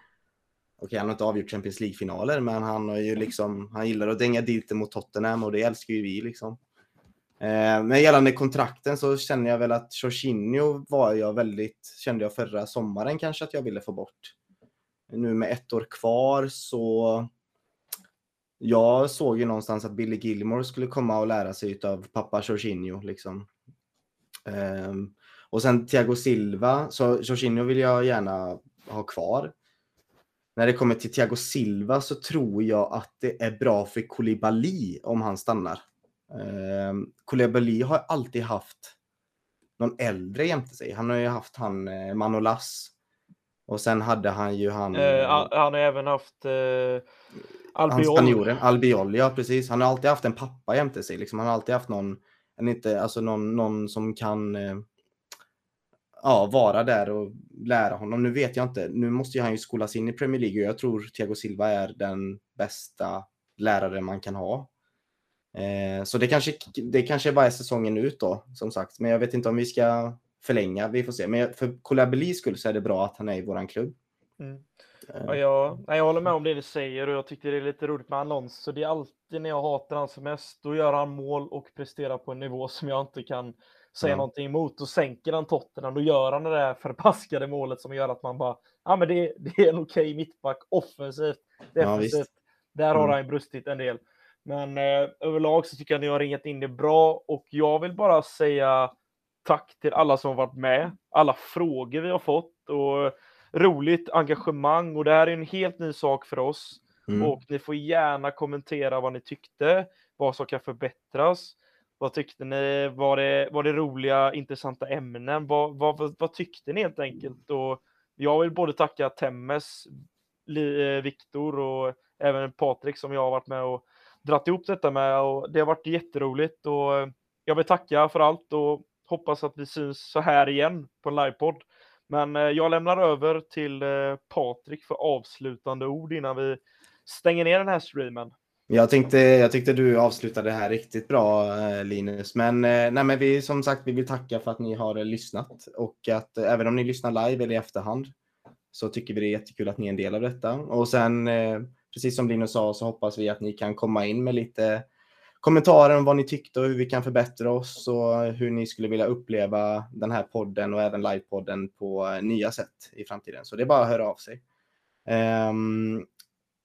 okay, han har inte avgjort Champions League-finaler, men han har ju liksom, han gillar att dänga dit mot Tottenham och det älskar ju vi liksom. Eh, men gällande kontrakten så känner jag väl att Jorginho var jag väldigt, kände jag förra sommaren kanske att jag ville få bort. Nu med ett år kvar så jag såg ju någonstans att Billy Gilmore skulle komma och lära sig av pappa Jorginho liksom. Um, och sen Thiago Silva, så Jorginho vill jag gärna ha kvar. När det kommer till Thiago Silva så tror jag att det är bra för Koulibaly om han stannar. Um, Koulibaly har alltid haft någon äldre jämte sig. Han har ju haft han eh, Manolas. Och sen hade han ju han... Uh, han har även haft uh, Albiol. Albiol, ja precis. Han har alltid haft en pappa jämte sig. Liksom. Han har alltid haft någon en inte, alltså någon, någon som kan eh, ja, vara där och lära honom. Nu vet jag inte, nu måste ju han ju skolas in i Premier League och jag tror Thiago Silva är den bästa lärare man kan ha. Eh, så det kanske, det kanske bara är säsongen ut då, som sagt. Men jag vet inte om vi ska förlänga, vi får se. Men för Koulibalys skull så är det bra att han är i våran klubb. Mm. Ja, jag, jag håller med om det du säger och jag tycker det är lite roligt med Alonso. Det är alltid när jag hatar honom som mest, då gör han mål och presterar på en nivå som jag inte kan säga ja. någonting emot. Och sänker han Tottenham, då gör han det där förpaskade målet som gör att man bara, ja men det, det är en okej okay mittback offensivt, defensivt. Ja, där har mm. han brustit en del. Men eh, överlag så tycker jag att ni har ringat in det bra och jag vill bara säga tack till alla som har varit med, alla frågor vi har fått och roligt engagemang och det här är en helt ny sak för oss. Mm. Och ni får gärna kommentera vad ni tyckte, vad som kan förbättras. Vad tyckte ni? Var det, var det roliga, intressanta ämnen? Vad, vad, vad, tyckte ni helt enkelt? Och jag vill både tacka Temmes, eh, Viktor och även Patrik som jag har varit med och dratt ihop detta med. Och det har varit jätteroligt och jag vill tacka för allt och hoppas att vi syns så här igen på en livepodd. Men eh, jag lämnar över till eh, Patrik för avslutande ord innan vi stänger ner den här streamen. Jag, tänkte, jag tyckte du avslutade det här riktigt bra eh, Linus. Men, nej, men vi, som sagt, vi vill tacka för att ni har lyssnat och att även om ni lyssnar live eller i efterhand så tycker vi det är jättekul att ni är en del av detta. Och sen, precis som Linus sa, så hoppas vi att ni kan komma in med lite kommentarer om vad ni tyckte och hur vi kan förbättra oss och hur ni skulle vilja uppleva den här podden och även livepodden på eh, nya sätt i framtiden. Så det är bara att höra av sig. Um,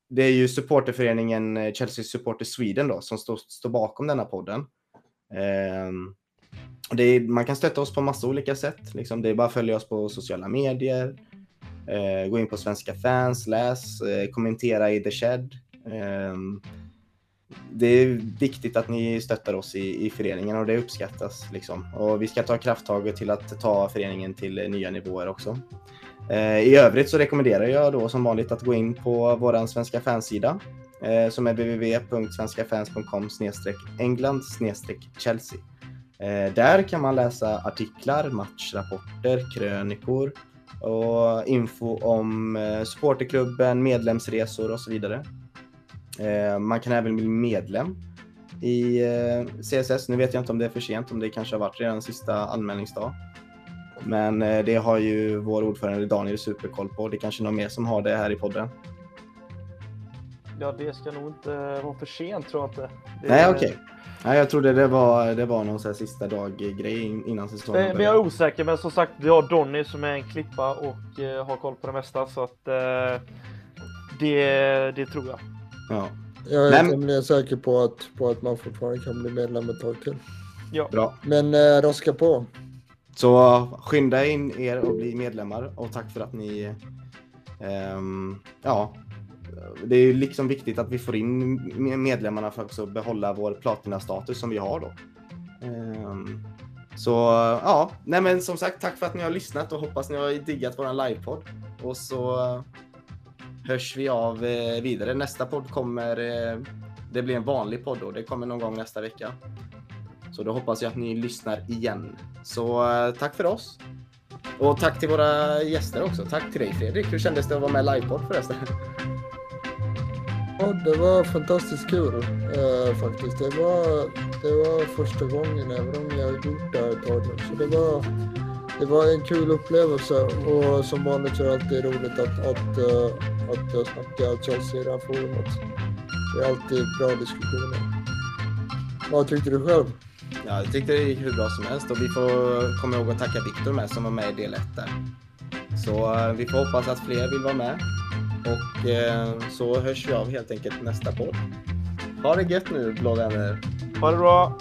det är ju supporterföreningen eh, Chelsea Supporter Sweden då som står, står bakom denna podden. Um, det är, man kan stötta oss på massa olika sätt. Liksom, det är bara att följa oss på sociala medier. Eh, gå in på Svenska fans, läs, eh, kommentera i The Shed. Eh, det är viktigt att ni stöttar oss i, i föreningen och det uppskattas. Liksom. Och vi ska ta krafttaget till att ta föreningen till nya nivåer också. Eh, I övrigt så rekommenderar jag då som vanligt att gå in på vår svenska fansida eh, som är www.svenskafans.com England Chelsea. Eh, där kan man läsa artiklar, matchrapporter, krönikor och info om eh, supporterklubben, medlemsresor och så vidare. Man kan även bli medlem i CSS. Nu vet jag inte om det är för sent, om det kanske har varit redan sista anmälningsdag. Men eh, det har ju vår ordförande Daniel superkoll på. Det är kanske någon mer som har det här i podden. Ja, det ska nog inte vara för sent tror jag inte. Det Nej, okej. Okay. Nej, jag trodde det var, det var någon så sista dag-grej innan säsongen började. Men jag är osäker, men som sagt, vi har Donny som är en klippa och har koll på det mesta, så att det, det tror jag. Ja. Jag är tämligen säker på att, på att man fortfarande kan bli medlem ett tag till. Ja. Bra. Men uh, roska på. Så skynda in er och bli medlemmar och tack för att ni um, ja, det är liksom viktigt att vi får in medlemmarna för att också behålla vår platinastatus som vi har då. Um, så ja, nej men som sagt, tack för att ni har lyssnat och hoppas ni har diggat våran livepodd. Och så hörs vi av eh, vidare. Nästa podd kommer, eh, det blir en vanlig podd då. Det kommer någon gång nästa vecka. Så då hoppas jag att ni lyssnar igen. Så eh, tack för oss. Och tack till våra gäster också. Tack till dig Fredrik. Hur kändes det att vara med i livepodd förresten? Ja, det var fantastiskt kul eh, faktiskt. Det var, det var första gången, även om jag har gjort det här ett tag nu. Så det var, det var en kul upplevelse och som vanligt så är det alltid roligt att, att, uh, att snacka Chelsea i det här forumet. Det är alltid bra diskussioner. Vad tyckte du själv? Ja, jag tyckte det gick hur bra som helst och vi får komma ihåg att tacka Viktor med som var med i del 1 där. Så uh, vi får hoppas att fler vill vara med och uh, så hörs vi av helt enkelt nästa podd. Ha det gött nu blå vänner. Ha det bra.